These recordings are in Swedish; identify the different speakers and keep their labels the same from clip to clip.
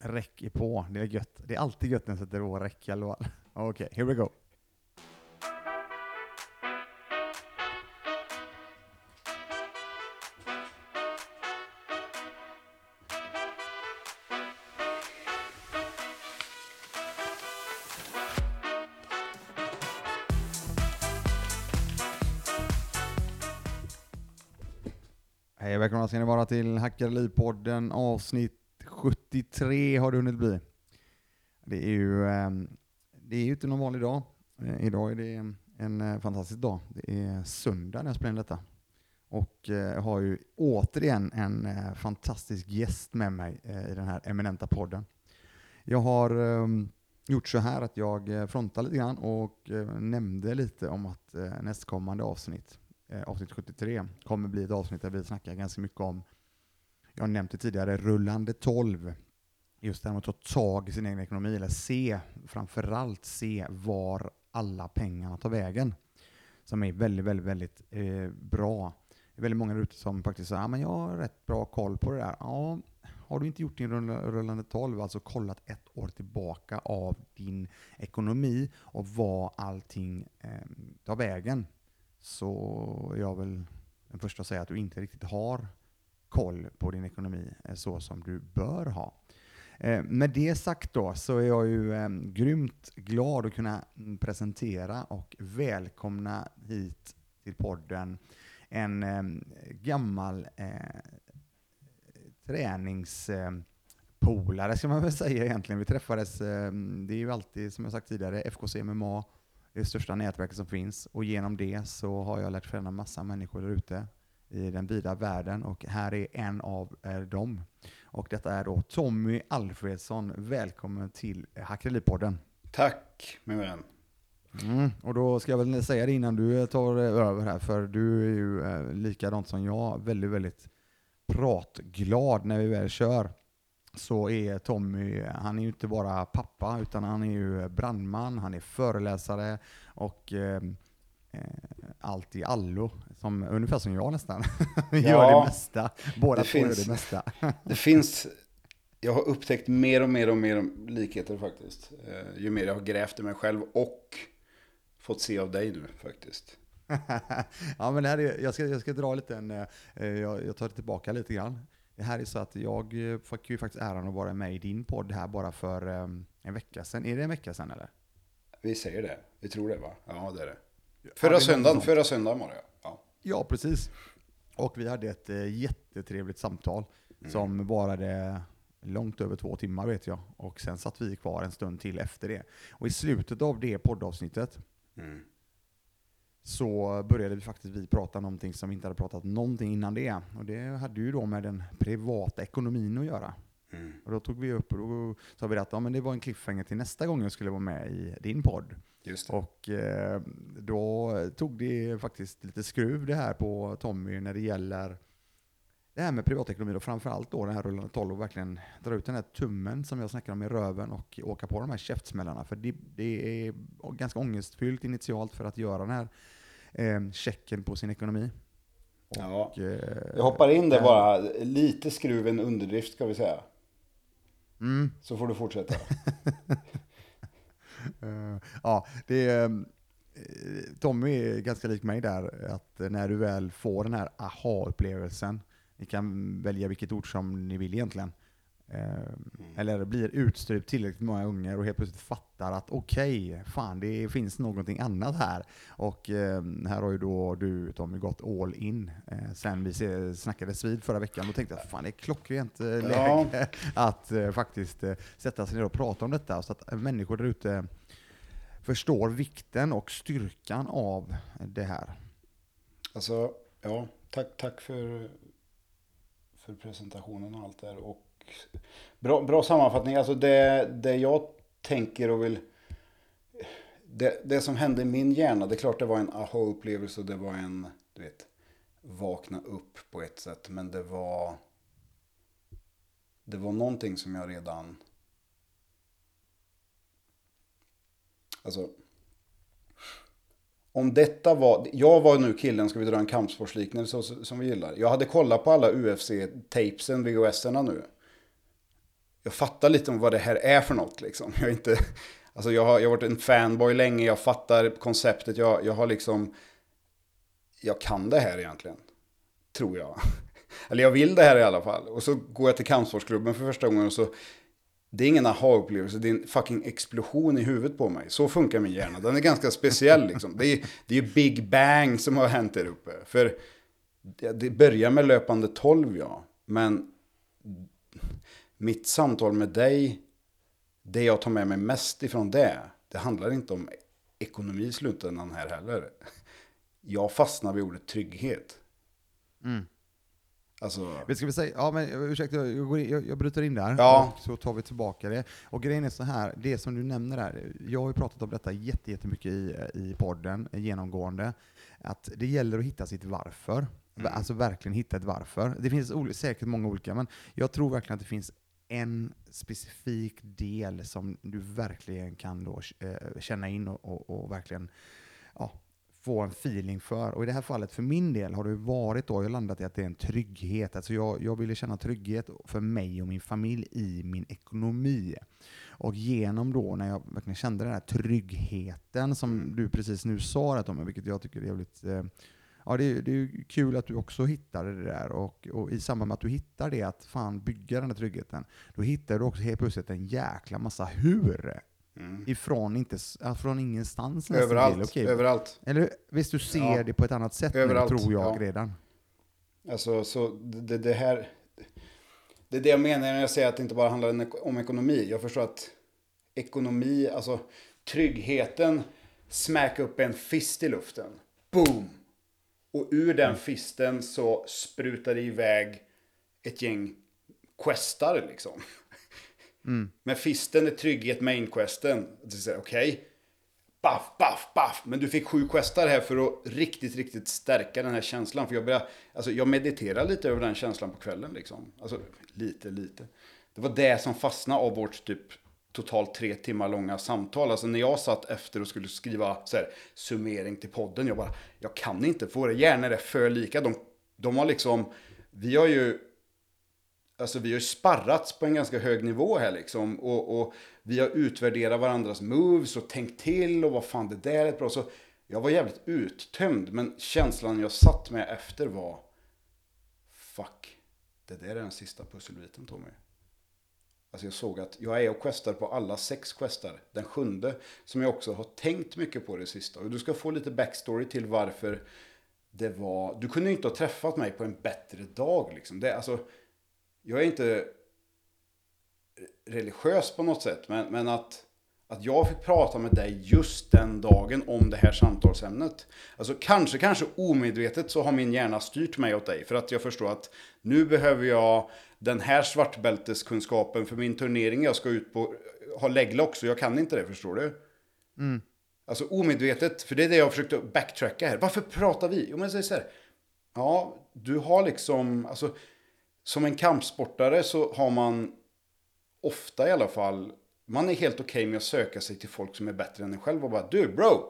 Speaker 1: räck är på. Det är gött. Det är alltid gött när jag sätter på räck i alla fall. Okej, here we go. Hej och välkomna ska ni vara till Hackarliv-podden avsnitt 73 har det hunnit bli. Det är ju, ehm, det är ju inte någon vanlig dag. Eh, idag är det en eh, fantastisk dag. Det är söndag när jag spelar in detta. Och jag har ju återigen en fantastisk gäst med mig i den här eminenta podden. Jag har ehm, gjort så här att jag frontar lite grann och nämnde lite om att nästkommande avsnitt avsnitt 73 kommer bli ett avsnitt där vi snackar ganska mycket om, jag har nämnt det tidigare, rullande 12. Just det här med att ta tag i sin egen ekonomi, eller se, framförallt se var alla pengarna tar vägen. Som är väldigt, väldigt, väldigt eh, bra. Det är väldigt många där ute som faktiskt säger, att ah, jag har rätt bra koll på det där. Ja, har du inte gjort din rullande 12, alltså kollat ett år tillbaka av din ekonomi och var allting eh, tar vägen, så är jag väl den första att säga att du inte riktigt har koll på din ekonomi eh, så som du bör ha. Eh, Med det sagt då så är jag ju eh, grymt glad att kunna presentera och välkomna hit till podden en eh, gammal eh, träningspolare ska man väl säga egentligen. Vi träffades, eh, det är ju alltid som jag sagt tidigare, FKC MMA, det största nätverket som finns och genom det så har jag lärt känna massa människor där ute i den vida världen och här är en av eh, dem. Och detta är då Tommy Alfredsson. Välkommen till Hackeripodden.
Speaker 2: Tack min vän.
Speaker 1: Mm, och då ska jag väl säga det innan du tar över här, för du är ju eh, likadant som jag, väldigt, väldigt pratglad när vi väl kör. Så är Tommy, han är ju inte bara pappa, utan han är ju brandman, han är föreläsare och eh, eh, allt i allo, som, ungefär som jag nästan. Gör
Speaker 2: Ja,
Speaker 1: det mesta, båda
Speaker 2: det
Speaker 1: två gör
Speaker 2: finns-
Speaker 1: det mesta.
Speaker 2: Det finns, jag har upptäckt mer och mer och mer likheter faktiskt. Eh, ju mer jag har grävt i mig själv och fått se av dig nu faktiskt.
Speaker 1: ja, men det här är, jag, ska, jag ska dra lite en, eh, jag, jag tar det tillbaka lite grann. Det här är så att jag eh, fick ju faktiskt äran att vara med i din podd här bara för eh, en vecka sedan. Är det en vecka sedan eller?
Speaker 2: Vi säger det, vi tror det va? Ja det är det. Förra söndagen, förra söndagen var det ja.
Speaker 1: Ja, precis. Och vi hade ett eh, jättetrevligt samtal
Speaker 2: Mm.
Speaker 1: som varade långt över två timmar vet jag. Och sen satt vi kvar en stund till efter det. Och i slutet av det poddavsnittet
Speaker 2: Mm.
Speaker 1: så började vi faktiskt vi prata någonting som vi inte hade pratat någonting innan det. Och det hade ju då med den privata ekonomin att göra.
Speaker 2: Mm.
Speaker 1: Och då tog vi upp och då sa vi att ja, men det var en cliffhanger till nästa gång jag skulle vara med i din podd. Och eh, då tog det faktiskt lite skruv det här på Tommy när det gäller det här med privatekonomi och framförallt då den här rullande 12 och verkligen dra ut den här tummen som jag snackade om i röven och åka på de här käftsmällarna. För det, det är ganska ångestfyllt initialt för att göra den här eh, checken på sin ekonomi.
Speaker 2: Ja.
Speaker 1: eh,
Speaker 2: Jag hoppar in där bara, lite skruven underdrift ska vi säga.
Speaker 1: Mm.
Speaker 2: Så får du fortsätta.
Speaker 1: Eh, ja, det är, Tommy är ganska lik mig där, att när du väl får den här aha-upplevelsen, ni kan välja vilket ord som ni vill egentligen, eller blir utstrypt tillräckligt många gånger och helt plötsligt fattar att okej, fan det finns någonting annat här. Och eh, här har ju då du Tommy gått all in eh, sen vi se- snackades vid förra veckan. Då tänkte jag fan det är klockrent eh,
Speaker 2: Ja.
Speaker 1: läge att eh, faktiskt eh, sätta sig ner och prata om detta så att människor där ute förstår vikten och styrkan av det här.
Speaker 2: Alltså, ja, tack, tack för, för presentationen och allt där. Och bra, bra sammanfattning. Alltså det, det jag tänker och vill... Det, det som hände i min hjärna, det är klart det var en aha-upplevelse och det var en, du vet, vakna upp på ett sätt. Men det var... Det var någonting som jag redan... Alltså... Om detta var, jag var nu killen, ska vi dra en kampsportsliknelse som vi gillar. Jag hade kollat på alla UFC-tapesen, VHS-erna nu jag fattar lite om vad det här är för något liksom. Jag, är inte, alltså jag, har, jag har varit en fanboy länge, jag fattar konceptet, jag, jag har liksom... Jag kan det här egentligen, tror jag. Eller jag vill det här i alla fall. Och så går jag till kampsportsklubben för första gången och så... Det är ingen aha-upplevelse, det är en fucking explosion i huvudet på mig. Så funkar min hjärna, den är ganska speciell liksom. Det är, det är Big Bang som har hänt där uppe. För det börjar med löpande 12 ja, men mitt samtal med dig, det jag tar med mig mest ifrån det, det handlar inte om ekonomi i slutändan här heller. Jag fastnar vid ordet trygghet.
Speaker 1: Mm.
Speaker 2: Alltså,
Speaker 1: Men Ska vi säga, ja men ursäkta, jag, går in, jag, jag bryter in där,
Speaker 2: Ja.
Speaker 1: och så tar vi tillbaka det. Och grejen är så här, det som du nämner där, jag har ju pratat om detta jätte- jättemycket i, i podden, genomgående, att det gäller att hitta sitt varför.
Speaker 2: Mm.
Speaker 1: Alltså verkligen hitta ett varför. Det finns säkert många olika, men jag tror verkligen att det finns en specifik del som du verkligen kan då, eh, känna in och, och, och verkligen ja, få en feeling för. Och i det här fallet, för min del, har det varit då, jag landat i att det är en trygghet. Alltså jag, jag ville känna trygghet för mig och min familj i min ekonomi. Och genom då, när jag verkligen kände den här tryggheten som du precis nu sa rätt om, vilket jag tycker är jävligt eh, Ja, det är, det är ju kul att du också hittade det där och, och i samband med att du hittar det, att fan bygga den här tryggheten, då hittar du också helt plötsligt en jäkla massa hur.
Speaker 2: mm.
Speaker 1: Ifrån, inte, från ingenstans
Speaker 2: Överallt.
Speaker 1: Okej,
Speaker 2: överallt.
Speaker 1: eller visst, du ser
Speaker 2: Ja.
Speaker 1: det på ett annat sätt
Speaker 2: Överallt,
Speaker 1: nu, tror jag
Speaker 2: ja.
Speaker 1: redan.
Speaker 2: Alltså, så det, det här... Det är det jag menar när jag säger att det inte bara handlar om ekonomi. Jag förstår att ekonomi, alltså tryggheten, smäcka upp en fist i luften. Boom! Och ur den fisten så sprutar det iväg ett gäng questar liksom. Men fisten är trygghet main-questen. Okej, baff, baff, baff. Men du fick sju questar här för att riktigt, riktigt stärka den här känslan. För jag började, alltså jag mediterar lite över den känslan på kvällen liksom. Alltså lite, lite. Det var det som fastnade av vårt typ totalt tre timmar långa samtal. Alltså när jag satt efter och skulle skriva så här, summering till podden. Jag bara, jag kan inte få det. Hjärnor är för lika. De, de har liksom, vi har ju Alltså vi har ju sparrats på en ganska hög nivå här liksom. Och, och vi har utvärderat varandras moves och tänkt till och vad fan det där är bra. Så jag var jävligt uttömd. Men känslan jag satt med efter var Fuck, det där är den sista pusselbiten Tommy. Alltså jag såg att jag är och questar på alla sex questar. Den sjunde som jag också har tänkt mycket på det sista. Och du ska få lite backstory till varför det var... Du kunde ju inte ha träffat mig på en bättre dag liksom. Det, alltså, jag är inte religiös på något sätt, men, men att, att jag fick prata med dig just den dagen om det här samtalsämnet. Alltså kanske, kanske omedvetet så har min hjärna styrt mig åt dig. För att jag förstår att nu behöver jag den här svartbälteskunskapen för min turnering jag ska ut på. Ha leglock, så jag kan inte det, förstår du? Alltså omedvetet, för det är det jag försökte backtracka här. Varför pratar vi? Jo men jag säger så här. Ja, du har liksom, alltså som en kampsportare så har man ofta i alla fall, man är helt okej med att söka sig till folk som är bättre än en själv och bara du bro,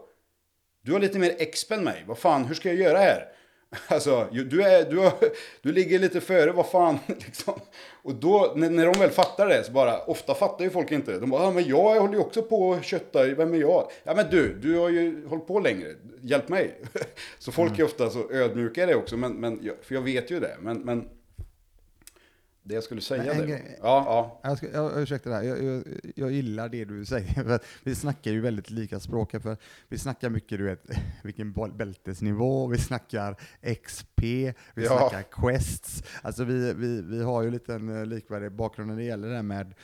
Speaker 2: du har lite mer exp än mig, vad fan, hur ska jag göra här? Alltså, du, är, du, har, du ligger lite före, vad fan, liksom. Och då, när, när de väl fattar det, så bara, ofta fattar ju folk inte. De bara, ja men jag håller ju också på att kötta, vem är jag? Ja men du, du har ju hållit på längre, hjälp mig. Så folk är ofta så ödmjuka i det också, men, men, för jag vet ju det. Men, men det jag skulle säga
Speaker 1: en
Speaker 2: det. Ja, ja.
Speaker 1: Jag, ska, jag, ursäkta det här, jag, jag, jag gillar det du säger. Vi snackar ju väldigt lika språk. För vi snackar mycket, du vet, vilken bältesnivå, vi snackar XP, vi
Speaker 2: Ja.
Speaker 1: snackar quests. Alltså vi, vi, vi har ju lite en eh, likvärdig bakgrund när det gäller det här med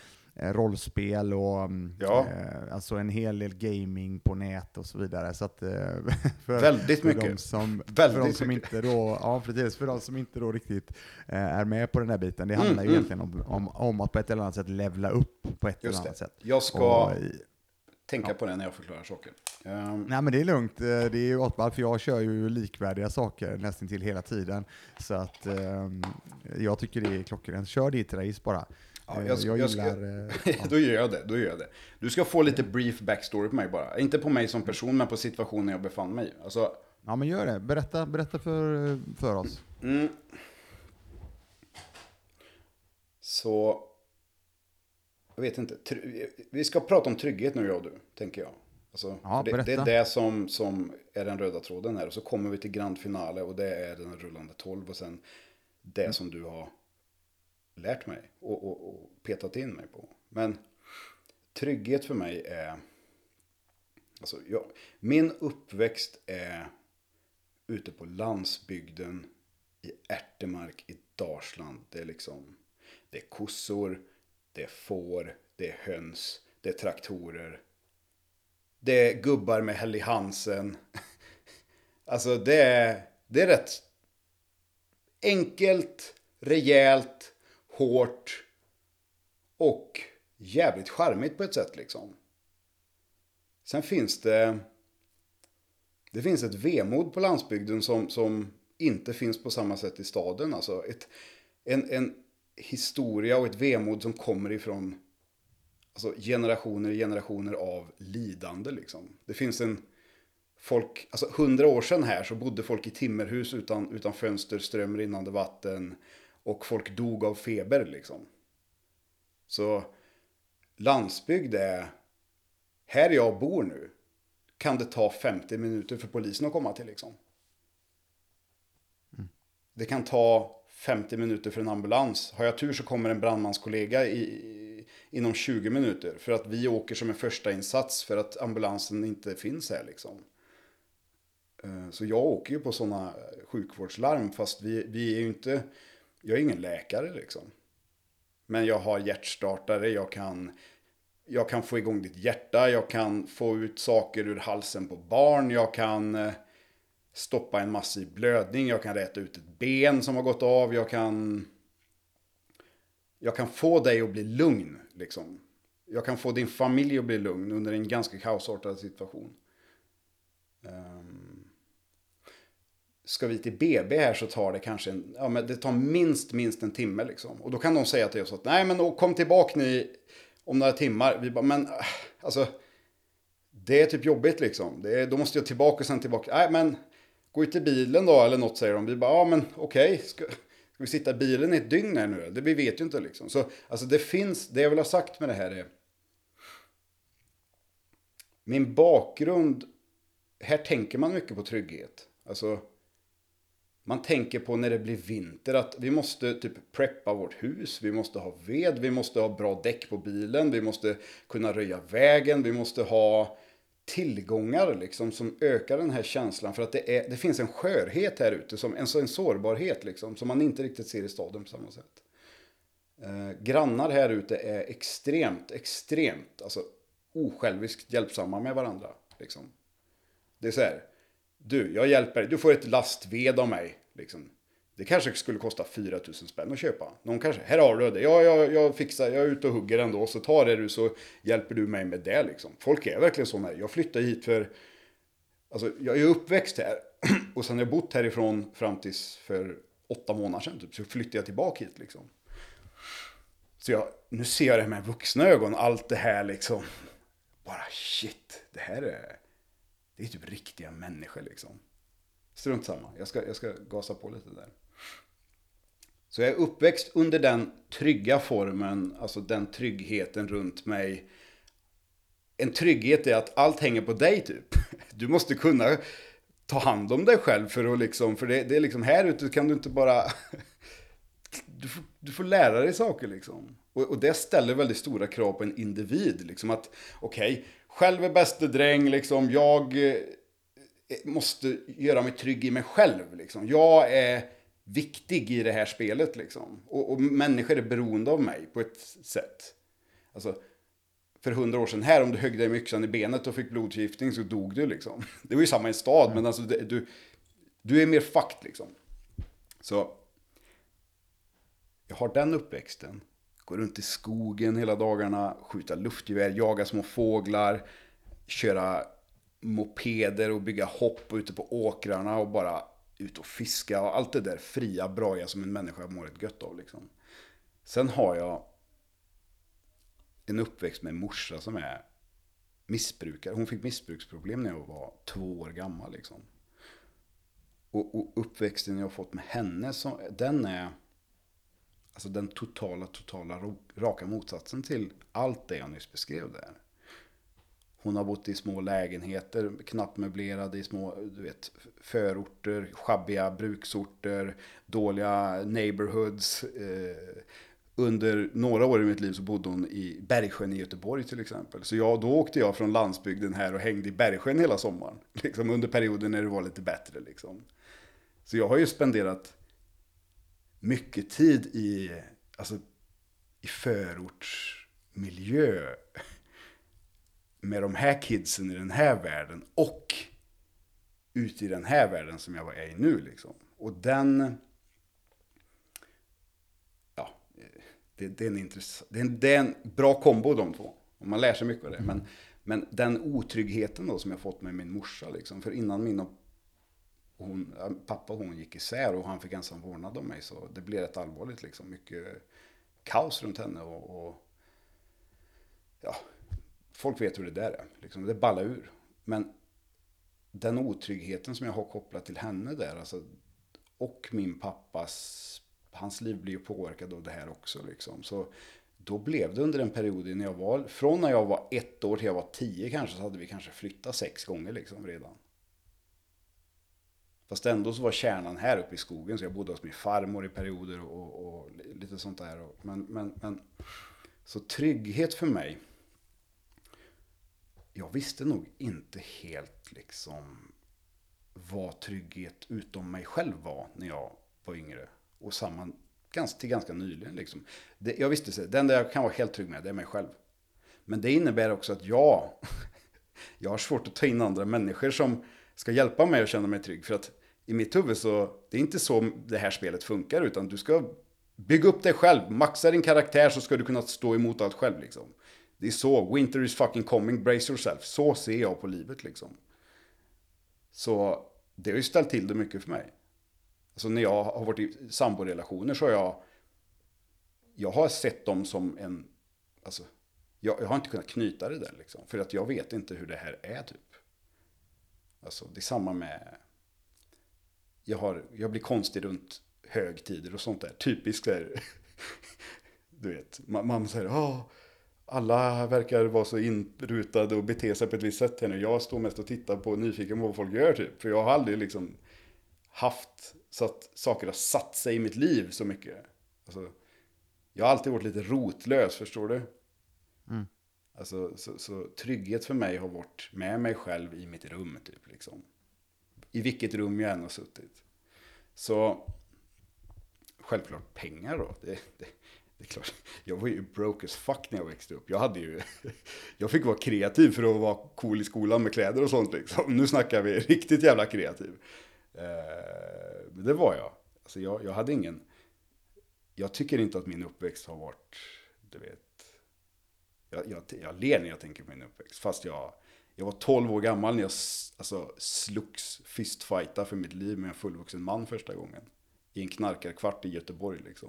Speaker 1: rollspel och mm,
Speaker 2: Ja.
Speaker 1: eh, alltså en hel del gaming på nät och så vidare. Så att, eh, för,
Speaker 2: Väldigt
Speaker 1: för
Speaker 2: mycket.
Speaker 1: De som,
Speaker 2: Väldigt
Speaker 1: för de som
Speaker 2: mycket.
Speaker 1: inte då, ja precis, för de som inte då riktigt eh, är med på den här biten. Det
Speaker 2: Mm,
Speaker 1: handlar ju
Speaker 2: mm.
Speaker 1: egentligen om, om, om att på ett eller annat sätt levla upp på ett eller
Speaker 2: Just
Speaker 1: annat
Speaker 2: det.
Speaker 1: sätt.
Speaker 2: Jag ska
Speaker 1: Och
Speaker 2: tänka på det när jag förklarar saker. Ehm,
Speaker 1: Nej men det är lugnt, Eh, det är ju åtbart för jag kör ju likvärdiga saker nästan till hela tiden. Så att ehm, jag tycker det är klockrent. Kör ditt race bara.
Speaker 2: Ja,
Speaker 1: Eh,
Speaker 2: jag ska-
Speaker 1: jag
Speaker 2: jag ska-
Speaker 1: gillar... eh, ja.
Speaker 2: då gör jag det, då gör jag det. Du ska få lite brief backstory på mig bara. Inte på mig som person, men på situationen jag befann mig i. Alltså,
Speaker 1: ja men gör det, berätta, berätta för, för oss.
Speaker 2: mm. Så jag vet inte. Vi ska prata om trygghet nu jag och du, tänker jag. Alltså,
Speaker 1: Ja,
Speaker 2: det, det är det som, som är den röda tråden här. Och så kommer vi till grand finale och det är den rullande 12 och sen det
Speaker 1: Mm.
Speaker 2: som du har lärt mig och, och, och petat in mig på. Men trygghet för mig är... Alltså, jag, min uppväxt är ute på landsbygden i Ärtemark i Dalsland. Det är liksom, det är kossor, det är får, det är höns, det är traktorer. Det är gubbar med Helly Hansen. Alltså det är, det är rätt enkelt, rejält, hårt och jävligt charmigt på ett sätt liksom. Sen finns det det finns ett vemod på landsbygden som, som inte finns på samma sätt i staden. Alltså ett, en, en historia och ett vemod som kommer ifrån alltså generationer och generationer av lidande. Liksom. Det finns en folk, alltså hundra år sedan här så bodde folk i timmerhus utan, utan fönster, ström, rinnande vatten och folk dog av feber liksom. Så landsbygd är, här jag bor nu, kan det ta 50 minuter för polisen att komma till liksom. Det kan ta 50 minuter för en ambulans. Har jag tur så kommer en brandmanskollega i, inom 20 minuter. För att vi åker som en första insats för att ambulansen inte finns här liksom. Eh, Så jag åker ju på sådana sjukvårdslarm fast vi, vi är ju inte, jag är ingen läkare liksom. Men jag har hjärtstartare, jag kan, jag kan få igång ditt hjärta, jag kan få ut saker ur halsen på barn, jag kan eh, stoppa en massiv blödning, jag kan räta ut ett ben som har gått av, jag kan... Jag kan få dig att bli lugn, liksom. Jag kan få din familj att bli lugn under en ganska kaosartad situation. Um ska vi till BB här så tar det kanske en, ja men det tar minst, minst en timme liksom. Och då kan de säga till oss att nej men då kom tillbaka ni om några timmar. Vi bara, men äh, alltså, det är typ jobbigt liksom. Det är, då måste jag tillbaka och sen tillbaka. Nej men, gå ut i bilen då eller något säger de. Vi bara, ja men okej, ska, ska vi sitta i bilen i ett dygn här nu? Det vi vet ju inte liksom. Så alltså det finns, det jag vill ha sagt med det här är. Min bakgrund, här tänker man mycket på trygghet. Alltså, man tänker på när det blir vinter att vi måste typ preppa vårt hus, vi måste ha ved, vi måste ha bra däck på bilen, vi måste kunna röja vägen, vi måste ha tillgångar liksom som ökar den här känslan för att det, är, det finns en skörhet här ute, som, en, en sårbarhet liksom som man inte riktigt ser i staden på samma sätt. Eh, grannar här ute är extremt, extremt, alltså osjälviskt hjälpsamma med varandra. Liksom. Det är så här, du, jag hjälper dig, du får ett lastved av mig. Liksom. Det kanske skulle kosta 4 000 spänn att köpa. Någon kanske, här har du det, ja, jag, jag fixar, jag är ute och hugger ändå, så tar det du så hjälper du mig med det liksom. Folk är verkligen sådana. jag flyttade hit för, alltså jag är uppväxt här och sen har jag bott härifrån fram tills för åtta månader sedan typ, så flyttade jag tillbaka hit liksom. Så jag, nu ser jag det med vuxna ögon, allt det här liksom. Bara shit, det här är, det är typ riktiga människor liksom. Strunt samma, jag ska, jag ska gasa på lite där. Så jag är uppväxt under den trygga formen, alltså den tryggheten runt mig. En trygghet är att allt hänger på dig typ. Du måste kunna ta hand om dig själv för att liksom, för det, det är liksom här ute kan du inte bara du får, du får lära dig saker liksom. Och, och det ställer väldigt stora krav på en individ. Liksom att, okej, okay, själv är bäste dräng, liksom. Jag eh, måste göra mig trygg i mig själv. Liksom. Jag är viktig i det här spelet liksom. Och, och människor är beroende av mig på ett sätt. Alltså, för hundra år sedan här, om du högg dig med yxan i benet och fick blodförgiftning så dog du liksom. Det var ju samma i en stad, men alltså det, du, du är mer fakt liksom. Så jag har den uppväxten. Gå runt i skogen hela dagarna, skjuta luftgevär, jaga små fåglar, köra mopeder och bygga hopp ute på åkrarna och bara ut och fiska och allt det där fria, braja som en människa mår ett gött av liksom. Sen har jag en uppväxt med en morsa som är missbrukare. Hon fick missbruksproblem när jag var två år gammal liksom. Och, och uppväxten jag har fått med henne, så, den är alltså den totala, totala raka motsatsen till allt det jag nyss beskrev där. Hon har bott i små lägenheter, knappt möblerade i små du vet, förorter, schabbiga bruksorter, dåliga neighborhoods. Eh, under några år i mitt liv så bodde hon i Bergsjön i Göteborg till exempel. Så jag, då åkte jag från landsbygden här och hängde i Bergsjön hela sommaren. Liksom under perioden när det var lite bättre. Liksom. Så jag har ju spenderat mycket tid i, alltså, i förortsmiljö med de här kidsen i den här världen och ute i den här världen som jag är i nu. Liksom. Och den... Ja, det, det, är en intress- det, är en, det är en bra kombo de två. Och man lär sig mycket av det. Men, men den otryggheten då som jag fått med min morsa. Liksom, för innan min och hon, pappa och hon gick isär och han fick ensam vårdnad om mig. Så det blev rätt allvarligt. Liksom. Mycket kaos runt henne. Och, och ja, folk vet hur det där är. Liksom, det ballar ur. Men den otryggheten som jag har kopplat till henne där. Alltså, och min pappas, hans liv blir ju påverkad av det här också. Liksom. Så då blev det under en period när jag var, från när jag var ett år till jag var tio kanske, så hade vi kanske flyttat sex gånger liksom redan. Fast ändå så var kärnan här uppe i skogen, så jag bodde hos min farmor i perioder och, och lite sånt där. Men, men, men, så trygghet för mig, jag visste nog inte helt liksom vad trygghet utom mig själv var när jag var yngre. Och samma ganska, till ganska nyligen. Liksom. Det, jag visste att det enda jag kan vara helt trygg med det är mig själv. Men det innebär också att jag, jag har svårt att ta in andra människor som ska hjälpa mig att känna mig trygg. För att i mitt huvud så, det är inte så det här spelet funkar. Utan du ska bygga upp dig själv, maxa din karaktär så ska du kunna stå emot allt själv. Liksom. Det är så, winter is fucking coming, brace yourself. Så ser jag på livet liksom. Så det har ju ställt till det mycket för mig. Alltså när jag har varit i samborelationer så har jag... Jag har sett dem som en... Alltså, jag, jag har inte kunnat knyta det där liksom. För att jag vet inte hur det här är typ. Alltså det är samma med... Jag, har, jag blir konstig runt högtider och sånt där. Typiskt där. Du vet, man, man säger ah, alla verkar vara så inrutade och bete sig på ett visst sätt här nu. Jag står mest och tittar på nyfiken på vad folk gör typ. För jag har aldrig liksom haft så att saker har satt sig i mitt liv så mycket. Alltså, jag har alltid varit lite rotlös, förstår du?
Speaker 1: Mm.
Speaker 2: Alltså, så, så trygghet för mig har varit med mig själv i mitt rum, typ. Liksom. I vilket rum jag än har suttit. Så självklart pengar då. Det, det, det är klart. Jag var ju broke as fuck när jag växte upp. Jag hade ju... Jag fick vara kreativ för att vara cool i skolan med kläder och sånt liksom. Nu snackar vi riktigt jävla kreativ. Eh, det var jag. Alltså jag, jag hade ingen... Jag tycker inte att min uppväxt har varit, du vet... Jag, jag, jag ler när jag tänker på min uppväxt. Fast jag, jag var 12 år gammal när jag alltså, slogs fistfighta för mitt liv med en fullvuxen man första gången. I en knarkarkvart i Göteborg liksom.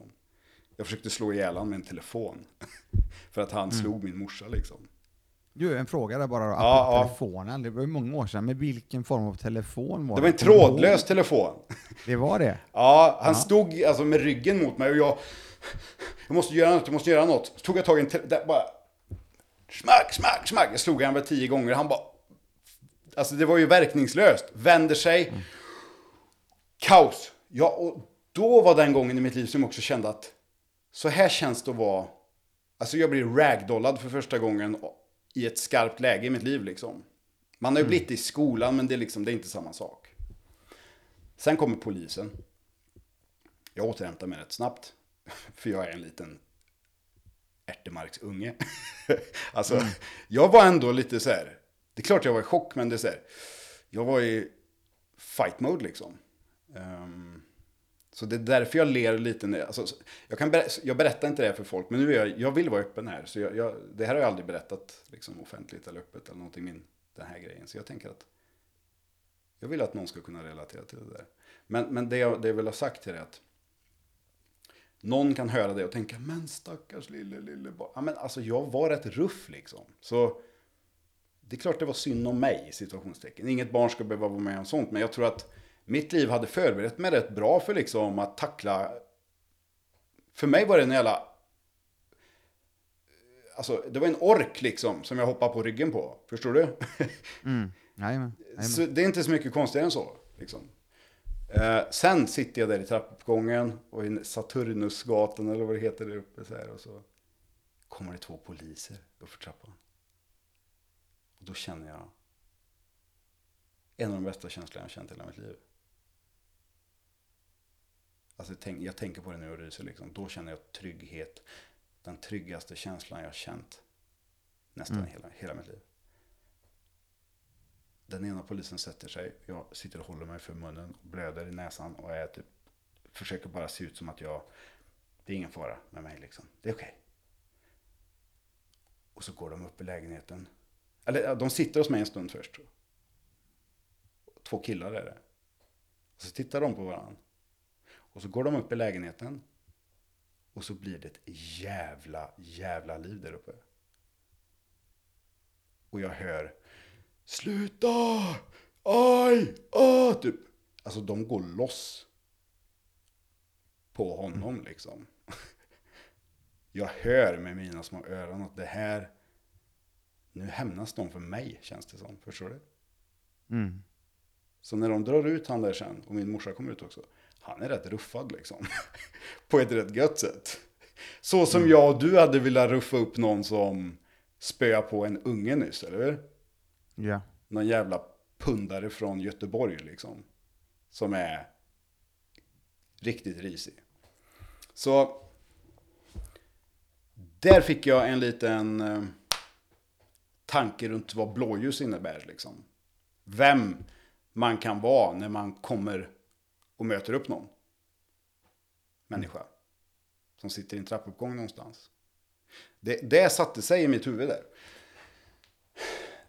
Speaker 2: Jag försökte slå ihjäl honom med en telefon. för att han slog min morsa liksom.
Speaker 1: Du, en fråga där bara då,
Speaker 2: Ja,
Speaker 1: telefonen. Det var ju många år sedan, men vilken form av telefon var
Speaker 2: Det var en trådlös telefon.
Speaker 1: Det var det?
Speaker 2: Ja, han
Speaker 1: Ja.
Speaker 2: stod alltså med ryggen mot mig och jag... Jag måste göra något, jag måste göra något. Så tog jag tag i en... te- Där, bara... Smack, smack, smack. Jag slog han väl tio gånger. Han bara... Alltså det var ju verkningslöst. Vänder sig. Kaos. Ja, och då var den gången i mitt liv som jag också kände att... Så här känns det att vara... Alltså jag blir ragdollad för första gången i ett skarpt läge i mitt liv liksom. Man har ju blivit det i skolan men det är liksom, det är inte samma sak. Sen kommer polisen. Jag återhämtar mig rätt snabbt. För jag är en liten ärtemarksunge. alltså, jag var ändå lite så här. Det är klart jag var i chock, men det är så här. Jag var i fight mode liksom. Ehm, så det är därför jag ler lite. När, alltså, jag, kan ber- jag berättar inte det för folk, men nu är jag, jag vill vara öppen här. Så jag, jag, det här har jag aldrig berättat liksom, offentligt eller öppet eller någonting, min, den här grejen. Så jag tänker att jag vill att någon ska kunna relatera till det där. Men, men det, jag, det jag vill ha sagt här är att någon kan höra det och tänka, men stackars lille, lille barn. Ja, men alltså jag var rätt ruff liksom. Så det är klart det var synd om mig, situationstecken. Inget barn ska behöva vara med om sånt, men jag tror att mitt liv hade förberett mig rätt bra för liksom att tackla För mig var det en jävla... Alltså, det var en ork liksom som jag hoppade på ryggen på. Förstår du?
Speaker 1: Mm. Jajamän. Jajamän.
Speaker 2: Så det är inte så mycket konstigare än så. Liksom. Eh, sen sitter jag där i trappuppgången och i Saturnusgatan eller vad det heter där uppe. Så här, och så kommer det två poliser uppför trappan. Och då känner jag en av de bästa känslorna jag känt i hela mitt liv. Alltså, tänk, jag tänker på det nu och ryser liksom. Då känner jag trygghet. Den tryggaste känslan jag känt nästan
Speaker 1: Mm.
Speaker 2: hela, hela mitt liv. Den ena polisen sätter sig. Jag sitter och håller mig för munnen och blöder i näsan och är typ, försöker bara se ut som att jag, det är ingen fara med mig liksom. Det är okej. Och så går de upp i lägenheten. Eller de sitter hos mig en stund först. Två killar är det. Och så tittar de på varandra. Och så går de upp i lägenheten. Och så blir det ett jävla, jävla liv där uppe. Och jag hör Sluta! Aj! Ah! Typ. Alltså de går loss. På honom liksom. Jag hör med mina små öron att det här... Nu hämnas de för mig känns det som. Förstår du?
Speaker 1: Mm.
Speaker 2: Så när de drar ut han där sen, och min morsa kommer ut också, han är rätt ruffad liksom. På ett rätt gött sätt. Så som jag och du hade velat ruffa upp någon som spöar på en unge nyss, eller hur?
Speaker 1: Yeah.
Speaker 2: Någon jävla pundare från Göteborg liksom. Som är riktigt risig. Så där fick jag en liten eh, tanke runt vad blåljus innebär liksom. Vem man kan vara när man kommer och möter upp någon människa som sitter i en trappuppgång någonstans. Det, det satte sig i mitt huvud där.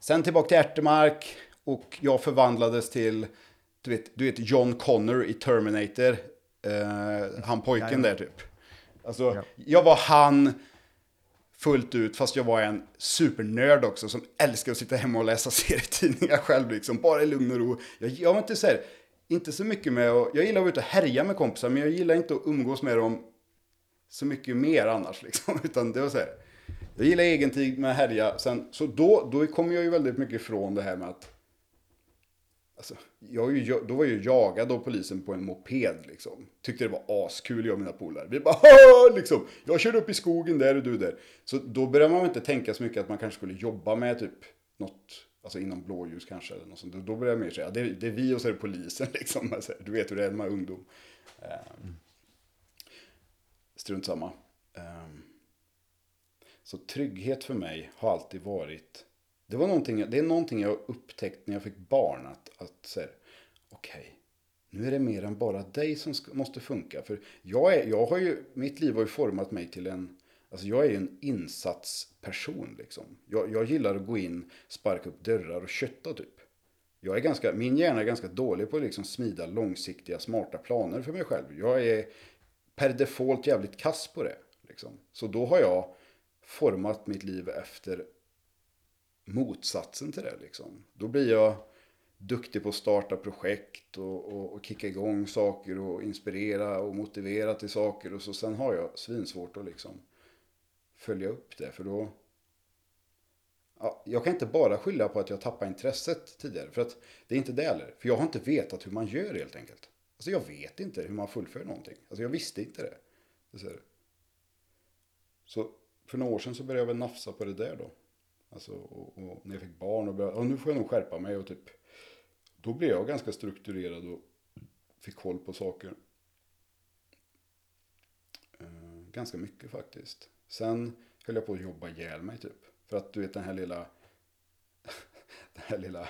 Speaker 2: Sen tillbaka till Ärtemark och jag förvandlades till, du vet, du vet John Connor i Terminator. Eh, han pojken där typ. Alltså,
Speaker 1: Ja.
Speaker 2: jag var han fullt ut, fast jag var en supernörd också som älskar att sitta hemma och läsa serietidningar själv liksom, bara i lugn och ro. Jag, jag var inte så här, inte så mycket med att, jag gillar att vara ute och härja med kompisar, men jag gillar inte att umgås med dem så mycket mer annars liksom, utan det var så här. Jag gillar egen tid med att härja, sen, så då, då kom jag ju väldigt mycket ifrån det här med att Alltså, jag, ju- då var jag ju jagad av polisen på en moped liksom. Tyckte det var askul jag och mina polare. Vi bara "Haha!" liksom. Jag körde upp i skogen där och du där. Så då började man inte tänka så mycket att man kanske skulle jobba med typ något, alltså inom blåljus kanske eller något sånt. Då började jag mer säga, det, det är vi och så är det polisen liksom. Alltså, du vet hur det är med ungdom. Um, strunt samma. Um, så trygghet för mig har alltid varit det, var någonting, det är någonting jag upptäckt när jag fick barn. Att, att så här, okej, nu är det mer än bara dig som ska, måste funka. För jag är, jag har ju, mitt liv har ju format mig till en, alltså jag är ju en insatsperson liksom. Jag, jag gillar att gå in, sparka upp dörrar och kötta typ. Jag är ganska, min hjärna är ganska dålig på att liksom smida långsiktiga, smarta planer för mig själv. Jag är per default jävligt kass på det. Liksom. Så då har jag format mitt liv efter motsatsen till det. Liksom. Då blir jag duktig på att starta projekt och, och, och kicka igång saker och inspirera och motivera till saker. Och så sen har jag svinsvårt att liksom följa upp det. För då... Ja, jag kan inte bara skylla på att jag tappade intresset tidigare. För att det är inte det heller. För jag har inte vetat hur man gör helt enkelt. Alltså jag vet inte hur man fullföljer någonting. Alltså jag visste inte det. det. Så för några år sedan så började jag väl nafsa på det där då. Alltså, och, och när jag fick barn och började, ja, nu får jag nog skärpa mig och typ. Då blev jag ganska strukturerad och fick koll på saker. Eh, ganska mycket faktiskt. Sen höll jag på att jobba ihjäl mig typ. För att du vet den här lilla, den här lilla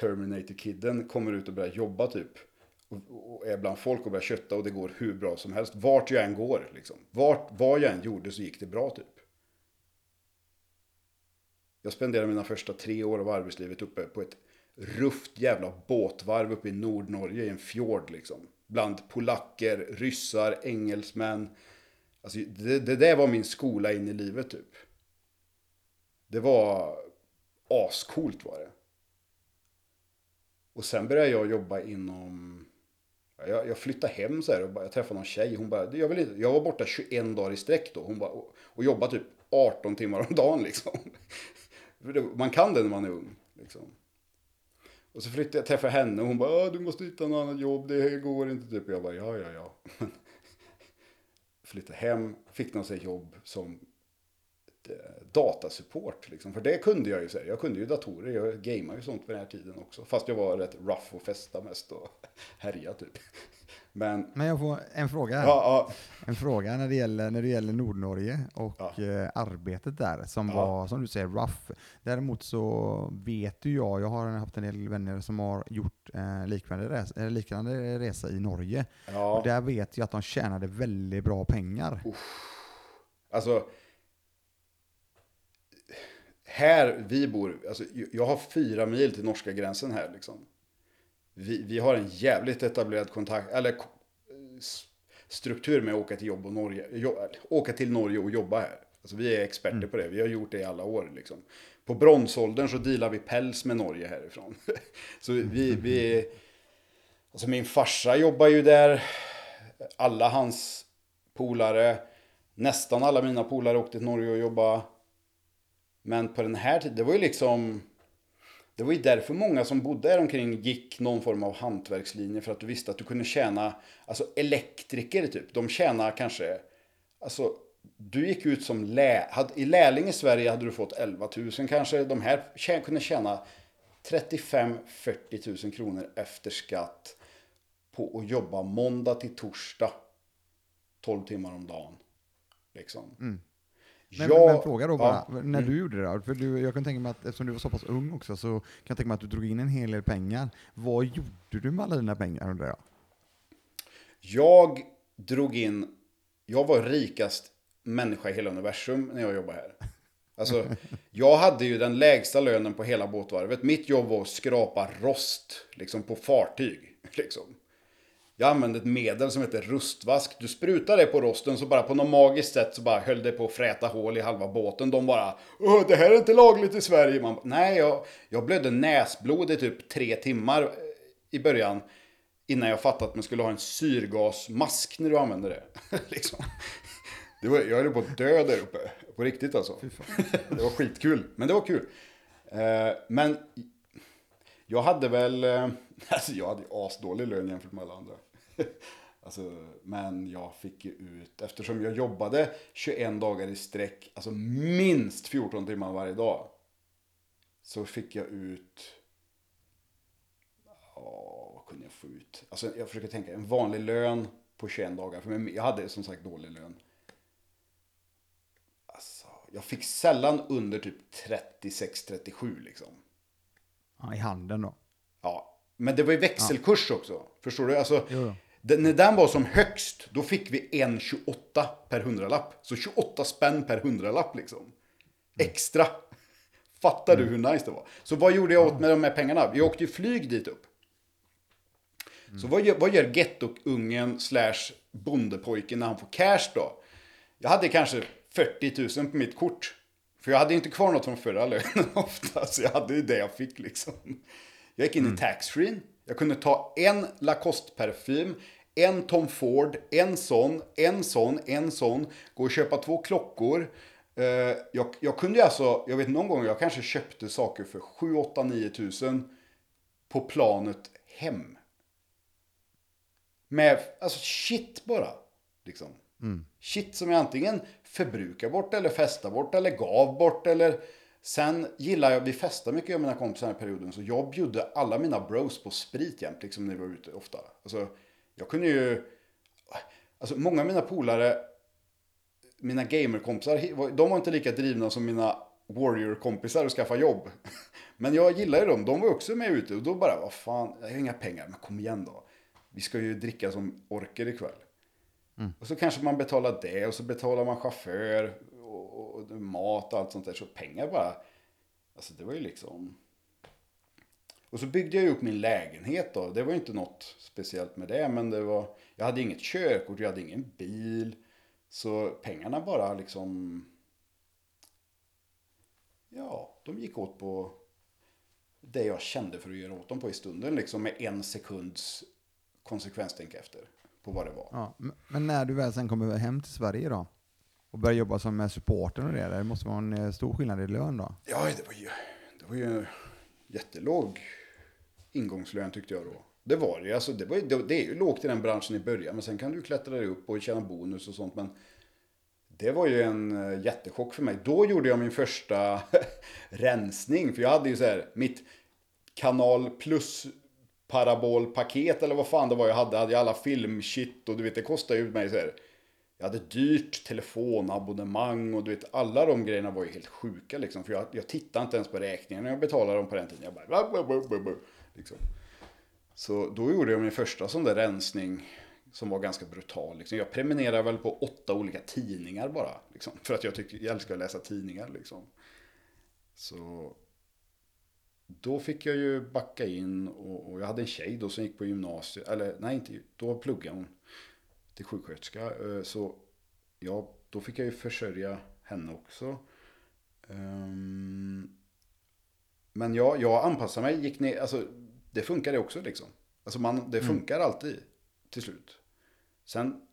Speaker 2: Terminator-kidden kommer ut och börjar jobba typ. Och, och är bland folk och börjar kötta och det går hur bra som helst. Vart jag än går liksom. Vart, vad jag än gjorde så gick det bra typ. Jag spenderade mina första tre år av arbetslivet uppe på ett rufft jävla båtvarv uppe i Nordnorge i en fjord liksom. Bland polacker, ryssar, engelsmän. Alltså det, det där var min skola in i livet typ. Det var ascoolt var det. Och sen började jag jobba inom, jag, jag flyttade hem så här och bara, jag träffade någon tjej. Hon bara, jag, vill inte, jag var borta 21 dagar i sträck då. Hon bara, och, och jobbade typ 18 timmar om dagen liksom. Man kan det när man är ung. Liksom. Och så flyttade jag, träffade henne och hon bara, ah, du måste hitta något annat jobb, det går inte typ. Jag bara, ja, ja, ja. flyttade hem, fick något jobb som datasupport. Liksom. För det kunde jag ju säga. Jag kunde ju datorer. Jag gameade ju sånt på den här tiden också. Fast jag var rätt rough och festa mest och härja typ. Men,
Speaker 1: Men jag får en fråga här.
Speaker 2: ja, ja,
Speaker 1: En fråga när det gäller, när det gäller Nordnorge och
Speaker 2: Ja.
Speaker 1: eh, arbetet där som var, som du säger, rough. Däremot så vet ju jag, jag har haft en del vänner som har gjort eh, liknande, res, liknande resa i Norge. Och där vet jag att de tjänade väldigt bra pengar.
Speaker 2: Alltså. Här vi bor, alltså, jag har fyra mil till norska gränsen här liksom. Vi, vi har en jävligt etablerad kontakt, eller struktur med att åka till jobb och Norge, jo, åka till Norge och jobba här. Alltså vi är experter på det, vi har gjort det i alla år liksom. På bronsåldern så dealar vi päls med Norge härifrån. så vi, vi, alltså min farsa jobbar ju där, alla hans polare, nästan alla mina polare åkte till Norge och jobbade. Men på den här tiden, det var ju liksom... Det var ju därför många som bodde här omkring gick någon form av hantverkslinje för att du visste att du kunde tjäna, alltså elektriker typ, de tjänar kanske, alltså du gick ut som lä, hade, i lärling i Sverige hade du fått 11 000 kanske, de här tjä, kunde tjäna 35-40 000 kronor efter skatt på att jobba måndag till torsdag 12 timmar om dagen. Liksom.
Speaker 1: Mm. Men,
Speaker 2: Jag-
Speaker 1: men fråga då bara,
Speaker 2: ja, Mm.
Speaker 1: när du gjorde det då? För du, jag kan tänka mig att eftersom du var så pass ung också så kan jag tänka mig att du drog in en hel del pengar. Vad gjorde du med alla dina pengar undrar jag?
Speaker 2: Jag drog in, jag var rikast människa i hela universum när jag jobbade här. Alltså, jag hade ju den lägsta lönen på hela båtvarvet. Mitt jobb var att skrapa rost liksom, på fartyg. Liksom. Jag använde ett medel som heter rustvask. Du sprutar det på rosten så bara på något magiskt sätt så bara höll det på att fräta hål i halva båten. De bara Åh, det här är inte lagligt i Sverige. Man, Nej, jag, jag blödde näsblod i typ tre timmar eh, i början. Innan jag fattade att man skulle ha en syrgasmask när du använder det. liksom. det var, jag höll på att dö där uppe. På riktigt alltså. det var skitkul. Men det var kul. Eh, men jag hade väl, eh, alltså jag hade asdålig lön jämfört med alla andra. alltså, men jag fick ju ut, eftersom jag jobbade 21 dagar i sträck, alltså minst 14 timmar varje dag. Så fick jag ut, ja vad kunde jag få ut? Alltså jag försöker tänka, en vanlig lön på 21 dagar. För jag hade som sagt dålig lön. Alltså, jag fick sällan under typ 36-37 liksom.
Speaker 1: Ja, I handen då?
Speaker 2: Ja, men det var ju växelkurs också. Förstår du? Alltså,
Speaker 1: Jo,
Speaker 2: den, när den var som högst, då fick vi 1,28 per hundralapp. Så 28 spänn per hundralapp liksom. Extra. Fattar du hur nice det var? Så vad gjorde jag åt med de här pengarna? Vi åkte ju flyg dit upp. Så vad gör, vad gör gettoungen slash bondepojken när han får cash då? Jag hade kanske 40 000 på mitt kort. För jag hade inte kvar något från förra lönen ofta. Så jag hade ju det jag fick liksom. Jag gick in i taxfree. Jag kunde ta en Lacoste-parfym, en Tom Ford, en sån, en sån, en sån. Gå och köpa två klockor. Eh, jag, jag kunde alltså, jag vet någon gång jag kanske köpte saker för 7, 8, 9 tusen på planet hem. Med, alltså shit bara. Liksom. Shit som jag antingen förbrukar bort eller festar bort eller gav bort eller... Sen gillar jag, vi festar mycket jag och mina kompisar den här perioden, så jag bjuder alla mina bros på sprit jämt, liksom när vi var ute ofta. Alltså, jag kunde ju... Alltså många av mina polare, mina gamerkompisar, de var inte lika drivna som mina warrior-kompisar att skaffa jobb. Men jag gillar ju dem, de var också med ute och då bara, vad fan, jag har inga pengar, men kom igen då. Vi ska ju dricka som orker ikväll. Och så kanske man betalar det och så betalar man chaufför och, och, mat och allt sånt där. Så pengar bara, alltså det var ju liksom. Och så byggde jag ju upp min lägenhet då. Det var ju inte något speciellt med det, men det var, jag hade inget körkort, jag hade ingen bil. Så pengarna bara liksom, ja, de gick åt på det jag kände för att göra åt dem på i stunden. Liksom med en sekunds konsekvenstänk efter på vad det var.
Speaker 1: Ja, men- men när du väl sen kommer hem till Sverige då? Och börja jobba som med supporten och det, det måste vara en eh, stor skillnad i lön då?
Speaker 2: Ja, det var ju, det var ju jättelåg ingångslön tyckte jag då. Det var det ju. Alltså, det, var, det, det är ju lågt i den branschen i början, men sen kan du klättra dig upp och tjäna bonus och sånt. Men det var ju en eh, jättechock för mig. Då gjorde jag min första rensning, för jag hade ju så här mitt kanal plus parabolpaket eller vad fan det var jag hade. hade jag alla filmshit och du vet det kostade ju mig så här. Jag hade dyrt telefonabonnemang och du vet alla de grejerna var ju helt sjuka liksom. För jag, jag tittade inte ens på räkningarna när jag betalade dem på den tiden. Jag bara... Liksom. Så då gjorde jag min första sån där rensning som var ganska brutal. Liksom. Jag prenumererade väl på åtta olika tidningar bara. Liksom, för att jag, tycker, jag älskar att läsa tidningar. Liksom. Så då fick jag ju backa in och, och jag hade en tjej då som gick på gymnasiet. Eller nej, inte, då pluggade hon till sjuksköterska. Eh, Så ja, då fick jag ju försörja henne också. Ehm, Men ja, jag anpassade mig, gick ner, alltså det funkade också liksom. Alltså man, det funkar alltid till slut. Sen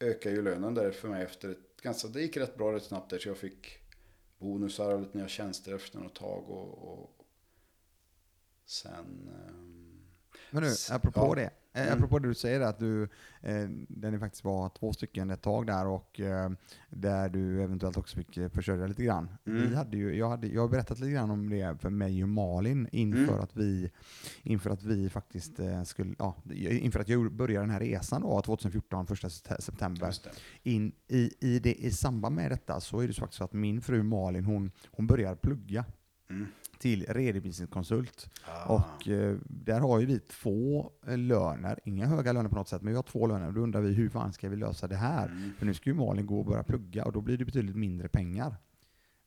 Speaker 2: ökar ju lönen där för mig efter ett ganska, det gick rätt bra rätt snabbt där så jag fick bonusar och lite nya tjänster efter något tag och, och sen ehm,
Speaker 1: Men nu, apropå
Speaker 2: ja.
Speaker 1: det. Eh,
Speaker 2: Mm.
Speaker 1: Apropå det du säger att du, eh, där ni faktiskt var två stycken ett tag där och eh, där du eventuellt också fick eh, försörja lite grann.
Speaker 2: Mm.
Speaker 1: Vi hade ju, jag, hade, jag har berättat lite grann om det för mig och Malin inför,
Speaker 2: Mm.
Speaker 1: att, vi, inför att vi faktiskt eh, skulle, ja, inför att jag började den här resan då, 2014, första sep- september. In, i, i, det, I samband med detta så är det så faktiskt så att min fru Malin, hon, hon börjar plugga
Speaker 2: Mm.
Speaker 1: Till redovisningskonsult.
Speaker 2: Ah.
Speaker 1: Och eh, där har ju vi två löner, inga höga löner på något sätt, men vi har två löner. Och då undrar vi hur fan ska vi lösa det här?
Speaker 2: Mm.
Speaker 1: För nu ska ju Malin gå och börja plugga och då blir det betydligt mindre pengar.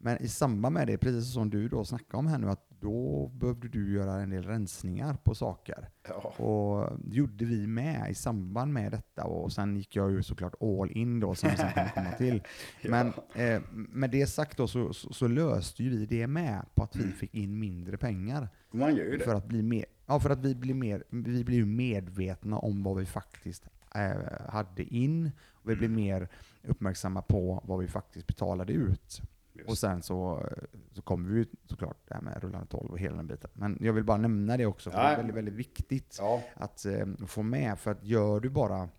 Speaker 1: Men i samband med det, precis som du då snackade om här nu, att då behövde du göra en del rensningar på saker.
Speaker 2: Ja.
Speaker 1: Och det gjorde vi med i samband med detta och sen gick jag ju såklart all in då som sen kommer komma till. Men eh, med det sagt då så, så, så löste ju vi det med på att vi fick in mindre pengar.
Speaker 2: Man gör ju det.
Speaker 1: För att bli mer, ja, för att vi blir, mer, vi blir medvetna om vad vi faktiskt eh, hade in. Och vi blir mer uppmärksamma på vad vi faktiskt betalade ut.
Speaker 2: Just.
Speaker 1: Och sen så, så kommer vi ju såklart det här med rullande 12 och hela den biten. Men jag vill bara nämna det också, för det
Speaker 2: Ja.
Speaker 1: är väldigt, väldigt viktigt
Speaker 2: Ja,
Speaker 1: att eh, få med. För att gör du bara,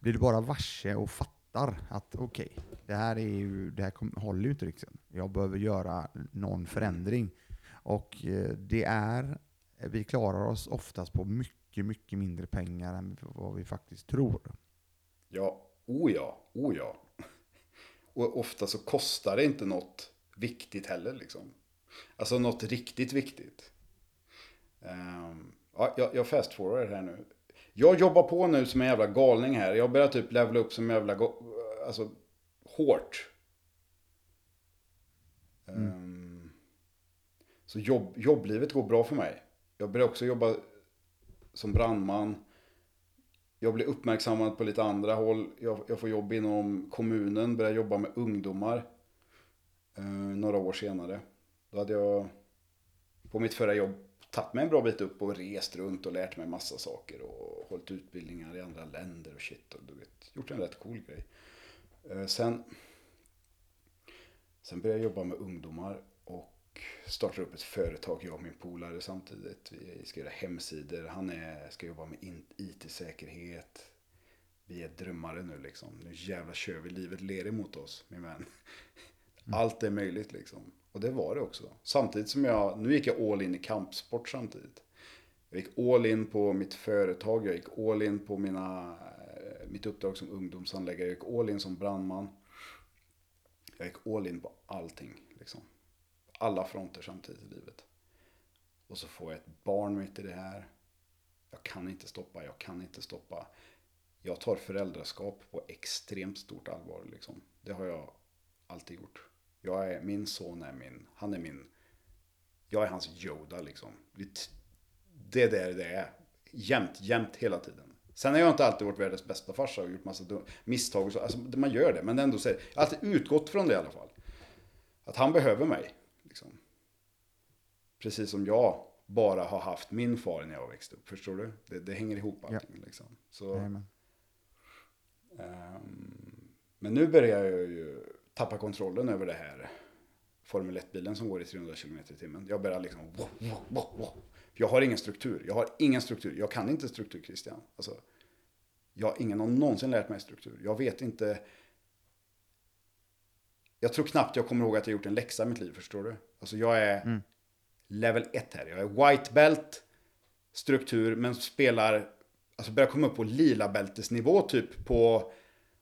Speaker 1: blir du bara varse och fattar att okej, det här, är ju, det här kom, håller ju inte riktigt. Jag behöver göra någon förändring. Och eh, det är, vi klarar oss oftast på mycket, mycket mindre pengar än vad vi faktiskt tror.
Speaker 2: ja, oh ja, oh ja. Och ofta så kostar det inte något viktigt heller liksom. Alltså något riktigt viktigt. Ehm, ja, jag, jag fast forward här nu. Jag jobbar på nu som en jävla galning här. Jag börjar typ levla upp som en jävla, alltså hårt. Ehm, så jobb, jobblivet går bra för mig. Jag börjar också jobba som brandman. Jag blir uppmärksammad på lite andra håll. Jag, jag får jobb inom kommunen, börjar jobba med ungdomar. Eh, några år senare. Då hade jag på mitt förra jobb tagit mig en bra bit upp och rest runt och lärt mig massa saker. Och hållit utbildningar i andra länder och shit. Och du vet, gjort en rätt cool grej. Eh, sen, sen började jag jobba med ungdomar startar upp ett företag, jag och min polare samtidigt. Vi ska göra hemsidor, han är, ska jobba med IT-säkerhet. Vi är drömmare nu liksom. Nu jävlar kör vi, livet ler emot oss, min vän. Allt är möjligt liksom. Och det var det också. Samtidigt som jag, nu gick jag all in i kampsport samtidigt. Jag gick all in på mitt företag, jag gick all in på mina, eh, mitt uppdrag som ungdomsanläggare, jag gick all in som brandman. Jag gick all in på allting liksom. Alla fronter samtidigt i livet. Och så får jag ett barn mitt i det här. Jag kan inte stoppa, jag kan inte stoppa. Jag tar föräldraskap på extremt stort allvar liksom. Det har jag alltid gjort. Jag är, min son är min, han är min, jag är hans Yoda liksom. Det är där det är. Jämt, jämt hela tiden. Sen har jag inte alltid varit världens bästa farsa och gjort massa misstag och så. Alltså, man gör det, men ändå så säger jag har alltid utgått från det i alla fall. Att han behöver mig. Precis som jag bara har haft min far när jag växte upp. Förstår du? Det, det hänger ihop allting. Liksom. Så, ehm, men nu börjar jag ju tappa kontrollen över det här Formel 1-bilen som går i 300 km i timmen. Jag börjar liksom... Wow, wow, wow, wow. Jag har ingen struktur. Jag har ingen struktur. Jag kan inte struktur, Christian. Alltså, jag, ingen har någonsin lärt mig struktur. Jag vet inte... Jag tror knappt jag kommer ihåg att jag gjort en läxa i mitt liv, förstår du? Alltså jag är
Speaker 1: Mm
Speaker 2: level 1 här. Jag är white belt, struktur, men spelar... Alltså börjar komma upp på lila bältesnivå typ på...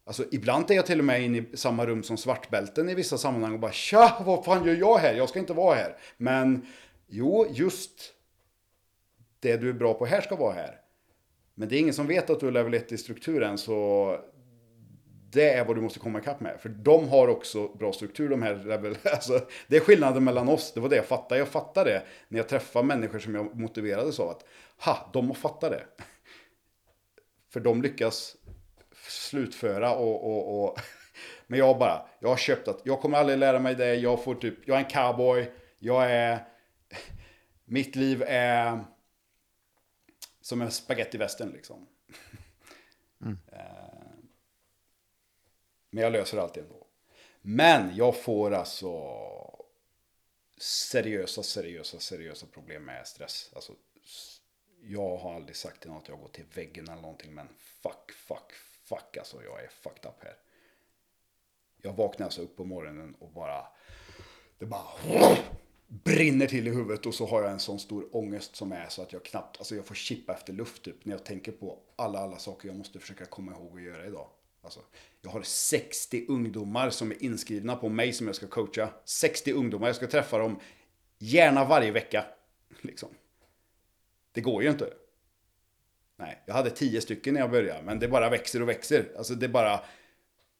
Speaker 2: Alltså ibland är jag till och med inne i samma rum som svartbälten i vissa sammanhang och bara Tja, vad fan gör jag här? Jag ska inte vara här. Men jo, just det du är bra på här ska vara här. Men det är ingen som vet att du är level 1 i strukturen så det är vad du måste komma ikapp med. För de har också bra struktur de här level. Alltså, det är skillnaden mellan oss. Det var det jag fattade. Jag fattade det när jag träffar människor som jag motiverades av att ha, de har fattat det. För de lyckas slutföra och, och, och men jag bara, jag har köpt att jag kommer aldrig lära mig det. Jag får typ, jag är en cowboy. Jag är, mitt liv är som en spagettivästern liksom. Eh, men jag löser allt ändå. Men jag får alltså seriösa, seriösa, seriösa problem med stress. Alltså, jag har aldrig sagt till någon att jag går till väggen eller någonting, men fuck, fuck, fuck alltså, jag är fucked up här. Jag vaknar alltså upp på morgonen och bara, det bara brinner till i huvudet och så har jag en sån stor ångest som är så att jag knappt, alltså jag får chippa efter luft typ när jag tänker på alla, alla saker jag måste försöka komma ihåg att göra idag. Alltså, jag har 60 ungdomar som är inskrivna på mig som jag ska coacha. 60 ungdomar, jag ska träffa dem gärna varje vecka. Liksom. Det går ju inte. Nej, jag hade 10 stycken när jag började, men det bara växer och växer. Alltså det bara...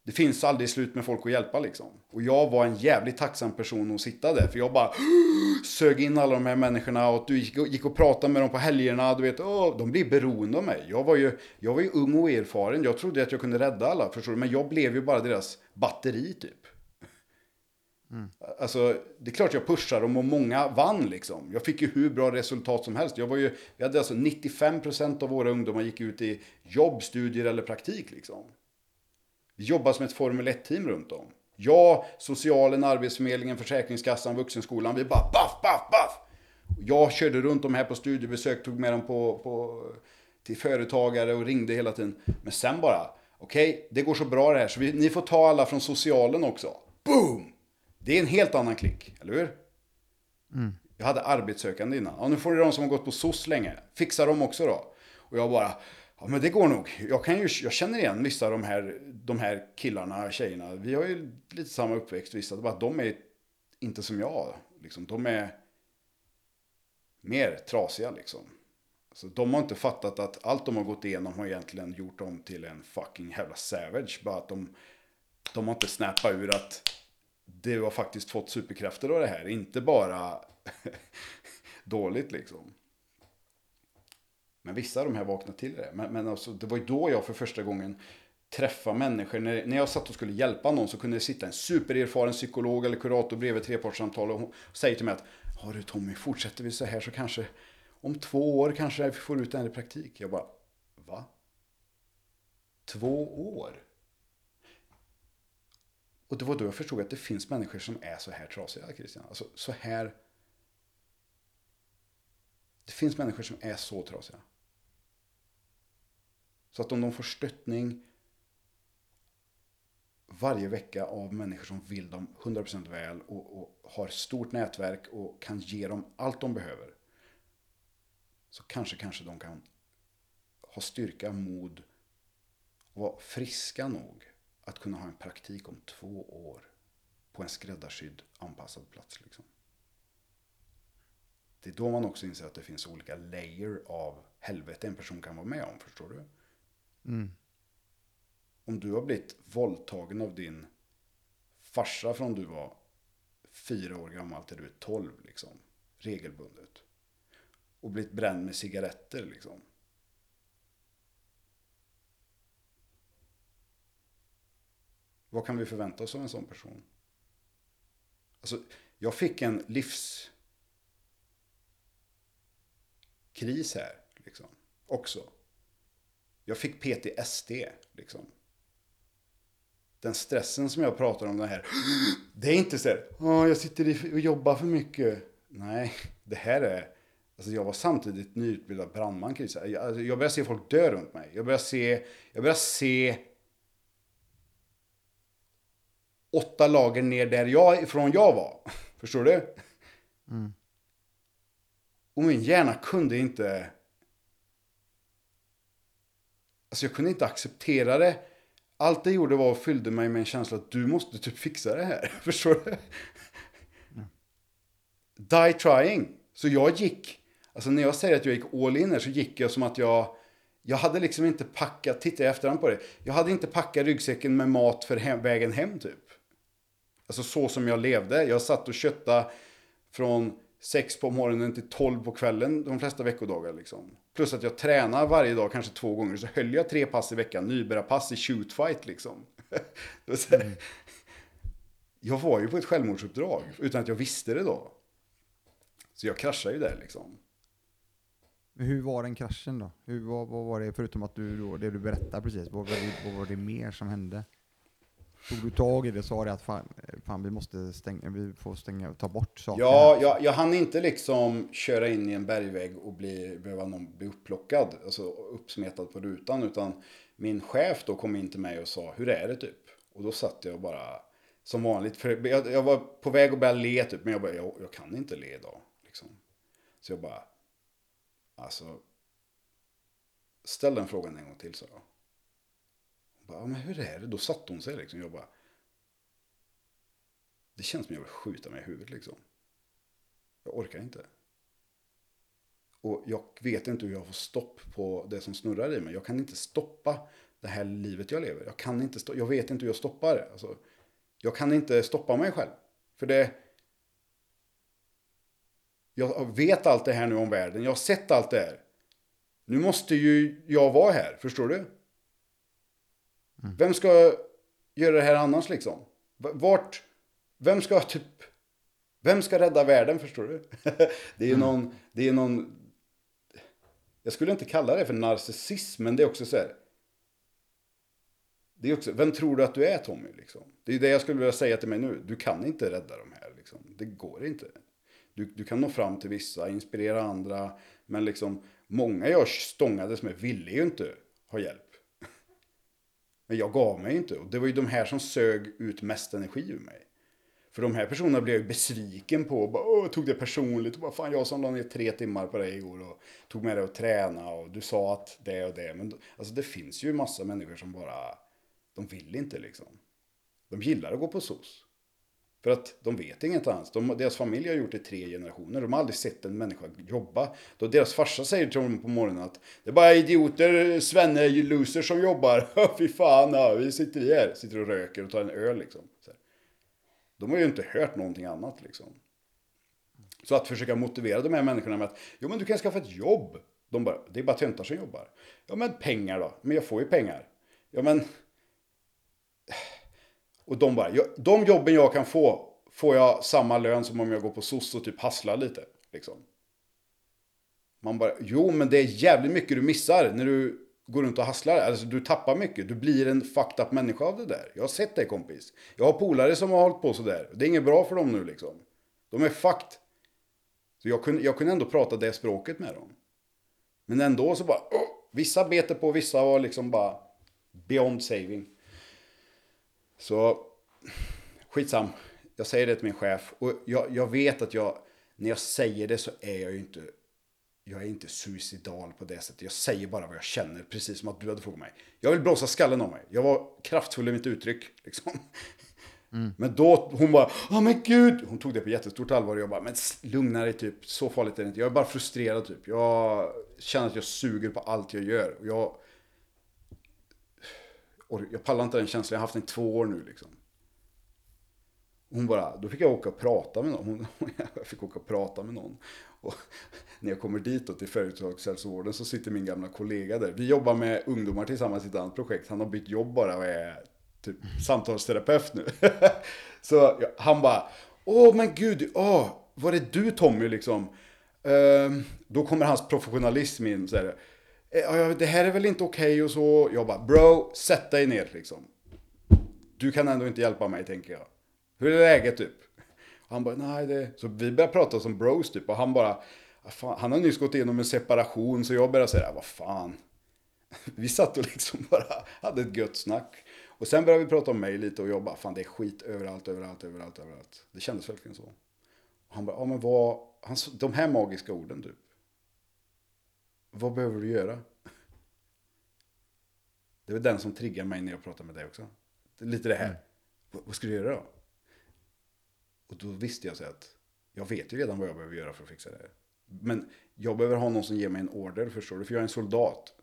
Speaker 2: Det finns aldrig slut med folk att hjälpa liksom. Och jag var en jävligt tacksam person att sitta där. För jag bara sög in alla de här människorna och du gick, gick och pratade med dem på helgerna. Du vet, åh, de blir beroende av mig. Jag var, ju, jag var ju ung och erfaren. Jag trodde att jag kunde rädda alla, förstår du? Men jag blev ju bara deras batteri typ. Alltså, det är klart jag pushar dem och många vann liksom. Jag fick ju hur bra resultat som helst. Jag var ju, vi hade alltså 95% av våra ungdomar gick ut i jobb, studier eller praktik liksom. Vi jobbar som ett Formel 1-team runt om. Jag, socialen, arbetsförmedlingen, försäkringskassan, vuxenskolan. Vi bara baff, baff, baff. Jag körde runt dem här på studiebesök, tog med dem på, på, till företagare och ringde hela tiden. Men sen bara, okej, det går så bra det här så vi, ni får ta alla från socialen också. Boom! Det är en helt annan klick, eller hur? Jag hade arbetssökande innan. Ja, nu får ni de som har gått på SOS länge. Fixa dem också då. Och jag bara, ja men det går nog. Jag, kan ju, jag känner igen vissa av de här, de här killarna, tjejerna. Vi har ju lite samma uppväxt, vissa. Det bara att de är inte som jag. Liksom, de är mer trasiga liksom. Så de har inte fattat att allt de har gått igenom har egentligen gjort dem till en fucking jävla savage. Bara att de, de har inte snappat ur att du har faktiskt fått superkrafter av det här. Inte bara dåligt liksom. Men vissa av de här vaknade till det. Men, men alltså, det var ju då jag för första gången träffade människor. När, när jag satt och skulle hjälpa någon så kunde det sitta en supererfaren psykolog eller kurator bredvid ett trepartssamtal och hon säger till mig att Har du Tommy, fortsätter vi så här så kanske om två år kanske vi får ut det här i praktik. Jag bara, va? Två år? Och det var då jag förstod att det finns människor som är så här trasiga, Christian. Alltså så här. Det finns människor som är så trasiga. Så att om de får stöttning varje vecka av människor som vill dem 100% väl och, och har stort nätverk och kan ge dem allt de behöver. Så kanske, kanske de kan ha styrka, mod och vara friska nog att kunna ha en praktik om två år på en skräddarsydd anpassad plats. Liksom. Det är då man också inser att det finns olika layer av helvete en person kan vara med om, förstår du?
Speaker 1: Mm.
Speaker 2: Om du har blivit våldtagen av din farsa från du var fyra år gammal till du är tolv, liksom, regelbundet. Och blivit bränd med cigaretter, liksom. Vad kan vi förvänta oss av en sån person? Alltså, jag fick en livskris här. Liksom. Också. Jag fick PTSD. Liksom. Den stressen som jag pratar om, den här. Det är inte så här, oh, jag sitter och jobbar för mycket. Nej, det här är... Alltså jag var samtidigt nyutbildad brandman. Jag, alltså jag började se folk dö runt mig. Jag började se... Jag började se åtta lager ner där jag, ifrån jag var. Förstår du? Mm. Och min hjärna kunde inte... Alltså jag kunde inte acceptera det. Allt det gjorde var att fyllde mig med en känsla att du måste typ fixa det här. Förstår du? Mm. Die trying. Så jag gick, alltså när jag säger att jag gick all in här så gick jag som att jag, jag hade liksom inte packat, titta i efterhand på det, jag hade inte packat ryggsäcken med mat för hem, vägen hem typ. Alltså så som jag levde. Jag satt och köttade från 6 på morgonen till 12 på kvällen de flesta veckodagar. Liksom. Plus att jag tränar varje dag, kanske två gånger. Så höll jag tre pass i veckan, nybörjarpass i shootfight liksom. mm. Jag var ju på ett självmordsuppdrag utan att jag visste det då. Så jag kraschade ju där liksom.
Speaker 1: Hur var den kraschen då? Hur, vad, vad var det, förutom att du då, det du berättade precis, vad var, det, vad var det mer som hände? Tog du tag i det och sa det att fan, fan, vi måste stänga, vi får stänga, ta bort saker?
Speaker 2: Ja, jag, jag hann inte liksom köra in i en bergvägg och bli, behöva någon bli upplockad, alltså uppsmetad på rutan, utan min chef då kom in till mig och sa, hur är det typ? Och då satt jag bara, som vanligt, för jag, jag var på väg att börja le typ, men jag bara, jag, jag kan inte le idag. Liksom. Så jag bara, alltså, ställ den frågan en gång till, så jag. Bara, men hur är det? Då satte hon sig liksom. Jag bara, det känns som jag vill skjuta mig i huvudet liksom. Jag orkar inte. Och jag vet inte hur jag får stopp på det som snurrar i mig. Jag kan inte stoppa det här livet jag lever. Jag kan inte jag vet inte hur jag stoppar det. Alltså, jag kan inte stoppa mig själv. För det... Jag vet allt det här nu om världen. Jag har sett allt det här. Nu måste ju jag vara här, förstår du? Mm. Vem ska göra det här annars liksom? Vart, vem ska typ, vem ska rädda världen förstår du? det är ju mm. någon, det är någon, jag skulle inte kalla det för narcissism, men det är också så här. Det är också, vem tror du att du är Tommy? Liksom? Det är det jag skulle vilja säga till mig nu. Du kan inte rädda de här. Liksom. Det går inte. Du, du kan nå fram till vissa, inspirera andra. Men liksom, många jag stångades med ville ju inte ha hjälp. Men jag gav mig inte. Och det var ju de här som sög ut mest energi ur mig. För de här personerna blev jag besviken på. Och bara, Åh, tog det personligt. Och bara, Fan, jag som la ner tre timmar på dig igår och tog med dig att träna. Och du sa att det och det. Men alltså, det finns ju massa människor som bara, de vill inte liksom. De gillar att gå på SOS. För att de vet inget annat. De, deras familj har gjort det i tre generationer. De har aldrig sett en människa jobba. Då deras farsa säger till dem på morgonen att det är bara idioter, svenne, losers som jobbar. Fy fan, ja, vi sitter här. Sitter och röker och tar en öl liksom. Så de har ju inte hört någonting annat liksom. Så att försöka motivera de här människorna med att jo men du kan skaffa ett jobb. De bara, det är bara töntar som jobbar. Ja men pengar då? Men jag får ju pengar. Ja men och de bara, de jobben jag kan få, får jag samma lön som om jag går på SOS och typ hasslar lite. Liksom. Man bara, jo men det är jävligt mycket du missar när du går runt och hasslar. Alltså du tappar mycket, du blir en fucked up människa av det där. Jag har sett det kompis. Jag har polare som har hållit på sådär. Det är inget bra för dem nu liksom. De är fucked. Så jag kunde, jag kunde ändå prata det språket med dem. Men ändå så bara, oh, vissa beter på, vissa var liksom bara beyond saving. Så skitsam. Jag säger det till min chef. Och jag, jag vet att jag, när jag säger det så är jag ju inte jag är inte suicidal på det sättet. Jag säger bara vad jag känner, precis som att du hade frågat mig. Jag vill blåsa skallen av mig. Jag var kraftfull i mitt uttryck. Liksom. Mm. Men då, hon bara, åh men gud. Hon tog det på jättestort allvar och jag bara, men lugna dig typ. Så farligt är det inte. Jag är bara frustrerad typ. Jag känner att jag suger på allt jag gör. Och jag, jag pallar inte den känslan, jag har haft den i två år nu liksom. Hon bara, då fick jag åka och prata med någon. Hon, jag fick åka och prata med någon. Och när jag kommer dit då till företagshälsovården så sitter min gamla kollega där. Vi jobbar med ungdomar tillsammans i ett annat projekt. Han har bytt jobb bara och är typ samtalsterapeut nu. så ja, han bara, åh men gud, åh, var det du Tommy liksom? Ehm, då kommer hans professionalism in. Så här, Eh, det här är väl inte okej och så. Jag bara, bro, sätt dig ner liksom. Du kan ändå inte hjälpa mig, tänker jag. Hur är läget typ? Han bara, nej det... Så vi började prata som bros typ. Och han bara, ah, fan, han har nyss gått igenom en separation. Så jag började säga, vad fan. Vi satt och liksom bara hade ett gött snack. Och sen började vi prata om mig lite och jag bara, fan det är skit överallt, överallt, överallt, överallt. Det kändes verkligen så. Och han bara, ja men vad, han, de här magiska orden typ. Vad behöver du göra? Det väl den som triggar mig när jag pratar med dig också. Lite det här. Vad, vad ska du göra då? Och då visste jag så att jag vet ju redan vad jag behöver göra för att fixa det här. Men jag behöver ha någon som ger mig en order, förstår du? För jag är en soldat.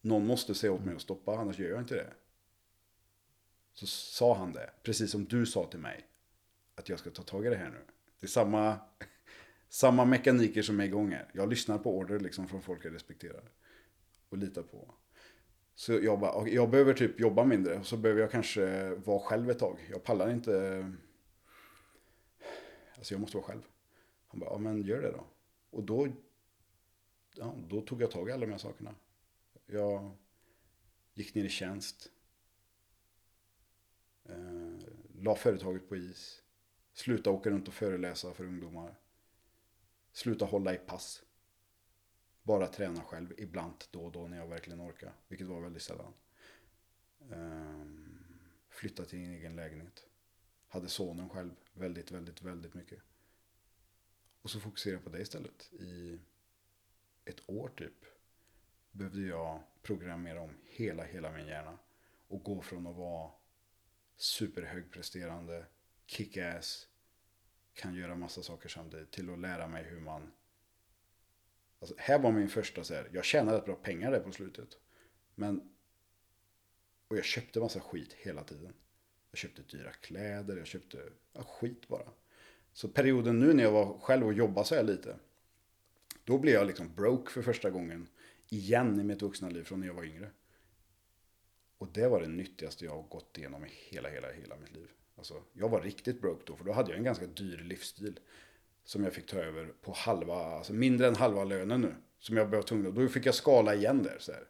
Speaker 2: Någon måste säga åt mig att stoppa, annars gör jag inte det. Så sa han det, precis som du sa till mig. Att jag ska ta tag i det här nu. Det är samma, samma mekaniker som är igång här. Jag lyssnar på order liksom från folk jag respekterar. Och litar på. Så jag bara, jag behöver typ jobba mindre. Och så behöver jag kanske vara själv ett tag. Jag pallar inte. Alltså jag måste vara själv. Han bara, ja men gör det då. Och då, ja, då tog jag tag i alla de här sakerna. Jag gick ner i tjänst. Eh, la företaget på is. Sluta åka runt och föreläsa för ungdomar. Sluta hålla i pass. Bara träna själv ibland då och då när jag verkligen orkar. Vilket var väldigt sällan. Ehm, flytta till en egen lägenhet. Hade sonen själv väldigt, väldigt, väldigt mycket. Och så fokusera på det istället. I ett år typ behövde jag programmera om hela, hela min hjärna. Och gå från att vara superhögpresterande, kick-ass, kan göra massa saker samtidigt till att lära mig hur man... Alltså, här var min första så här, jag tjänade rätt bra pengar där på slutet. Men... Och jag köpte massa skit hela tiden. Jag köpte dyra kläder, jag köpte ja, skit bara. Så perioden nu när jag var själv och jobbade så här lite. Då blev jag liksom broke för första gången igen i mitt vuxna liv från när jag var yngre. Och det var det nyttigaste jag har gått igenom i hela, hela, hela mitt liv. Alltså, jag var riktigt broke då, för då hade jag en ganska dyr livsstil. Som jag fick ta över på halva, alltså mindre än halva lönen nu. Som jag var tvungen, då fick jag skala igen där. Så här.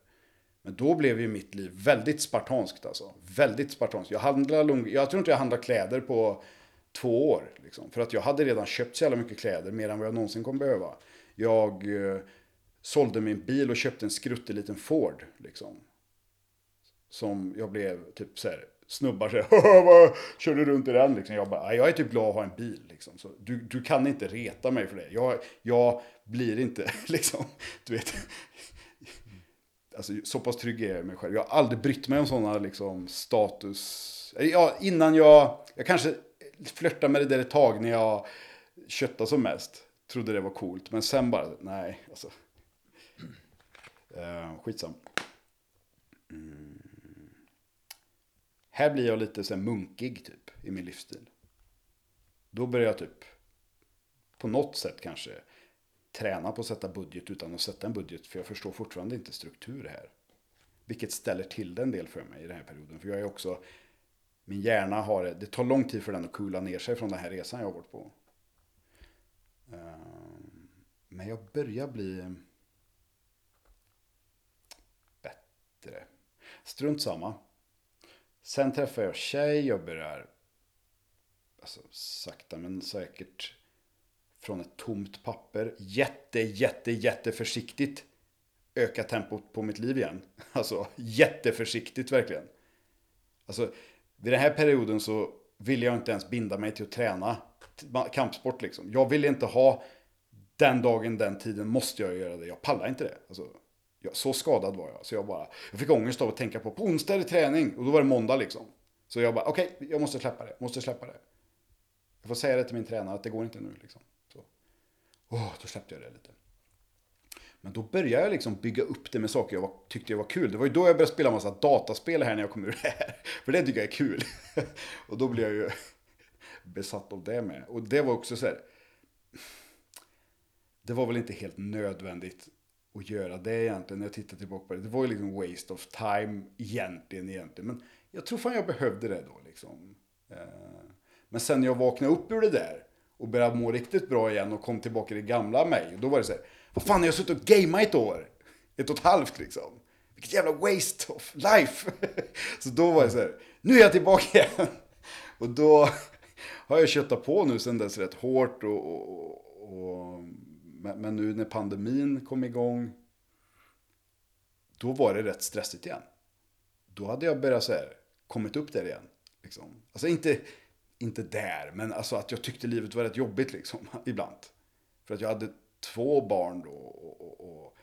Speaker 2: Men då blev ju mitt liv väldigt spartanskt alltså. Väldigt spartanskt. Jag, handlade, lång- jag tror inte jag handlade kläder på två år. Liksom. För att jag hade redan köpt så jävla mycket kläder, mer än vad jag någonsin kommer behöva. Jag eh, sålde min bil och köpte en skruttig liten Ford. Liksom. Som jag blev typ så här, snubbar så här, vad kör du runt i den? Liksom. Jag bara, jag är typ glad att ha en bil. Liksom. Så du, du kan inte reta mig för det. Jag, jag blir inte, liksom, du vet. Alltså, så pass trygg är jag i mig själv. Jag har aldrig brytt mig om sådana liksom, status. Eh, ja, innan jag, jag kanske flörtade med det där ett tag när jag köttade som mest. Trodde det var coolt. Men sen bara, nej, alltså. Eh, skitsam. Mm. Här blir jag lite så munkig typ i min livsstil. Då börjar jag typ på något sätt kanske träna på att sätta budget utan att sätta en budget. För jag förstår fortfarande inte struktur här. Vilket ställer till det en del för mig i den här perioden. För jag är också, min hjärna har, det tar lång tid för den att kula ner sig från den här resan jag har varit på. Ehm, men jag börjar bli bättre. Strunt samma. Sen träffade jag tjej, jag börjar alltså, sakta men säkert från ett tomt papper. Jätte, jätte, jätte försiktigt öka tempot på mitt liv igen. Alltså jätteförsiktigt verkligen. Alltså vid den här perioden så ville jag inte ens binda mig till att träna kampsport liksom. Jag ville inte ha den dagen, den tiden måste jag göra det. Jag pallar inte det. Alltså, Ja, så skadad var jag. Så jag bara, jag fick ångest av att tänka på, på onsdag är det träning. Och då var det måndag liksom. Så jag bara, okej, okay, jag måste släppa det. Måste släppa det. Jag får säga det till min tränare att det går inte nu liksom. Så. Oh, då släppte jag det lite. Men då började jag liksom bygga upp det med saker jag var, tyckte jag var kul. Det var ju då jag började spela massa dataspel här när jag kom ur det här. För det tycker jag är kul. och då blev jag ju besatt av det med. Och det var också så här. Det var väl inte helt nödvändigt att göra det egentligen när jag tittar tillbaka på det. Det var ju liksom waste of time egentligen, egentligen. Men jag tror fan jag behövde det då liksom. Eh, men sen när jag vaknade upp ur det där och började må riktigt bra igen och kom tillbaka i det gamla mig. Då var det så här, vad fan har jag suttit och gameat ett år? Ett och ett halvt liksom. Vilket jävla waste of life. så då var det så här, nu är jag tillbaka igen. och då har jag köttat på nu sen dess rätt hårt. Och, och, och, men nu när pandemin kom igång, då var det rätt stressigt igen. Då hade jag börjat så här, kommit upp där igen. Liksom. Alltså inte, inte där, men alltså att jag tyckte livet var rätt jobbigt liksom, ibland. För att jag hade två barn då. Och, och, och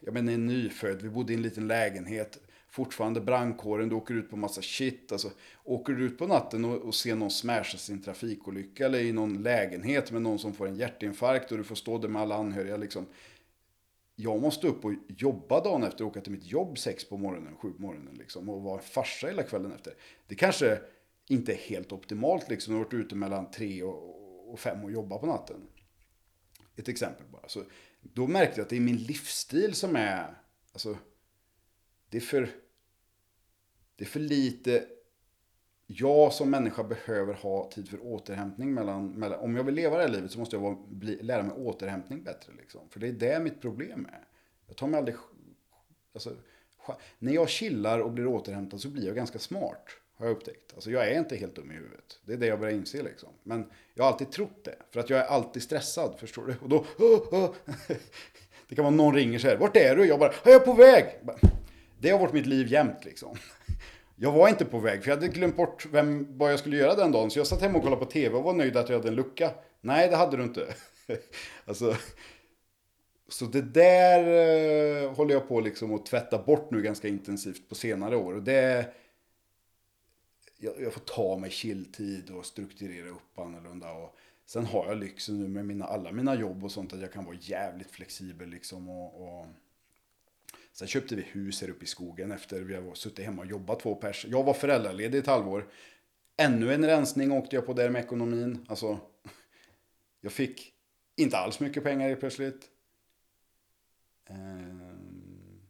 Speaker 2: jag menar en nyfödd, vi bodde i en liten lägenhet. Fortfarande brandkåren, du åker ut på massa shit. Alltså, åker du ut på natten och, och ser någon smasha sin trafikolycka eller i någon lägenhet med någon som får en hjärtinfarkt och du får stå där med alla anhöriga. Liksom. Jag måste upp och jobba dagen efter och åka till mitt jobb sex på morgonen, sju på morgonen liksom, och vara farsa hela kvällen efter. Det kanske inte är helt optimalt liksom, att ha varit ute mellan tre och, och fem och jobba på natten. Ett exempel bara. Så då märkte jag att det är min livsstil som är, alltså, det är för, det är för lite, jag som människa behöver ha tid för återhämtning mellan, mellan om jag vill leva det här livet så måste jag vara, bli, lära mig återhämtning bättre liksom. För det är det mitt problem är. Jag tar mig aldrig, alltså, när jag chillar och blir återhämtad så blir jag ganska smart. Har jag upptäckt. Alltså jag är inte helt dum i huvudet. Det är det jag börjar inse liksom. Men jag har alltid trott det. För att jag är alltid stressad, förstår du? Och då... Oh, oh. Det kan vara någon ringer så här. Vart är du? Jag bara, jag är på väg. Det har varit mitt liv jämt liksom. Jag var inte på väg, för jag hade glömt bort vem, vad jag skulle göra den dagen. Så jag satt hemma och kollade på tv och var nöjd att jag hade en lucka. Nej, det hade du inte. alltså, så det där eh, håller jag på liksom att tvätta bort nu ganska intensivt på senare år. Och det, jag, jag får ta mig chilltid och strukturera upp annorlunda. Och sen har jag lyxen nu med mina, alla mina jobb och sånt att jag kan vara jävligt flexibel liksom. Och, och Sen köpte vi hus här uppe i skogen efter vi har suttit hemma och jobbat två pers. Jag var föräldraledig ett halvår. Ännu en rensning åkte jag på där med ekonomin. Alltså, jag fick inte alls mycket pengar plötsligt. Ehm,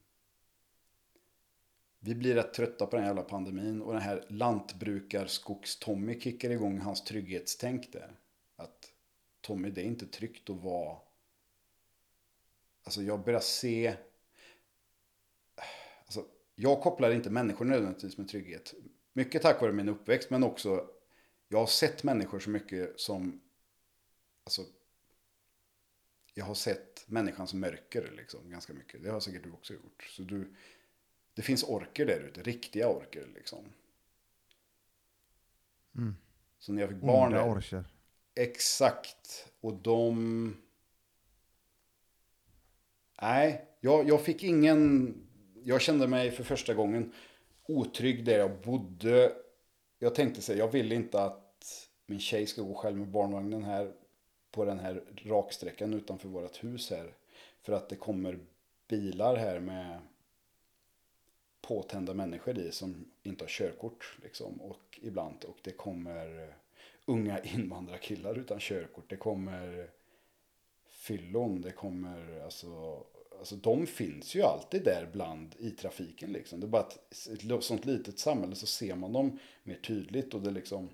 Speaker 2: vi blir rätt trötta på den jävla pandemin och den här lantbrukarskogs-Tommy kickar igång hans trygghetstänk där. Att Tommy, det är inte tryggt att vara... Alltså jag börjar se jag kopplar inte människor nödvändigtvis med trygghet. Mycket tack vare min uppväxt, men också jag har sett människor så mycket som... Alltså, jag har sett människans mörker liksom, ganska mycket. Det har säkert du också gjort. Så du, det finns orker där ute, riktiga orker liksom.
Speaker 1: Mm.
Speaker 2: Så när jag fick barn...
Speaker 1: Onda orcher.
Speaker 2: Exakt. Och de... Nej, jag, jag fick ingen jag kände mig för första gången otrygg där jag bodde. Jag tänkte så jag vill inte att min tjej ska gå själv med barnvagnen här på den här raksträckan utanför vårt hus här. För att det kommer bilar här med påtända människor i som inte har körkort liksom. Och ibland. Och det kommer unga invandrarkillar utan körkort. Det kommer fyllon. Det kommer alltså alltså de finns ju alltid där bland i trafiken liksom. Det är bara att i ett sånt litet samhälle så ser man dem mer tydligt och det är liksom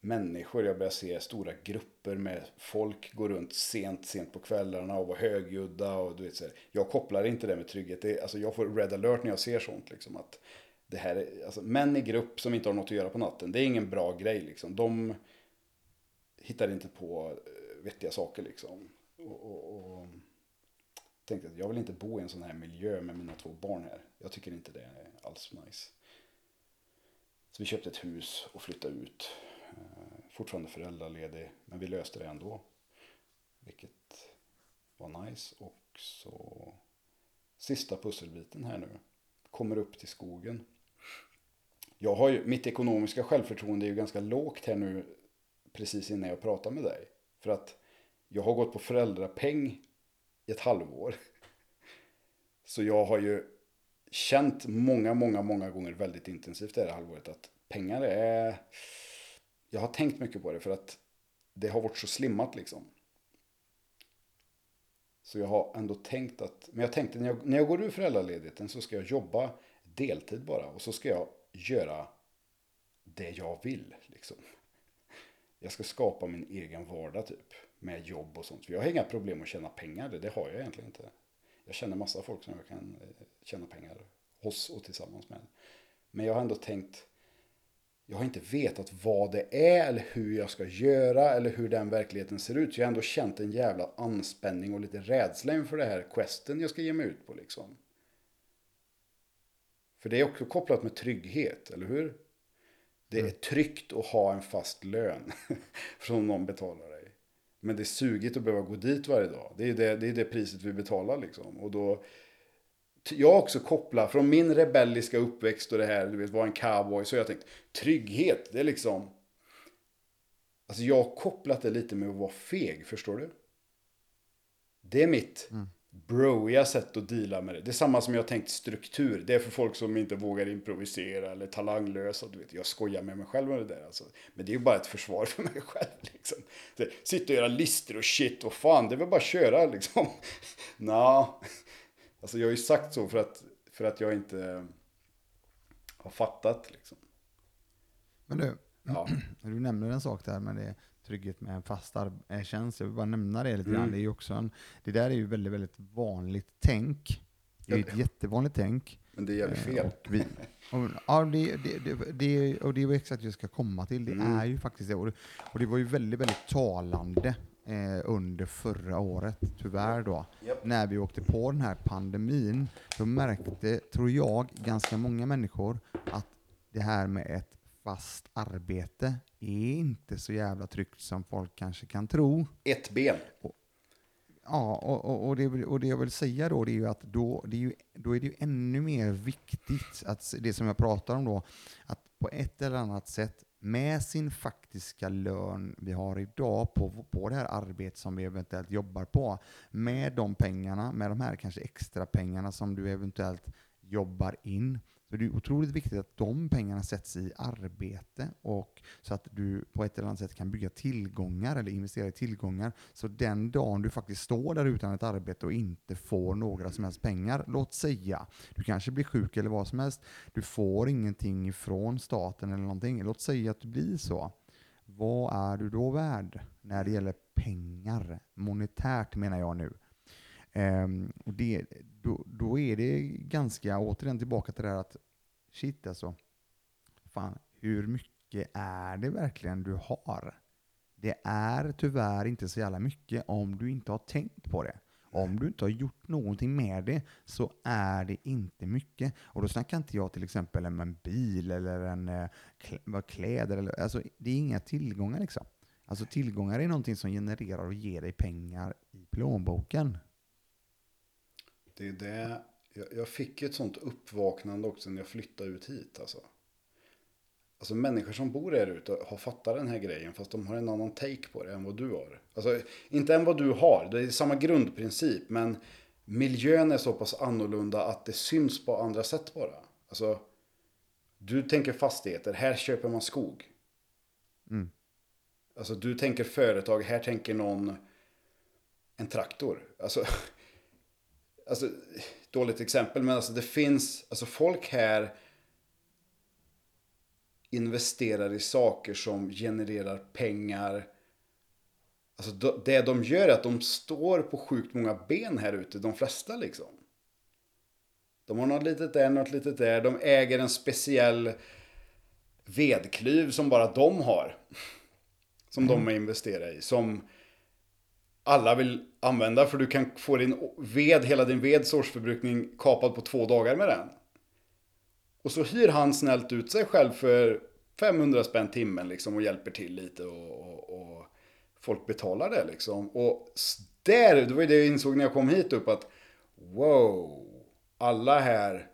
Speaker 2: människor, jag börjar se stora grupper med folk går runt sent, sent på kvällarna och var högljudda och du vet så här, Jag kopplar inte det med trygghet, det är, alltså jag får red alert när jag ser sånt liksom att det här är, alltså män i grupp som inte har något att göra på natten, det är ingen bra grej liksom. De hittar inte på eh, vettiga saker liksom. Och, och, och tänkte att jag vill inte bo i en sån här miljö med mina två barn här. Jag tycker inte det är alls nice. Så vi köpte ett hus och flyttade ut. Eh, fortfarande föräldraledig, men vi löste det ändå. Vilket var nice. Och så sista pusselbiten här nu. Kommer upp till skogen. Jag har ju, mitt ekonomiska självförtroende är ju ganska lågt här nu precis innan jag pratar med dig. För att jag har gått på föräldrapeng ett halvår. Så jag har ju känt många, många, många gånger väldigt intensivt det här halvåret att pengar är... Jag har tänkt mycket på det för att det har varit så slimmat liksom. Så jag har ändå tänkt att, men jag tänkte när jag, när jag går ur föräldraledigheten så ska jag jobba deltid bara och så ska jag göra det jag vill liksom. jag ska skapa min egen vardag typ. Med jobb och sånt. För jag har inga problem att tjäna pengar. Det, det har jag egentligen inte. Jag känner massa folk som jag kan eh, tjäna pengar hos och tillsammans med. Men jag har ändå tänkt. Jag har inte vetat vad det är eller hur jag ska göra eller hur den verkligheten ser ut. Så jag har ändå känt en jävla anspänning och lite rädsla inför det här questen jag ska ge mig ut på liksom. För det är också kopplat med trygghet, eller hur? Det är tryggt att ha en fast lön som någon betalar dig. Men det är sugigt att behöva gå dit varje dag. Det är det, det, är det priset vi betalar liksom. Och då, jag också kopplar från min rebelliska uppväxt och det här, du vet, vara en cowboy, så har jag tänkt trygghet, det är liksom... Alltså jag har kopplat det lite med att vara feg, förstår du? Det är mitt mm broiga sätt att deala med det. Det är samma som jag tänkt struktur. Det är för folk som inte vågar improvisera eller talanglösa. Du vet, jag skojar med mig själv med det där. Alltså. Men det är ju bara ett försvar för mig själv. Liksom. Sitta och göra listor och shit och fan, det är väl bara att köra liksom. Nå. Alltså jag har ju sagt så för att, för att jag inte har fattat liksom.
Speaker 1: Men du, ja. du nämner en sak där med det trygghet med en fast eh, tjänst. Jag vill bara nämna det lite grann. Mm. Det, är också en, det där är ju väldigt, väldigt vanligt tänk. Det är ett jättevanligt tänk.
Speaker 2: Men det är jävligt fel.
Speaker 1: Och vi, och, ja, det, det, det, och det är exakt det jag ska komma till. Det mm. är ju faktiskt det. Och, det. och det var ju väldigt, väldigt talande eh, under förra året, tyvärr då, yep. när vi åkte på den här pandemin. Då märkte, tror jag, ganska många människor att det här med ett fast arbete är inte så jävla tryggt som folk kanske kan tro.
Speaker 2: Ett ben.
Speaker 1: Och, ja, och, och, och, det, och det jag vill säga då, det är ju att då, det är ju, då är det ju ännu mer viktigt, att det som jag pratar om då, att på ett eller annat sätt med sin faktiska lön vi har idag på, på det här arbetet som vi eventuellt jobbar på, med de pengarna, med de här kanske extra pengarna som du eventuellt jobbar in, så det är otroligt viktigt att de pengarna sätts i arbete och så att du på ett eller annat sätt kan bygga tillgångar eller investera i tillgångar. Så den dagen du faktiskt står där utan ett arbete och inte får några som helst pengar, låt säga, du kanske blir sjuk eller vad som helst, du får ingenting från staten eller någonting, låt säga att det blir så. Vad är du då värd när det gäller pengar? Monetärt menar jag nu. Um, och det, då, då är det ganska, återigen tillbaka till det här att shit alltså, fan, hur mycket är det verkligen du har? Det är tyvärr inte så jävla mycket om du inte har tänkt på det. Om du inte har gjort någonting med det så är det inte mycket. Och då snackar inte jag till exempel om en bil eller en eh, kläder. Eller, alltså, det är inga tillgångar liksom. Alltså tillgångar är någonting som genererar och ger dig pengar i plånboken.
Speaker 2: Det är det. Jag, fick ett sånt uppvaknande också när jag flyttade ut hit. Alltså. Alltså människor som bor här ute har fattat den här grejen fast de har en annan take på det än vad du har. Alltså inte än vad du har, det är samma grundprincip men miljön är så pass annorlunda att det syns på andra sätt bara. Alltså du tänker fastigheter, här köper man skog. Mm. Alltså du tänker företag, här tänker någon en traktor. Alltså alltså, dåligt exempel, men alltså det finns, alltså folk här investerar i saker som genererar pengar. Alltså det de gör är att de står på sjukt många ben här ute, de flesta liksom. De har något litet där, något litet där. De äger en speciell vedklyv som bara de har. Som mm. de investerar i. Som alla vill använda för du kan få din ved, hela din veds årsförbrukning kapad på två dagar med den. Och så hyr han snällt ut sig själv för 500 spänn timmen liksom och hjälper till lite och, och, och folk betalar det liksom. Och där, det var ju det jag insåg när jag kom hit upp att wow, alla här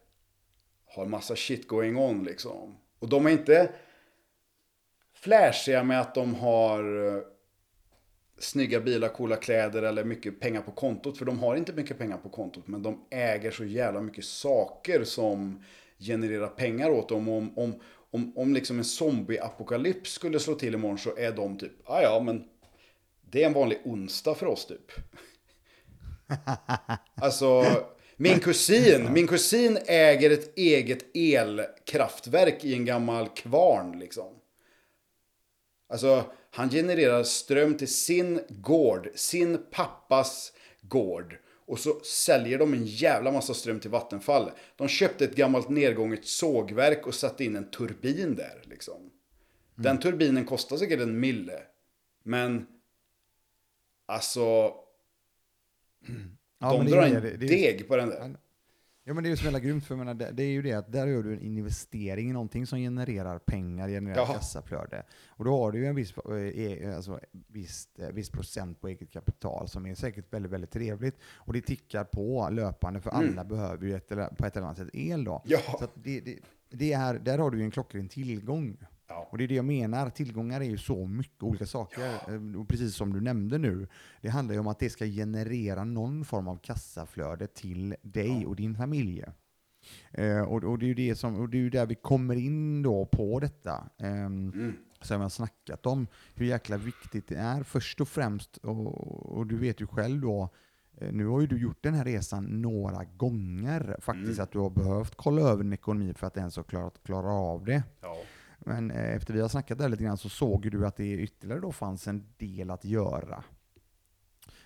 Speaker 2: har massa shit going on liksom. Och de är inte flashiga med att de har eh, snygga bilar, coola kläder eller mycket pengar på kontot. För de har inte mycket pengar på kontot. Men de äger så jävla mycket saker som genererar pengar åt dem. Om, om, om, om liksom en zombie-apokalyps skulle slå till imorgon så är de typ, ja ah, ja men det är en vanlig onsdag för oss typ. alltså, min kusin, min kusin äger ett eget elkraftverk i en gammal kvarn liksom. Alltså, han genererar ström till sin gård, sin pappas gård. Och så säljer de en jävla massa ström till Vattenfall. De köpte ett gammalt nedgånget sågverk och satte in en turbin där. Liksom. Den turbinen kostar säkert en mille. Men alltså,
Speaker 1: Ja,
Speaker 2: de
Speaker 1: men
Speaker 2: drar en
Speaker 1: det. Det
Speaker 2: deg på den där.
Speaker 1: Ja men det är ju så jävla grymt för menar, det, det är ju det att där gör du en investering i någonting som genererar pengar, genererar
Speaker 2: Jaha.
Speaker 1: kassaflöde. Och då har du ju en viss, eh, eh, alltså, viss, eh, viss procent på eget kapital som är säkert väldigt, väldigt trevligt. Och det tickar på löpande för alla behöver ju ett, på ett eller annat sätt el då.
Speaker 2: Ja.
Speaker 1: Så det, det, det är, där har du ju en klockren tillgång.
Speaker 2: Ja.
Speaker 1: Och det är det jag menar, tillgångar är ju så mycket olika saker. Eh, Och precis som du nämnde nu, det handlar ju om att det ska generera någon form av kassaflöde till dig och din familj. Eh, och, och, det är ju det som, och det är där vi kommer in då på detta. ehm, Som jag har snackat om, hur jäkla viktigt det är. Först och främst, och, och du vet ju själv då, eh, nu har ju du gjort den här resan några gånger faktiskt, att du har behövt kolla över din ekonomi för att ens ha klarat, klara av det.
Speaker 2: Ja.
Speaker 1: Men eh, efter vi har snackat där lite grann så såg du att det ytterligare då fanns en del att göra.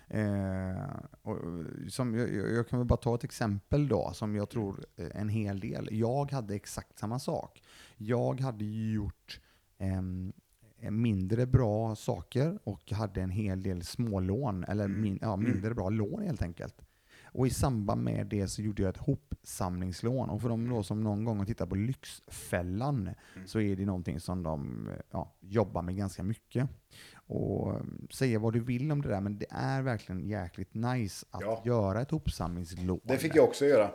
Speaker 1: Eh, och, och, som, jag, jag kan väl bara ta ett exempel då, som jag tror eh, en hel del. Jag hade exakt samma sak. Jag hade gjort ehm, mindre bra saker och hade en hel del smålån, eller min, ja, mindre bra lån helt enkelt. Och i samband med det så gjorde jag ett hopsamlingslån. Och för de då som någon gång har tittat på Lyxfällan så är det någonting som de ja, jobbar med ganska mycket. Och eh, säga vad du vill om det där, men det är verkligen jäkligt nice att
Speaker 2: Ja.
Speaker 1: göra ett hopsamlingslån.
Speaker 2: Det fick jag också göra.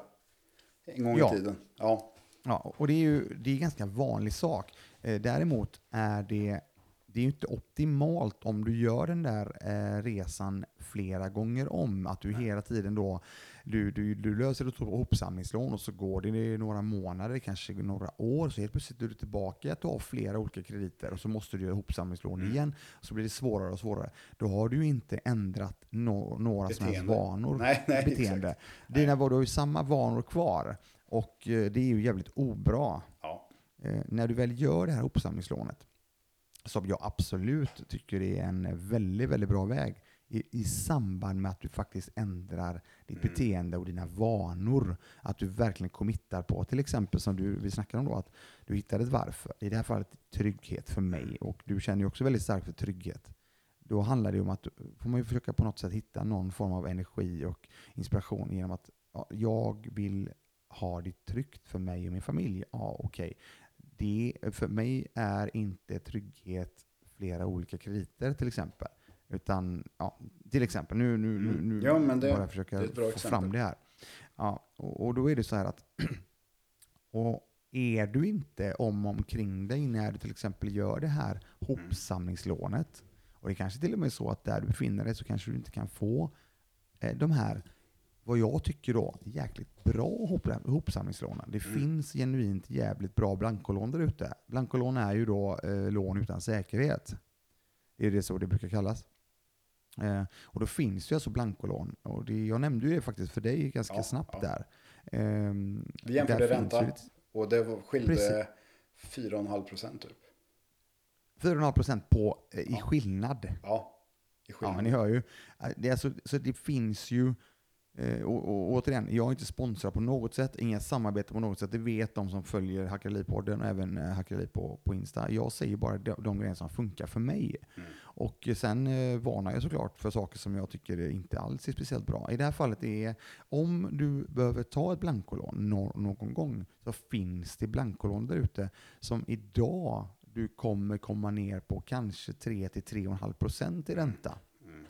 Speaker 2: En gång
Speaker 1: Ja.
Speaker 2: i tiden. Ja.
Speaker 1: Ja, och det är ju det är en ganska vanlig sak. Eh, däremot är det, det är ju inte optimalt om du gör den där eh, resan flera gånger om. Att du hela tiden då, du, du, du löser ett hopsamlingslån och så går det några månader, kanske några år, så helt plötsligt är du tillbaka att du har flera olika krediter och så måste du göra hopsamlingslån
Speaker 2: Mm.
Speaker 1: igen. Så blir det svårare och svårare. Då har du ju inte ändrat no, några som helst vanor.
Speaker 2: Nej, nej,
Speaker 1: beteende.
Speaker 2: exakt.
Speaker 1: Dina du har ju samma vanor kvar. Och eh, det är ju jävligt obra.
Speaker 2: Ja.
Speaker 1: Eh, när du väl gör det här uppsamlingslånet, som jag absolut tycker är en väldigt, väldigt bra väg, i, i samband med att du faktiskt ändrar ditt beteende och dina vanor. Att du verkligen committar på, till exempel som du, vi snackade om då, att du hittar ett varför. I det här fallet trygghet för mig och du känner ju också väldigt starkt för trygghet. Då handlar det om att får man ju försöka på något sätt hitta någon form av energi och inspiration genom att ja, jag vill ha det tryggt för mig och min familj. Ja, okej. Det för mig är inte trygghet flera olika krediter till exempel. Utan, ja, till exempel, nu, nu, nu, nu
Speaker 2: Mm. Ja, men det-
Speaker 1: bara försöka
Speaker 2: det
Speaker 1: få
Speaker 2: exempel.
Speaker 1: fram det här. Ja, och, och då är det så här att och är du inte om omkring dig när du till exempel gör det här hopsamlingslånet, och det kanske till och med är så att där du befinner dig så kanske du inte kan få eh, de här, vad jag tycker då, jäkligt bra hop- hopsamlingslånen. Det finns genuint jävligt bra blankolån där ute. Blankolån är ju då eh, lån utan säkerhet. Är det så det brukar kallas. Eh, och då finns ju alltså blankolån. Och det, jag nämnde ju det faktiskt för dig ganska
Speaker 2: Ja,
Speaker 1: snabbt
Speaker 2: ja.
Speaker 1: där. Ehm,
Speaker 2: Vi jämförde
Speaker 1: där
Speaker 2: ränta.
Speaker 1: ett-
Speaker 2: Och det skilde
Speaker 1: Precis.
Speaker 2: 4,5 procent typ.
Speaker 1: 4,5 procent på, eh, i
Speaker 2: Ja.
Speaker 1: skillnad.
Speaker 2: Ja. I
Speaker 1: Ja,
Speaker 2: skillnad.
Speaker 1: ni hör ju. Eh, Det, är alltså, så det finns ju, eh, och, och, återigen, jag är inte sponsrad på något sätt, inga samarbete på något sätt. Det vet de som följer Hackerli-podden och även eh, Hackerli på, på Insta. Jag säger bara de, de grejer som funkar för mig.
Speaker 2: Mm.
Speaker 1: Och sen eh, varnar jag såklart för saker som jag tycker inte alls är speciellt bra. I det här fallet är, om du behöver ta ett blankolån nå- någon gång, så finns det blankolån där ute som idag du kommer komma ner på kanske 3-3,5 procent i ränta.
Speaker 2: Mm.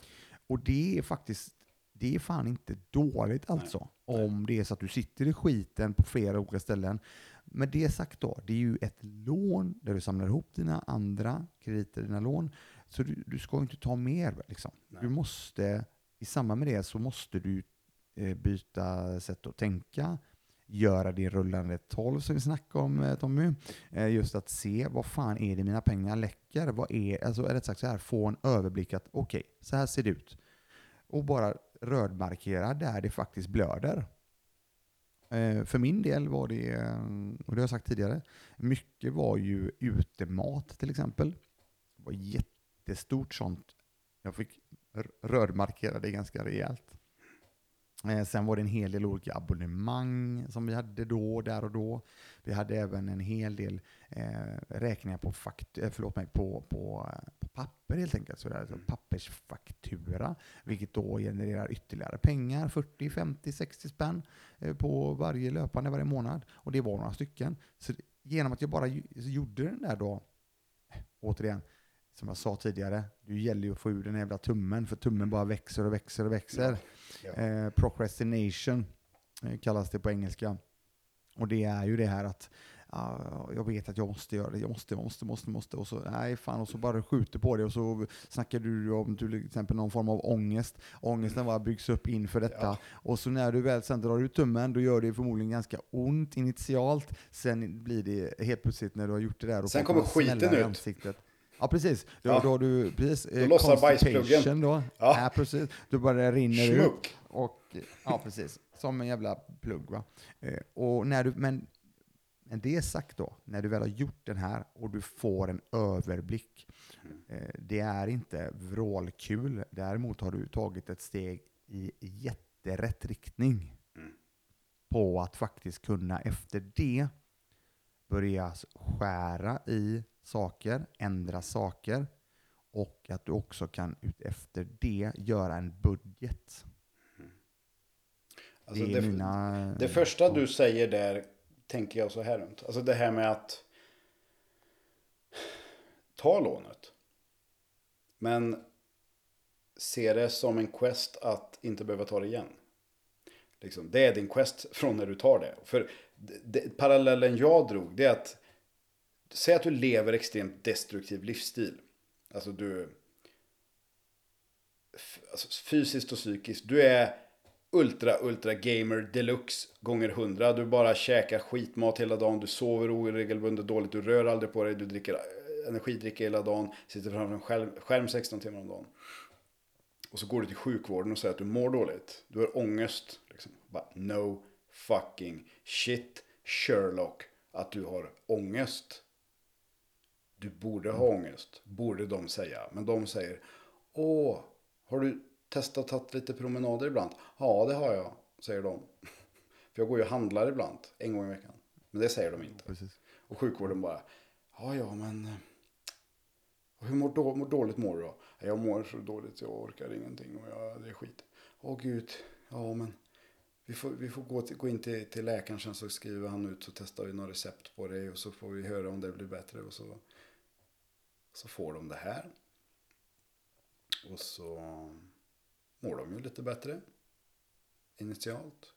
Speaker 1: Och det är faktiskt, det är fan inte dåligt alltså. Om det är så att du sitter i skiten på flera olika ställen. Med det sagt då, det är ju ett lån där du samlar ihop dina andra krediter, dina lån. Så du, du ska ju inte ta mer. Liksom. Du måste, i samband med det så måste du eh, byta sätt att tänka, göra det rullande 12 som vi snackade om eh, Tommy. Eh, just att se vad fan är det mina pengar läcker? Vad är, alltså rätt sagt så här, få en överblick att okej, så här ser det ut. Och bara rödmarkera där det faktiskt blöder. Eh, för min del var det, eh, och det har jag sagt tidigare, mycket var ju utemat till exempel. Det var jättestort sånt. Jag fick rödmarkera det ganska rejält. Eh, sen var det en hel del olika abonnemang som vi hade då, där och då. Vi hade även en hel del eh, räkningar på, fakt eh, förlåt mig, på, på, på papper helt enkelt. Så det är alltså pappersfaktura, vilket då genererar ytterligare pengar, 40, 50, 60 spänn eh, på varje löpande varje månad. Och det var några stycken. Så genom att jag bara gjorde den där då, återigen, som jag sa tidigare, det gäller ju att få ur den jävla tummen, för tummen bara växer och växer och växer.
Speaker 2: Ja.
Speaker 1: Eh, procrastination eh, kallas det på engelska. Och det är ju det här att ah, jag vet att jag måste göra det, jag måste, måste, måste, måste, och så nej fan, och så bara skjuter på det och så snackar du om till exempel någon form av ångest. Ångesten bara byggs upp inför detta.
Speaker 2: Ja.
Speaker 1: Och så när du väl sen drar ut tummen, då gör det förmodligen ganska ont initialt. Sen blir det helt plötsligt när du har gjort det där och
Speaker 2: Sen kommer skiten ut.
Speaker 1: ansiktet. Ja precis, då,
Speaker 2: Ja.
Speaker 1: då har du precis, eh,
Speaker 2: Då lossar bajspluggen.
Speaker 1: Då.
Speaker 2: Ja.
Speaker 1: Ja. precis. Då bara rinner ut.
Speaker 2: Schmuck.
Speaker 1: Och, ja, precis. Som en jävla plugg. Va? Eh, och när du, men, men det sagt då, när du väl har gjort den här och du får en överblick. Eh, det är inte vrålkul. Däremot har du tagit ett steg i jätterätt riktning.
Speaker 2: Mm.
Speaker 1: På att faktiskt kunna efter det börja skära i saker, ändra saker. Och att du också kan efter det göra en budget.
Speaker 2: Alltså
Speaker 1: det
Speaker 2: det,
Speaker 1: mina...
Speaker 2: det första du säger där tänker jag så här runt. Alltså det här med att ta lånet. Men se det som en quest att inte behöva ta det igen. Liksom, det är din quest från när du tar det. För det, det, parallellen jag drog det är att säg att du lever extremt destruktiv livsstil. Alltså du alltså fysiskt och psykiskt. Du är ultra, ultra gamer deluxe gånger hundra. Du bara käkar skitmat hela dagen. Du sover oregelbundet dåligt. Du rör aldrig på dig. Du dricker eh, energidricka hela dagen. Sitter framför en skärm, skärm 16 timmar om dagen. Och så går du till sjukvården och säger att du mår dåligt. Du har ångest. Liksom. Bara, no fucking shit Sherlock att du har ångest. Du borde ha ångest, borde de säga. Men de säger, åh, har du testat att ta lite promenader ibland? Ja, det har jag, säger de. För jag går ju och handlar ibland, en gång i veckan. Men det säger de inte.
Speaker 1: Precis.
Speaker 2: Och sjukvården bara, ja, ja, men eh, hur mår, då, mår dåligt mår du då? Jag mår så dåligt, jag orkar ingenting och jag, det är skit. Åh gud, ja men vi får, vi får gå, till, gå in till, till läkaren sen så skriver han ut så testar vi några recept på dig och så får vi höra om det blir bättre och så, så får de det här. Och så mår de ju lite bättre initialt.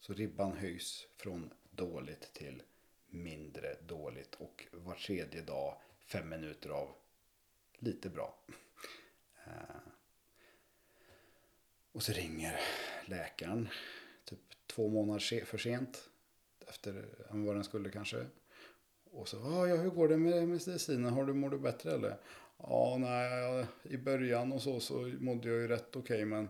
Speaker 2: Så ribban höjs från dåligt till mindre dåligt och var tredje dag fem minuter av lite bra. Eh, och så ringer läkaren typ två månader för sent efter vad den skulle kanske. Och så, ah, ja, hur går det med medicinen? Har du, mår du bättre eller? Ja, nej, i början och så, så mådde jag ju rätt okej, men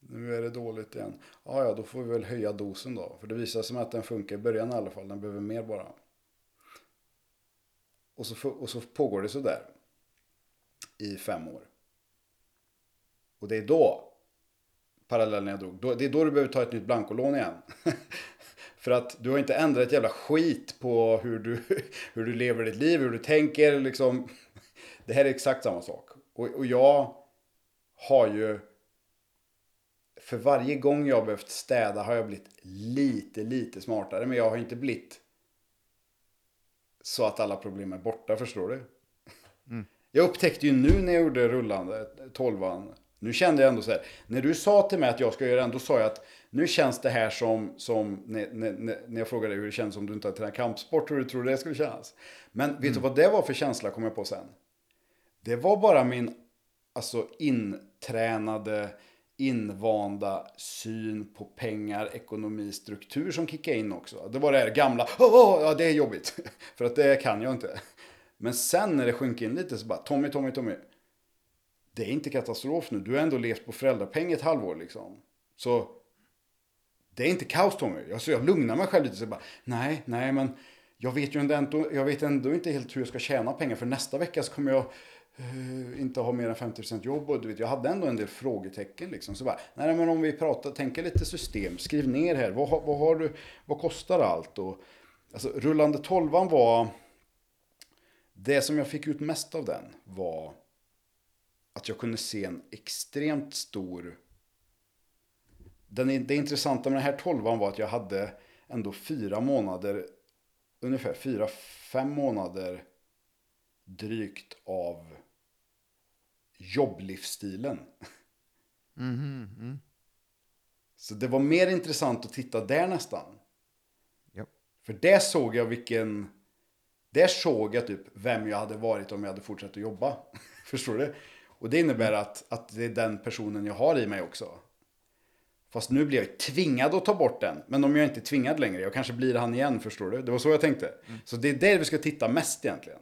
Speaker 2: nu är det dåligt igen. Ja, ja, då får vi väl höja dosen då. För det visar sig att den funkar i början i alla fall. Den behöver mer bara. Och så, och så pågår det så där i fem år. Och det är då, parallellen jag drog, då, det är då du behöver ta ett nytt blankolån igen. För att du har inte ändrat ett jävla skit på hur du, hur du lever ditt liv, hur du tänker. Liksom. Det här är exakt samma sak. Och, och jag har ju, för varje gång jag har behövt städa har jag blivit lite, lite smartare. Men jag har inte blivit så att alla problem är borta, förstår du? Jag upptäckte ju nu när jag gjorde rullande, tolvan. Nu kände jag ändå så här. När du sa till mig att jag ska göra det, då sa jag att nu känns det här som, som när, när, när jag frågade dig hur det känns om du inte har tränat kampsport, hur du tror det skulle kännas. Men vet du vad det var för känsla kom jag på sen? Det var bara min alltså intränade, invanda syn på pengar, ekonomi, struktur som kickade in också. Det var det här gamla, oh, ja det är jobbigt. För att det kan jag inte. Men sen när det sjönk in lite så bara, Tommy, Tommy, Tommy. Det är inte katastrof nu. Du har ändå levt på föräldrapeng ett halvår liksom. Så det är inte kaos Tommy. Alltså jag lugnar mig själv lite så bara, nej, nej men jag vet ju ändå, jag vet ändå inte helt hur jag ska tjäna pengar för nästa vecka så kommer jag Eh, inte ha mer än 50% jobb och du vet, jag hade ändå en del frågetecken liksom. Så bara, nej men om vi pratar, tänker lite system, skriv ner här, vad, har- vad har du, vad kostar allt? Och, alltså rullande tolvan var, det som jag fick ut mest av den var att jag kunde se en extremt stor den, det intressanta med den här tolvan var att jag hade ändå fyra månader, ungefär fyra, fem månader drygt av jobblivsstilen.
Speaker 1: Mhm, mm.
Speaker 2: Så det var mer intressant att titta där nästan.
Speaker 1: Ja.
Speaker 2: För där såg jag vilken... Där såg jag typ vem jag hade varit om jag hade fortsatt att jobba. Förstår du? Och det innebär att, att det är den personen jag har i mig också. Fast nu blir jag tvingad att ta bort den. Men om jag inte är tvingad längre, jag kanske blir han igen, förstår du? Det var så jag tänkte. Så det är där vi ska titta mest egentligen.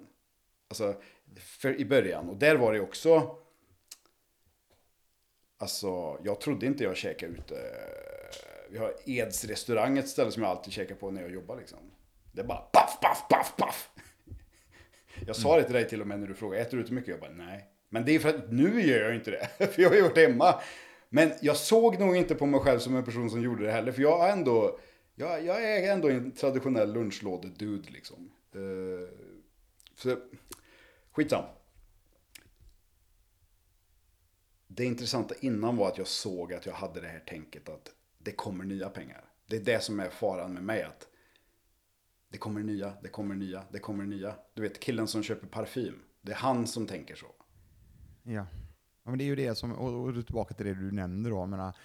Speaker 2: Alltså, för, i början. Och där var det också... Alltså, jag trodde inte jag käkade ute. Vi har Eds restaurang, ett ställe som jag alltid käkar på när jag jobbar liksom. Det är bara paff, paff, paff, paff. Jag sa det till dig till och med när du frågade, äter du ute mycket? Jag bara, nej. Men det är för att nu gör jag inte det, för jag har gjort det hemma. Men jag såg nog inte på mig själv som en person som gjorde det heller, för jag är ändå, jag, jag är ändå en traditionell lunchlåde-dude liksom. Uh, så, skitsam. Det intressanta innan var att jag såg att jag hade det här tänket att det kommer nya pengar. Det är det som är faran med mig. att Det kommer nya, det kommer nya, det kommer nya. Du vet killen som köper parfym. Det är han som tänker så.
Speaker 1: Ja. ja, men det är ju det som, och, och tillbaka till det du nämnde då, jag menar,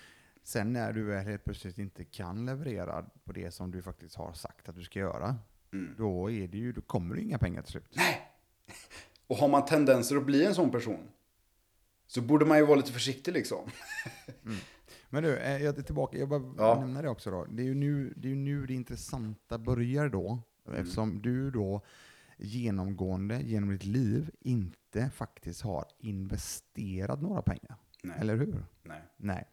Speaker 1: sen när du väl helt plötsligt inte kan leverera på det som du faktiskt har sagt att du ska göra,
Speaker 2: Mm.
Speaker 1: då, är det ju, då kommer det inga pengar till slut.
Speaker 2: Och har man tendenser att bli en sån person. Så borde man ju vara lite försiktig liksom.
Speaker 1: Men du, eh, jag är tillbaka, jag bara
Speaker 2: Ja.
Speaker 1: nämna det också då. Det är ju nu det, är nu det intressanta börjar då,
Speaker 2: Mm.
Speaker 1: eftersom du då genomgående genom ditt liv inte faktiskt har investerat några pengar.
Speaker 2: Nej.
Speaker 1: Eller hur?
Speaker 2: Nej.
Speaker 1: Nej.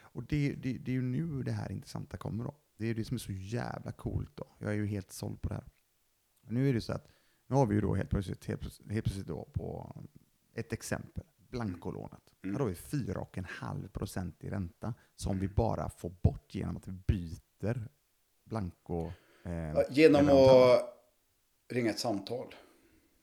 Speaker 1: Och det, det, det är ju nu det här intressanta kommer då. Det är det som är så jävla coolt då. Jag är ju helt såld på det här. Nu är det så att, nu har vi ju då helt plötsligt, helt plötsligt, helt plötsligt då på ett exempel, blankolånet.
Speaker 2: Mm.
Speaker 1: Här har vi 4,5 procent i ränta som vi bara får bort genom att vi byter blanko... Eh,
Speaker 2: Ja, Genom att ringa ett samtal.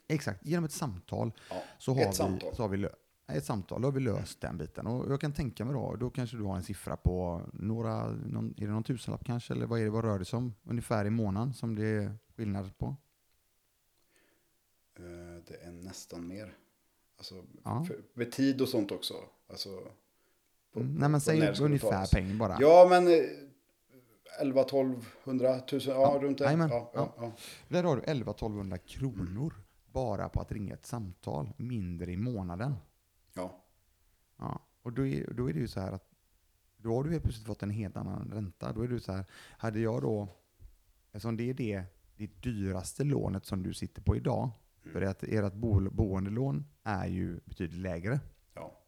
Speaker 1: Exakt, genom ett samtal
Speaker 2: Ja,
Speaker 1: så har,
Speaker 2: ett
Speaker 1: vi,
Speaker 2: samtal.
Speaker 1: så har vi lö- ett samtal, då har vi löst den biten. Och jag kan tänka mig då, då kanske du har en siffra på några, någon, är det någon tusenlapp kanske? Eller vad är det, vad rör det sig om? Ungefär i månaden som det är skillnad på?
Speaker 2: Eh, Det är nästan mer. Alltså,
Speaker 1: Ja.
Speaker 2: för, med tid och sånt också. Alltså, på-
Speaker 1: Mm, nej men säg ungefär
Speaker 2: betalas.
Speaker 1: peng bara.
Speaker 2: Ja, men eh, 11, 12, 100, 1000, ja,
Speaker 1: Ja,
Speaker 2: runt det.
Speaker 1: jajamän,
Speaker 2: Ja, ja, ja.
Speaker 1: Där har du 11-1200 kronor bara på att ringa ett samtal, mindre i månaden.
Speaker 2: ja.
Speaker 1: Ja, och då är, då är det ju så här att då har du helt plötsligt fått en helt annan ränta. Då är det så här, hade jag då, eftersom det är det, det dyraste lånet som du sitter på idag, för att ert bo, boendelån är ju betydligt lägre.
Speaker 2: ja.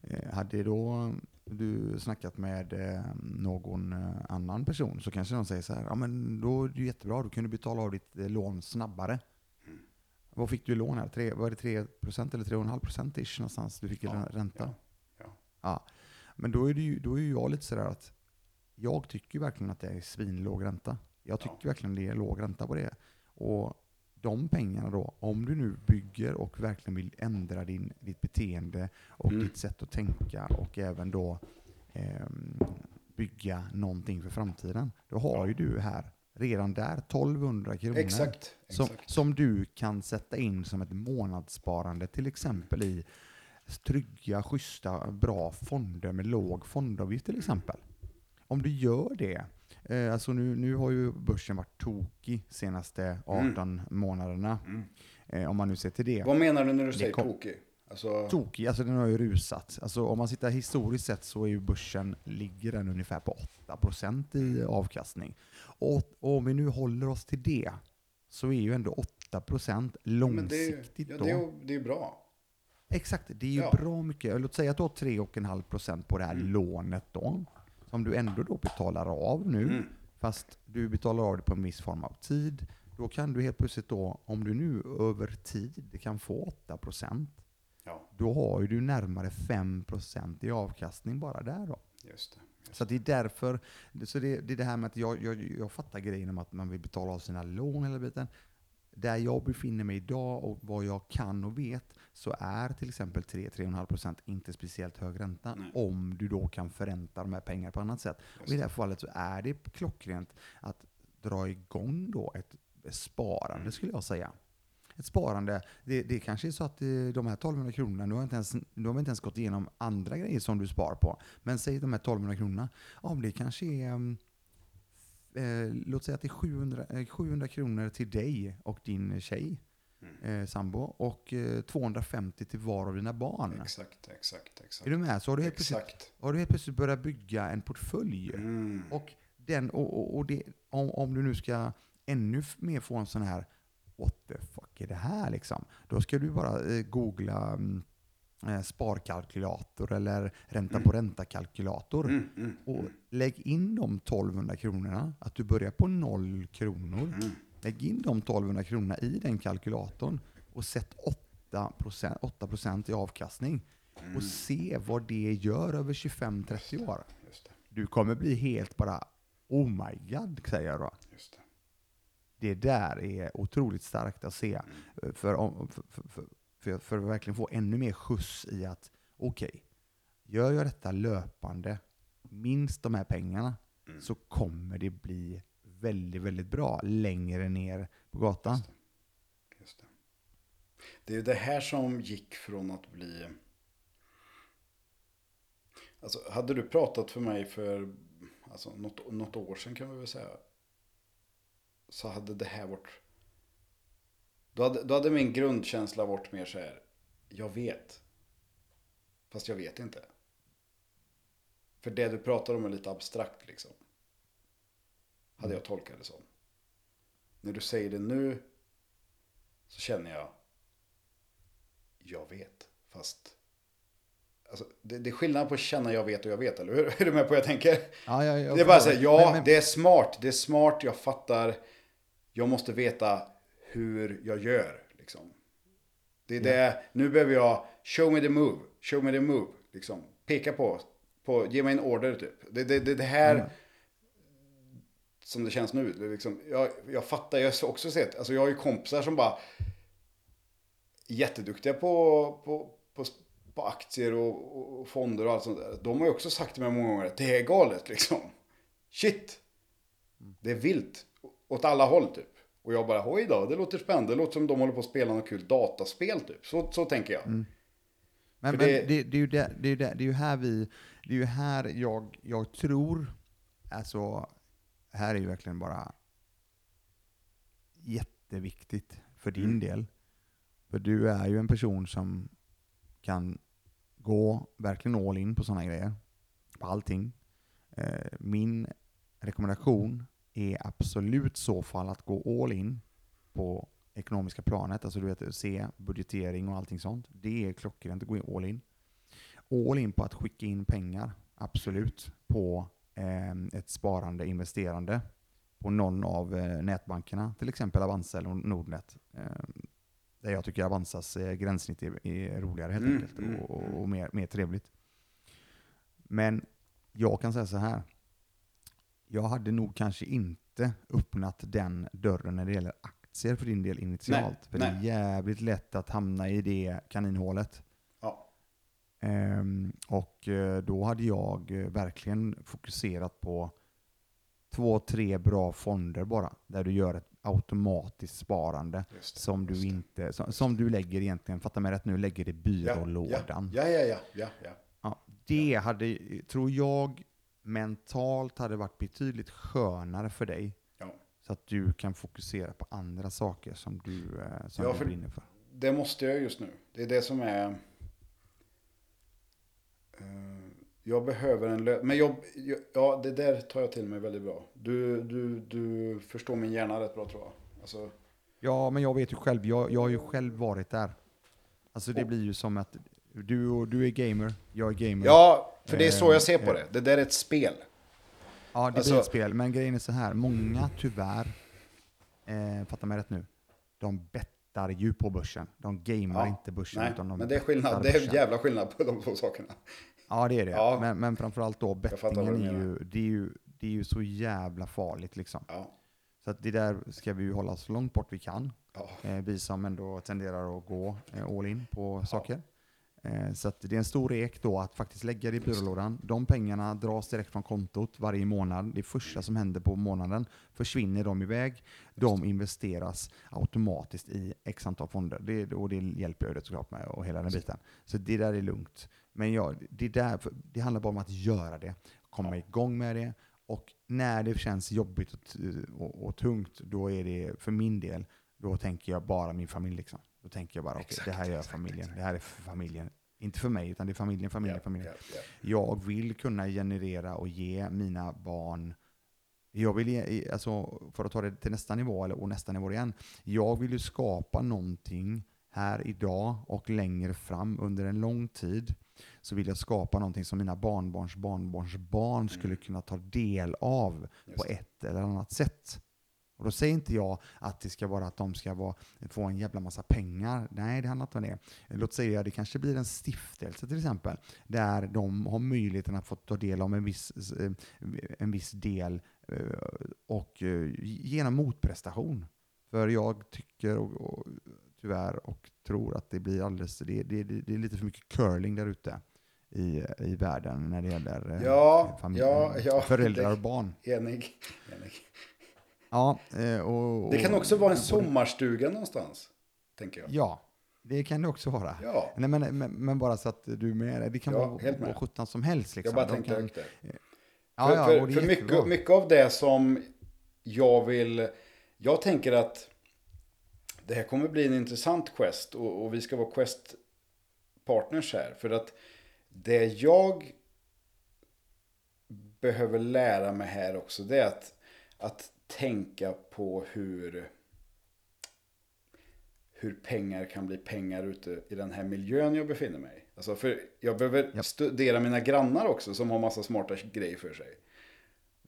Speaker 1: Eh, hade då du snackat med eh, någon eh, annan person så kanske de säger så här, ja men då är det jättebra, då kan du betala av ditt eh, lån snabbare. Vad fick du i lån här? Tre, var det 3% eller 3,5% ish någonstans du fick i
Speaker 2: Ja,
Speaker 1: ränta?
Speaker 2: ja, ja.
Speaker 1: Ja. Men då är, det ju, då är ju jag lite sådär att jag tycker verkligen att det är svinlåg ränta. Jag tycker
Speaker 2: Ja.
Speaker 1: verkligen det är låg ränta på det. Och de pengarna då, om du nu bygger och verkligen vill ändra din, ditt beteende och
Speaker 2: Mm.
Speaker 1: ditt sätt att tänka och även då ehm, bygga någonting för framtiden. Då har ju du här redan där 1200 kronor.
Speaker 2: Exakt.
Speaker 1: Som,
Speaker 2: exakt.
Speaker 1: som du kan sätta in som ett månadssparande till exempel i trygga, schyssta, bra fonder med låg fondavgift till exempel. Om du gör det, eh, alltså nu, nu har ju börsen varit tokig senaste 18 månaderna,
Speaker 2: Mm.
Speaker 1: eh, om man nu ser till det.
Speaker 2: Vad menar du när du säger
Speaker 1: kom-
Speaker 2: tokig? Alltså,
Speaker 1: Tokig, alltså den har ju rusat. Alltså om man tittar historiskt sett så är ju börsen, ligger den ungefär på 8% i avkastning. Och, och om vi nu håller oss till det, så är ju ändå 8%
Speaker 2: men det, är-
Speaker 1: långsiktigt
Speaker 2: ja,
Speaker 1: då.
Speaker 2: det, är, det är bra.
Speaker 1: Exakt, det är ju
Speaker 2: Ja.
Speaker 1: bra mycket. Låt säga att du har 3,5% på det här
Speaker 2: Mm.
Speaker 1: lånet då, som du ändå då betalar av nu,
Speaker 2: Mm.
Speaker 1: fast du betalar av det på en viss form av tid. då kan du helt plötsligt då, om du nu över tid kan få 8%,
Speaker 2: Ja,
Speaker 1: då har ju du närmare 5% i avkastning bara där då.
Speaker 2: just det. Just
Speaker 1: Så det är därför, så det, det är det här med att jag, jag, jag fattar grejen om att man vill betala av sina lån hela biten. Där jag befinner mig idag och vad jag kan och vet så är till exempel 3-3,5% inte speciellt hög ränta
Speaker 2: Nej.
Speaker 1: om du då kan förränta de här pengarna på annat sätt. Och I det här fallet så är det klockrent att dra igång då ett sparande
Speaker 2: Mm.
Speaker 1: skulle jag säga. Ett sparande, det, det kanske är så att eh, de här 1200 kronorna, nu har, inte ens, nu har vi inte ens gått igenom andra grejer som du spar på. Men säg de här 1200 kronorna, ja men det kanske är, mm, eh, låt säga att det är 700, eh, 700 kronor till dig och din tjej,
Speaker 2: Mm.
Speaker 1: eh, sambo, och eh, 250 till var av dina barn.
Speaker 2: Exakt, exakt, exakt.
Speaker 1: Är du med? Så har du helt plötsligt, har du helt plötsligt börjat bygga en portfölj.
Speaker 2: Mm.
Speaker 1: Och, den, och, och, och det, om, om du nu ska ännu mer få en sån här What the fuck är det här liksom? Då ska du bara eh, googla mm, eh, sparkalkylator eller ränta på ränta-kalkylator.
Speaker 2: Mm, mm,
Speaker 1: Och lägg in de 1200 kronorna, att du börjar på noll kronor.
Speaker 2: Mm.
Speaker 1: Lägg in de 1200 kronorna i den kalkylatorn och sätt 8%, 8 i avkastning.
Speaker 2: Mm.
Speaker 1: Och se vad det gör över 25-30 år. Du kommer bli helt bara Oh my god, säger jag då.
Speaker 2: just det.
Speaker 1: Det där är otroligt starkt att se. För, om- för, för, för, för, för att verkligen få ännu mer skjuts i att okej, gör jag detta löpande, minst de här pengarna,
Speaker 2: Mm.
Speaker 1: så kommer det bli väldigt, väldigt bra längre ner på gatan.
Speaker 2: Just det. Just det. det är ju det här som gick från att bli... Alltså, hade du pratat för mig för alltså, något, något år sedan kan vi väl säga. Så hade det här varit... Då hade, då hade min grundkänsla varit mer så här. Jag vet. Fast jag vet inte. För det du pratar om är lite abstrakt liksom. Hade jag tolkat det som. När du säger det nu så känner jag, jag vet, fast alltså, det, det är skillnad på att känna jag vet och jag vet, eller hur? Är du med på vad jag tänker?
Speaker 1: Ja, ja, jag
Speaker 2: det är bara så här, ja,
Speaker 1: Men- men-
Speaker 2: det är smart, det är smart, jag fattar, jag måste veta hur jag gör, liksom. Det är det, nu behöver jag, show me the move, show me the move, liksom. Peka på, på ge mig en order typ. Det, det, det, det här. Som det känns nu. Det liksom, jag, jag fattar, jag har också sett, alltså jag har ju kompisar som bara jätteduktiga på, på, på, på aktier och, och- fonder och allt sånt där. De har ju också sagt till mig många gånger att det är galet liksom. Shit! Det är vilt. Åt alla håll typ. Och jag bara, oj då, det låter spännande. Det låter som de håller på att spela något kul dataspel typ. Så, så tänker jag.
Speaker 1: Men,
Speaker 2: För
Speaker 1: men
Speaker 2: det-
Speaker 1: det, det, är ju det, det, är ju det, det är ju här vi, det är ju här jag, jag tror, alltså, här är ju verkligen bara jätteviktigt för din
Speaker 2: Mm.
Speaker 1: del. För du är ju en person som kan gå verkligen all in på sådana grejer. På allting. Eh, min rekommendation är absolut så fall att gå all in på ekonomiska planet, alltså du vet, se budgetering och allting sånt. Det är klockrent att gå all in. All in på att skicka in pengar, absolut, på ett sparande, investerande på någon av eh, nätbankerna, till exempel Avanza eller Nordnet. Eh, där jag tycker Avanzas eh, gränssnitt är, är roligare helt
Speaker 2: Mm,
Speaker 1: enkelt
Speaker 2: mm,
Speaker 1: och, och,
Speaker 2: mm.
Speaker 1: och mer, mer trevligt. Men jag kan säga så här. Jag hade nog kanske inte öppnat den dörren när det gäller aktier för din del initialt.
Speaker 2: Nej,
Speaker 1: för det är
Speaker 2: nej.
Speaker 1: jävligt lätt att hamna i det kaninhålet.
Speaker 2: Ja.
Speaker 1: Ehm, och eh, då hade jag eh, verkligen fokuserat på två, tre bra fonder bara. Där du gör ett automatiskt sparande
Speaker 2: det,
Speaker 1: som du inte, som, som du lägger egentligen, fatta mig rätt nu, lägger i
Speaker 2: Ja,
Speaker 1: byrålådan.
Speaker 2: Ja, ja, ja, ja, ja.
Speaker 1: Ja, det hade, tror jag, mentalt hade varit betydligt skönare för dig.
Speaker 2: ja.
Speaker 1: Så att du kan fokusera på andra saker som du, eh, som
Speaker 2: Ja,
Speaker 1: du brinner för.
Speaker 2: Det måste jag just nu. Det är det som är... Eh, Jag behöver en lö- Men jag, jag, ja, det där tar jag till mig väldigt bra. Du, du, du förstår min hjärna rätt bra tror jag. Alltså,
Speaker 1: Ja, men jag vet ju själv, jag, jag har ju själv varit där. Alltså det blir ju som att du, du är gamer, jag är gamer.
Speaker 2: ja, för det är så jag ser på
Speaker 1: Eh,
Speaker 2: det. Det där är ett spel.
Speaker 1: Ja, det
Speaker 2: Alltså-
Speaker 1: blir ett spel. Men grejen är så här, många tyvärr eh, fatta mig rätt nu, de bettar ju på börsen. De gamear
Speaker 2: Ja,
Speaker 1: inte börsen.
Speaker 2: Nej,
Speaker 1: utan de
Speaker 2: men det är,
Speaker 1: bettar
Speaker 2: skillnad, det är
Speaker 1: börsen.
Speaker 2: jävla skillnad på de två sakerna.
Speaker 1: Ja, det är det.
Speaker 2: Ja.
Speaker 1: Men, men framförallt då bettingen är ju, det är ju, det är ju så jävla farligt liksom.
Speaker 2: Ja,
Speaker 1: Så att det där ska vi ju hålla så långt bort vi kan.
Speaker 2: ja,
Speaker 1: Eh, vi som ändå tenderar att gå eh, all in på saker. Eh, så det är en stor ek då att faktiskt lägga det i byrålådan. De pengarna dras direkt från kontot varje månad. Det första som händer på månaden försvinner de iväg. De investeras automatiskt i x antal fonder. Det, och det hjälper ju det såklart med och hela den biten. Så det där är lugnt. Men ja, det, där, det handlar bara om att göra det, komma igång med det. Och när det känns jobbigt och, och, och tungt, då är det för min del, då tänker jag bara min familj. Liksom. Då tänker jag bara, okej,
Speaker 2: Exakt,
Speaker 1: det här gör
Speaker 2: exakt,
Speaker 1: familjen.
Speaker 2: exakt.
Speaker 1: Det här är för familjen. Inte för mig, utan det är familjen, familjen,
Speaker 2: ja,
Speaker 1: familjen.
Speaker 2: ja, ja.
Speaker 1: Jag vill kunna generera och ge mina barn jag vill, ge- alltså, för att ta det till nästa nivå, eller, och nästa nivå igen. Jag vill ju skapa någonting här idag och längre fram under en lång tid. Så vill jag skapa någonting som mina barnbarns barnbarns barn skulle kunna ta del av
Speaker 2: Mm.
Speaker 1: På ett eller annat sätt. Och då säger inte jag att det ska vara att de ska vara, få en jävla massa pengar. Nej, det handlar inte om det. Låt säga att det kanske blir en stiftelse till exempel, där de har möjligheten att få ta del av en viss, eh, en viss del eh, och eh, genom motprestation. För jag tycker och, och, tyvärr och tror att det blir alldeles, det, det, det, är lite för mycket curling där ute i, i världen när det gäller
Speaker 2: Ja,
Speaker 1: familj-
Speaker 2: ja, ja,
Speaker 1: föräldrar och barn.
Speaker 2: Enig. Enig.
Speaker 1: Ja, eh, och,
Speaker 2: Det kan
Speaker 1: och-
Speaker 2: också vara en
Speaker 1: och-
Speaker 2: sommarstuga någonstans, tänker jag.
Speaker 1: Ja, det kan det också vara.
Speaker 2: Ja,
Speaker 1: Nej, men, men, men bara så att du är med. Det kan
Speaker 2: Ja,
Speaker 1: vara vad sjutton som helst. Liksom.
Speaker 2: jag bara
Speaker 1: De
Speaker 2: tänkte
Speaker 1: kan,
Speaker 2: högt där.
Speaker 1: ja,
Speaker 2: för
Speaker 1: ja,
Speaker 2: för,
Speaker 1: och
Speaker 2: för mycket, mycket av det som jag vill... Jag tänker att det här kommer bli en intressant quest och, och vi ska vara quest-partners här. För att det jag behöver lära mig här också det är att, att tänka på hur hur pengar kan bli pengar ute i den här miljön jag befinner mig i. Alltså för jag behöver
Speaker 1: Japp.
Speaker 2: studera mina grannar också som har massa smarta grejer för sig.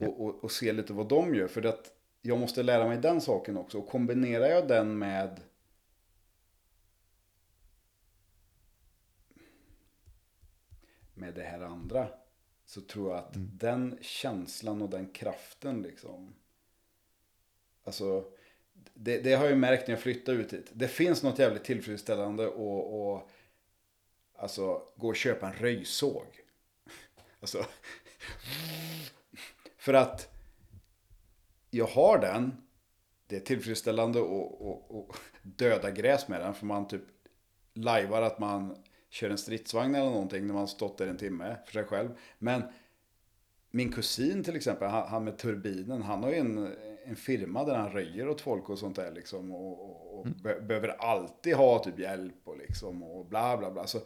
Speaker 2: Och, och, och se lite vad de gör. För att jag måste lära mig den saken också. Och kombinerar jag den med med det här andra. Så tror jag att den känslan och den kraften liksom. Alltså. Det, det har jag ju märkt när jag flyttade ut hit. Det finns något jävligt tillfredsställande och, och alltså gå och köpa en röjsåg. Alltså. För att jag har den. Det är tillfredsställande att döda gräs med den. För man typ lajvar att man kör en stridsvagn eller någonting när man stått där en timme för sig själv. Men min kusin till exempel, han, han med turbinen, han har ju en, en firma där han röjer åt folk och sånt där liksom. Och, och, och be, behöver alltid ha typ hjälp och liksom och bla bla bla. Så,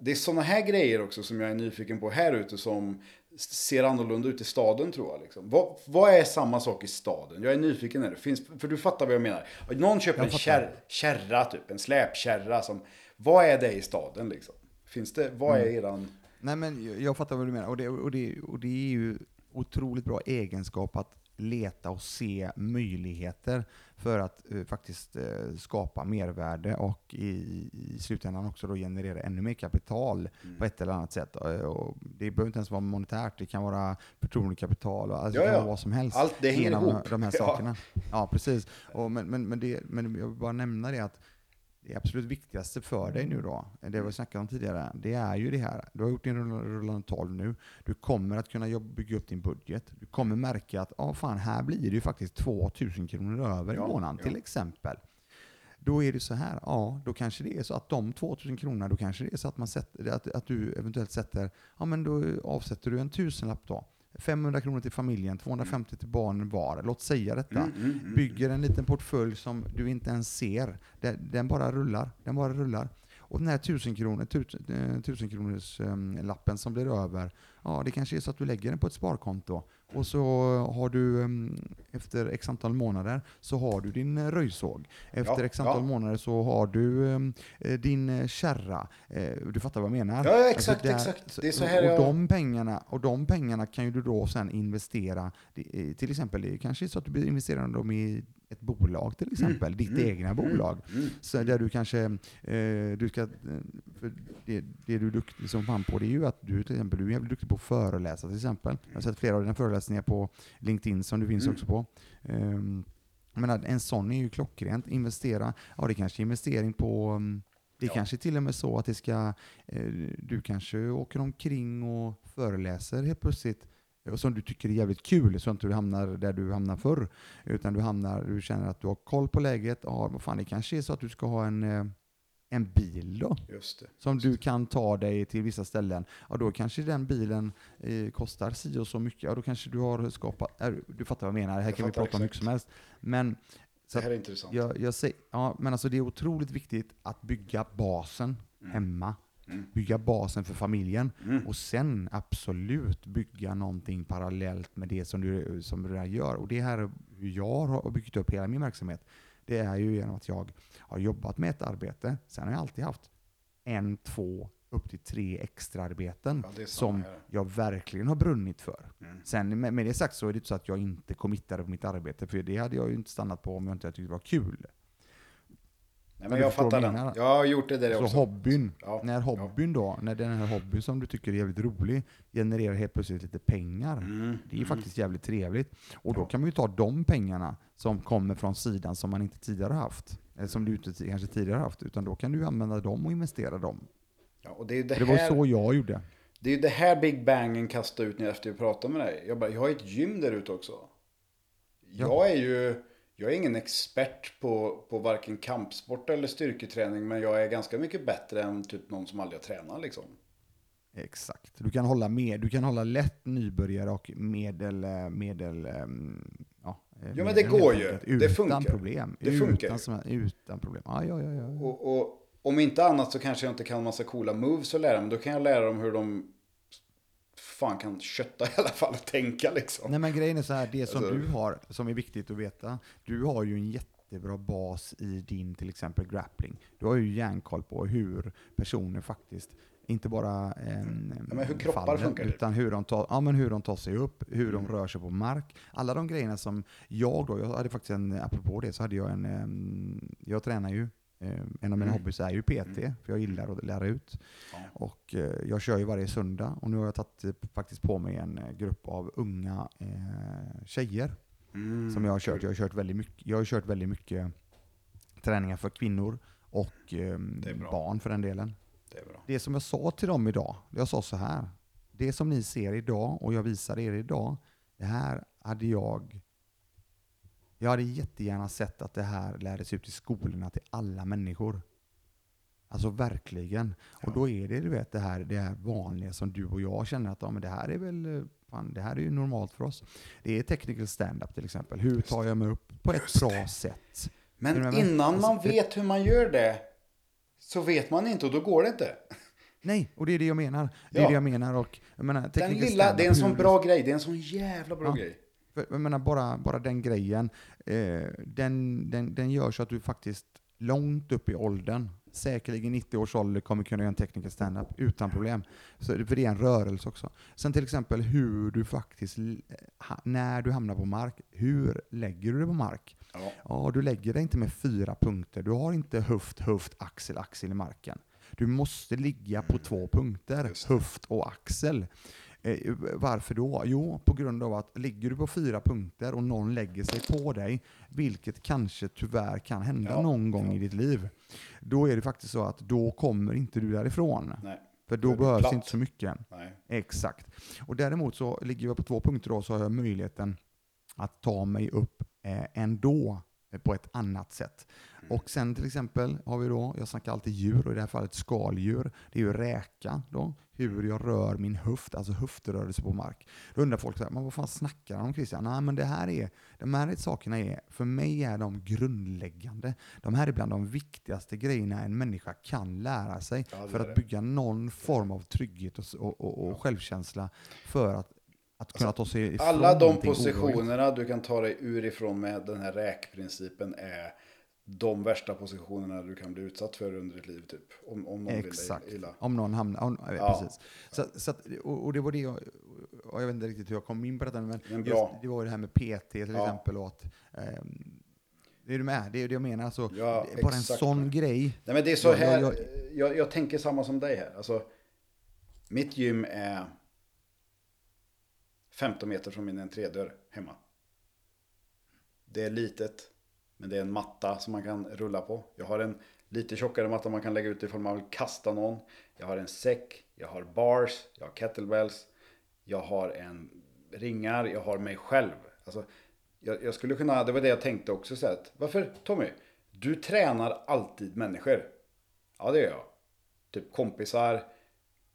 Speaker 2: det är sådana här grejer också som jag är nyfiken på här ute som ser annorlunda ut i staden tror jag. Liksom. Vad, vad är samma sak i staden? Jag är nyfiken här. Finns, för du fattar vad jag menar. Någon köper en kärr, kärra typ, en släpkärra. Som, vad är det i staden liksom? Finns det, vad är eran...
Speaker 1: Nej, men jag- jag fattar vad du menar. Och det, och, det, och det är ju otroligt bra egenskap att leta och se möjligheter för att eh, faktiskt eh, skapa mervärde och i, i slutändan också då generera ännu mer kapital
Speaker 2: Mm.
Speaker 1: på ett eller annat sätt. Eh, Och det behöver inte ens vara monetärt, det kan vara förtroendekapital, och alltså
Speaker 2: Ja, ja.
Speaker 1: vad som helst.
Speaker 2: Allt det hänger
Speaker 1: genom
Speaker 2: ihop.
Speaker 1: de här
Speaker 2: Ja.
Speaker 1: sakerna. Ja, precis. Och men, men, men, det, men jag vill bara nämna det att det absolut viktigaste för dig nu då, det vi snackade om tidigare, det är ju det här. Du har gjort din rull- rullande 12 nu. Du kommer att kunna bygga upp din budget. Du kommer märka att, ja fan, här blir det ju faktiskt 2000 kronor över i
Speaker 2: Ja,
Speaker 1: månaden
Speaker 2: ja.
Speaker 1: till exempel. Då är det så här, ja, då kanske det är så att de 2000 kronorna, då kanske det är så att, man sätter, att, att du eventuellt sätter, ja men då avsätter du en tusenlapp då. 500 kronor till familjen, 250 till barnen var. Låt säga detta
Speaker 2: Mm, mm, mm.
Speaker 1: bygger en liten portfölj som du inte ens ser. Den, bara rullar. Den bara rullar. Och den här 1000 kronor, tusen, eh, 1000 kronors um, lappen som blir över, ja det kanske är så att du lägger den på ett sparkonto. Och så har du em, efter x antal månader så har du din eh, röjsåg. Efter
Speaker 2: Ja,
Speaker 1: x antal
Speaker 2: ja.
Speaker 1: månader så har du em, eh, din eh, kärra. Du fattar vad jag menar?
Speaker 2: Ja, ja, exakt,
Speaker 1: där-
Speaker 2: exakt. Det är så här
Speaker 1: och,
Speaker 2: jag-
Speaker 1: de pengarna, och de pengarna kan ju du då sen investera, till exempel, kanske så att du investerar dem i ett bolag till exempel, ditt egna bolag.
Speaker 2: Mm.
Speaker 1: Så där du kanske, eh, du ska, eh, för det, det du är duktig som fan på det är ju att du till exempel, du är jävligt duktig på att föreläsa till exempel. Jag har sett flera av dina föreläsningar på LinkedIn som du finns
Speaker 2: Mm.
Speaker 1: också på. Um, menar, en sån är ju klockrent. Investera, ja det kanske är investering på mm, det är
Speaker 2: Ja.
Speaker 1: kanske till och med så att det ska, eh, du kanske åker omkring och föreläser helt plötsligt som du tycker är jävligt kul, så att du inte hamnar där du hamnar förr. Utan du hamnar, du känner att du har koll på läget. Ja, vad fan, det kanske är så att du ska ha en, eh, en bil då,
Speaker 2: Just det.
Speaker 1: som du kan ta dig till vissa ställen. Ja, då kanske den bilen eh, kostar si och så mycket. Ja, då kanske du har skapat, äh, du fattar vad jag menar, det här
Speaker 2: Jag
Speaker 1: kan vi prata om mycket
Speaker 2: exakt.
Speaker 1: som helst. Men så
Speaker 2: Det här är intressant.
Speaker 1: jag, jag säger, ja, men alltså det är otroligt viktigt att bygga basen
Speaker 2: Mm.
Speaker 1: hemma.
Speaker 2: Mm.
Speaker 1: Bygga basen för familjen.
Speaker 2: Mm.
Speaker 1: Och sen absolut bygga någonting parallellt med det som du, som du redan gör. Och det här är hur jag har byggt upp hela min verksamhet. Det är ju genom att jag har jobbat med ett arbete. Sen har jag alltid haft en, två, upp till tre extraarbeten
Speaker 2: Ja,
Speaker 1: som
Speaker 2: här.
Speaker 1: jag verkligen har brunnit för.
Speaker 2: Mm.
Speaker 1: Sen med, med det sagt så är det inte så att jag inte committade på mitt arbete, för det hade jag ju inte stannat på om jag inte tyckte det var kul.
Speaker 2: Nej,
Speaker 1: Men
Speaker 2: jag fattar den.
Speaker 1: menar.
Speaker 2: Jag har gjort det där
Speaker 1: Så
Speaker 2: också.
Speaker 1: hobbyn,
Speaker 2: Ja,
Speaker 1: när hobbyn då, när den här hobbyn som du tycker är jävligt rolig genererar helt plötsligt lite pengar.
Speaker 2: Mm.
Speaker 1: Det är ju faktiskt jävligt trevligt. Och då
Speaker 2: Ja.
Speaker 1: kan man ju ta de pengarna som kommer från sidan som man inte tidigare haft. Eller som du inte kanske tidigare haft. Utan då kan du använda dem och investera dem.
Speaker 2: Ja, och det, är det,
Speaker 1: Det var så jag gjorde.
Speaker 2: det är ju det här Big Bangen kastade ut när jag efter jag pratade med dig. Jag, bara, jag har ett gym där ute också.
Speaker 1: Ja.
Speaker 2: Jag är ju jag är ingen expert på, på varken kampsport eller styrketräning. Men jag är ganska mycket bättre än typ någon som aldrig har tränat liksom.
Speaker 1: Exakt. Du kan hålla med. Du kan hålla lätt nybörjare och medel... eh, medel ehm, ja, eh,
Speaker 2: men
Speaker 1: medel
Speaker 2: det går ju.
Speaker 1: enkelt.
Speaker 2: Det
Speaker 1: Utan
Speaker 2: funkar.
Speaker 1: problem.
Speaker 2: Det funkar
Speaker 1: utan, som- utan problem. Ja, ja, ja, ja.
Speaker 2: Och, och om inte annat så kanske jag inte kan massa coola moves att lära. Men då kan jag lära dem hur de fan kan kötta i alla fall och tänka liksom.
Speaker 1: Nej men grejen är så här, det som
Speaker 2: Alltså-
Speaker 1: du har, som är viktigt att veta, du har ju en jättebra bas i din till exempel grappling. Du har ju järnkoll på hur personer faktiskt, inte bara en,
Speaker 2: Ja, men hur kroppar funkar det?
Speaker 1: utan hur de, tar, ja, men hur de tar sig upp, hur
Speaker 2: Mm.
Speaker 1: de rör sig på mark. Alla de grejerna som jag då, jag hade faktiskt en, apropå det, så hade jag en, em, jag tränar ju, eh, en av mina
Speaker 2: Mm.
Speaker 1: hobbys är ju PT, för jag gillar att lära ut.
Speaker 2: Ja.
Speaker 1: Och eh, jag kör ju varje söndag och nu har jag tagit eh, faktiskt på mig en eh, grupp av unga eh, tjejer
Speaker 2: Mm.
Speaker 1: som jag har kört. Jag har kört väldigt mycket, jag har kört väldigt mycket träningar för kvinnor och eh, barn för den delen.
Speaker 2: Det är bra.
Speaker 1: Det som jag sa till dem idag, jag sa så här. Det som ni ser idag och jag visar er idag, det här hade jag jag hade jättegärna sett att det här lärdes ut i skolorna till alla människor. Alltså verkligen. Och
Speaker 2: Ja.
Speaker 1: då är det du vet, det här, det här vanliga som du och jag känner att ja, men det här är väl fan, det här är ju normalt för oss. Det är technical stand-up till exempel. Hur tar jag mig upp på ett bra sätt?
Speaker 2: Men innan
Speaker 1: Alltså,
Speaker 2: man vet hur man gör det så vet man inte och då går det inte.
Speaker 1: Nej, och det är det jag menar. Det är
Speaker 2: Ja.
Speaker 1: det jag menar. Och, jag menar
Speaker 2: Den lilla, det är en sån bra grej. Det är en sån jävla bra
Speaker 1: Ja.
Speaker 2: grej.
Speaker 1: För, jag menar bara, bara den grejen, eh, den, den, den gör så att du faktiskt långt upp i åldern, säkerligen 90 års ålder, kommer kunna göra en technical stand-up utan problem. Så, för det är en rörelse också. Sen till exempel hur du faktiskt, ha, när du hamnar på mark, hur lägger du dig på mark?
Speaker 2: Ja.
Speaker 1: Ja, du lägger dig inte med fyra punkter. Du har inte höft, höft, axel, axel i marken. Du måste ligga på två punkter,
Speaker 2: Mm. Just det.
Speaker 1: höft och axel. Eh, varför då? Jo, på grund av att ligger du på fyra punkter och någon lägger sig på dig, vilket kanske tyvärr kan hända
Speaker 2: Ja,
Speaker 1: någon gång
Speaker 2: ja.
Speaker 1: i ditt liv, då är det faktiskt så att då kommer inte du därifrån.
Speaker 2: Nej.
Speaker 1: För
Speaker 2: Då
Speaker 1: behövs
Speaker 2: platt.
Speaker 1: inte så mycket.
Speaker 2: Nej.
Speaker 1: Exakt. Och däremot så ligger jag på två punkter då så har jag möjligheten att ta mig upp eh, ändå eh, på ett annat sätt.
Speaker 2: Mm.
Speaker 1: Och sen till exempel har vi då, jag snackar alltid djur och i det här fallet skaldjur. Det är ju räka då, hur jag rör min höft, alltså höftrörelse på mark. Då undrar folk så här, men vad fan snackar han om Christian? Nej men det här är, de här sakerna är, för mig är de grundläggande. De här är bland de viktigaste grejerna en människa kan lära sig
Speaker 2: Ja,
Speaker 1: för att bygga någon form av trygghet och, och, och, och självkänsla för att, att kunna ta sig ifrån
Speaker 2: Alla de positionerna du kan ta dig ur ifrån med den här räkprincipen är de värsta positionerna du kan bli utsatt för under ditt liv typ. Om, om någon
Speaker 1: Exakt.
Speaker 2: vill dig illa.
Speaker 1: Om någon hamnar... Om, ja,
Speaker 2: Ja.
Speaker 1: Precis. Så, så att, och, och det var det jag... Jag vet inte riktigt hur jag kom in på detta, men
Speaker 2: Men
Speaker 1: just, det var det här med PT till
Speaker 2: Ja.
Speaker 1: exempel och att... Det är du med? Det är det jag menar. Alltså,
Speaker 2: Ja,
Speaker 1: bara en
Speaker 2: exakt.
Speaker 1: sån grej.
Speaker 2: Nej men det är så här,
Speaker 1: jag-
Speaker 2: jag, jag, tänker samma som dig här. Alltså, mitt gym är 15 meter från min entrédörr hemma. Det är litet, men det är en matta som man kan rulla på. Jag har en lite tjockare matta man kan lägga ut ifall man vill kasta någon. Jag har en säck, jag har bars, jag har kettlebells, jag har en ringar, jag har mig själv. Alltså, jag, jag skulle kunna, det var det jag tänkte också så att, varför Tommy? Du tränar alltid människor. Ja, det gör jag. Typ kompisar,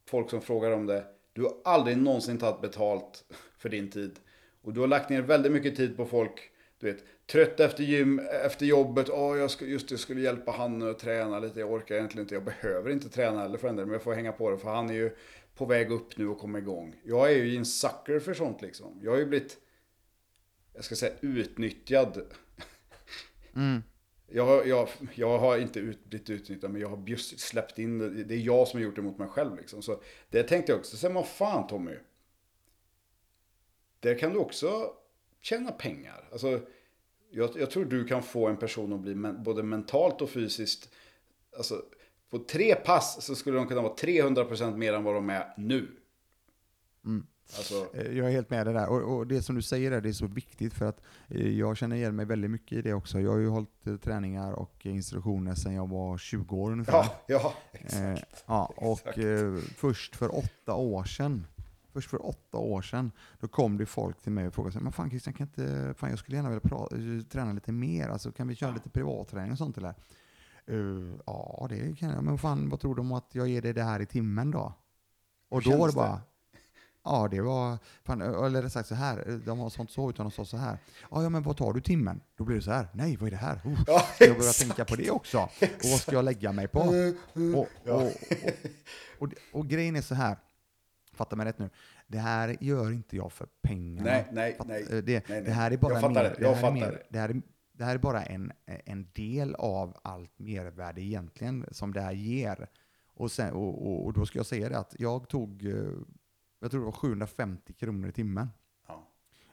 Speaker 2: folk som frågar om det. Du har aldrig någonsin tagit betalt för din tid. Och du har lagt ner väldigt mycket tid på folk. Du vet, trött efter gym, efter jobbet. Åh, jag skulle, just det, skulle hjälpa han att träna lite. Jag orkar egentligen inte. Jag behöver inte träna heller för den delen, Men jag får hänga på det. För han är ju på väg upp nu och kommer igång. Jag är ju en sucker för sånt liksom. Jag har ju blivit, jag ska säga utnyttjad.
Speaker 1: Mm.
Speaker 2: Jag, jag, jag har inte ut, blivit utnyttjad, men jag har just släppt in det. Det är jag som har gjort det mot mig själv. Liksom. Så det tänkte jag också. Sen vad fan Tommy. Där kan du också tjäna pengar. Alltså, jag, jag tror du kan få en person att bli men, både mentalt och fysiskt. Alltså, på tre pass så skulle de kunna vara 300% mer än vad de är nu. Alltså,
Speaker 1: Eh, Jag är helt med dig där. Och, och det som du säger där, det är så viktigt för att eh, jag känner igen mig väldigt mycket i det också. Jag har ju hållit eh, träningar och instruktioner sedan jag var 20 år ungefär.
Speaker 2: ja, ja,
Speaker 1: Eh,
Speaker 2: exakt.
Speaker 1: ja, och eh, först för åtta år sedan, först för åtta år sedan, då kom det folk till mig och frågade sig, men fan Christian, kan inte, fan jag skulle gärna vilja träna lite mer, alltså kan vi köra lite privatträning och sånt eller? Uh, ja, det kan jag, men fan vad tror du om att jag ger dig det här i timmen då? Och
Speaker 2: Hur
Speaker 1: då var det bara, ja det var, fan, eller rätt sagt så här, de har sånt så, utan de sa så här, ja, ja men vad tar du timmen? Då blir det så här, nej vad är det här? Uh,
Speaker 2: Ja,
Speaker 1: jag börja
Speaker 2: exakt.
Speaker 1: tänka på det också? Och vad ska jag lägga mig på? Och, och, och, och grejen är så här, fatta mig rätt nu, det här gör inte jag för pengarna.
Speaker 2: Nej, nej,
Speaker 1: Fatt-
Speaker 2: nej.
Speaker 1: eh, Det,
Speaker 2: nej, nej.
Speaker 1: det här är bara,
Speaker 2: Jag fattar
Speaker 1: mer,
Speaker 2: det, jag
Speaker 1: är
Speaker 2: fattar
Speaker 1: mer,
Speaker 2: det.
Speaker 1: det, här är, det här är bara en, en del av allt mervärde egentligen som det här ger. Och, sen, och, och, och då ska jag säga det att jag tog, eh, jag tror det var 750 kronor i timmen
Speaker 2: Ja.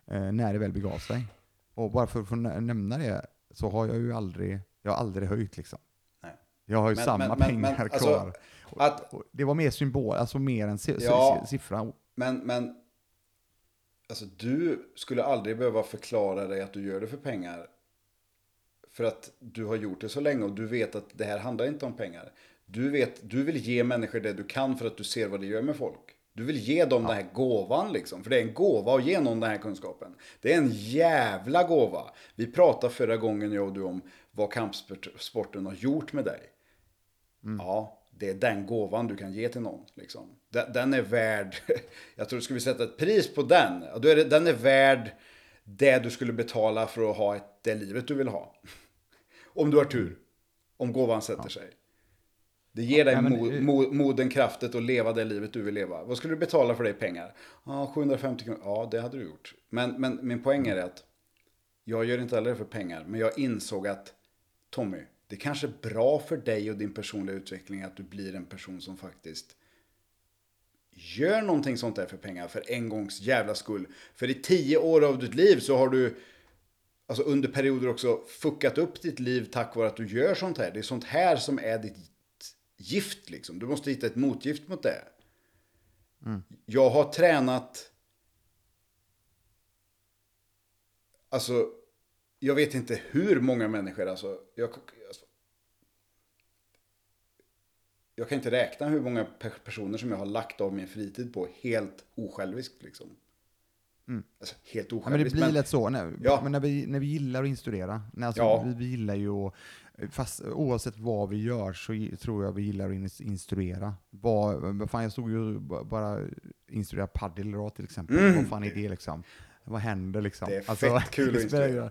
Speaker 1: eh, när det väl begav sig. Och bara för att få nä- nämna det så har jag ju aldrig, jag har aldrig höjt liksom. Jag har ju
Speaker 2: Men-
Speaker 1: samma
Speaker 2: men-
Speaker 1: pengar
Speaker 2: men, alltså,
Speaker 1: kvar.
Speaker 2: Att-
Speaker 1: det var mer symbol, alltså mer si-
Speaker 2: Ja.
Speaker 1: si- siffra.
Speaker 2: Men, men alltså du skulle aldrig behöva förklara dig att du gör det för pengar. För att du har gjort det så länge och du vet att det här handlar inte om pengar. Du, vet, du vill ge människor det du kan för att du ser vad det gör med folk. Du vill ge dem den här gåvan liksom. För det är en gåva att ge någon den här kunskapen. Det är en jävla gåva. Vi pratade förra gången jag och du om vad kampsporten har gjort med dig. Ja, det är den gåvan du kan ge till någon. Liksom. Den, den är värd, jag tror ska vi sätta ett pris på den, ja, då är det, den är värd det du skulle betala för att ha ett, det livet du vill ha. Om du har tur. Om gåvan sätter sig. Det ger dig
Speaker 1: Ja, men,
Speaker 2: mo,
Speaker 1: eh,
Speaker 2: mo, moden kraftet att leva det livet du vill leva. Vad skulle du betala för det i pengar? Ja, 750 kronor. Ja, det hade du gjort. Men, men min poäng är att jag gör inte heller för pengar. Men jag insåg att Tommy, det kanske är bra för dig och din personliga utveckling att du blir en person som faktiskt gör någonting sånt där för pengar för en gångs jävla skull. För i tio år av ditt liv så har du alltså under perioder också fuckat upp ditt liv tack vare att du gör sånt här. Det är sånt här som är ditt gift liksom. Du måste hitta ett motgift mot det. Jag har tränat Alltså, jag vet inte hur många människor, alltså, jag, alltså, jag kan inte räkna hur många pe- personer som jag har lagt av min fritid på helt osjälviskt liksom. Alltså, helt
Speaker 1: Ja, men det
Speaker 2: osjälviskt.
Speaker 1: blir lätt så. När,
Speaker 2: Ja.
Speaker 1: men när, vi, när vi gillar att instudera, när alltså,
Speaker 2: Ja.
Speaker 1: vi, vi gillar ju att, fast oavsett vad vi gör så tror jag vi gillar att in- instruera. Vad, fan, jag stod ju ba- bara instruera padel idag till exempel. Vad fan är det liksom? Vad händer liksom?
Speaker 2: Det är fett kul att instruera.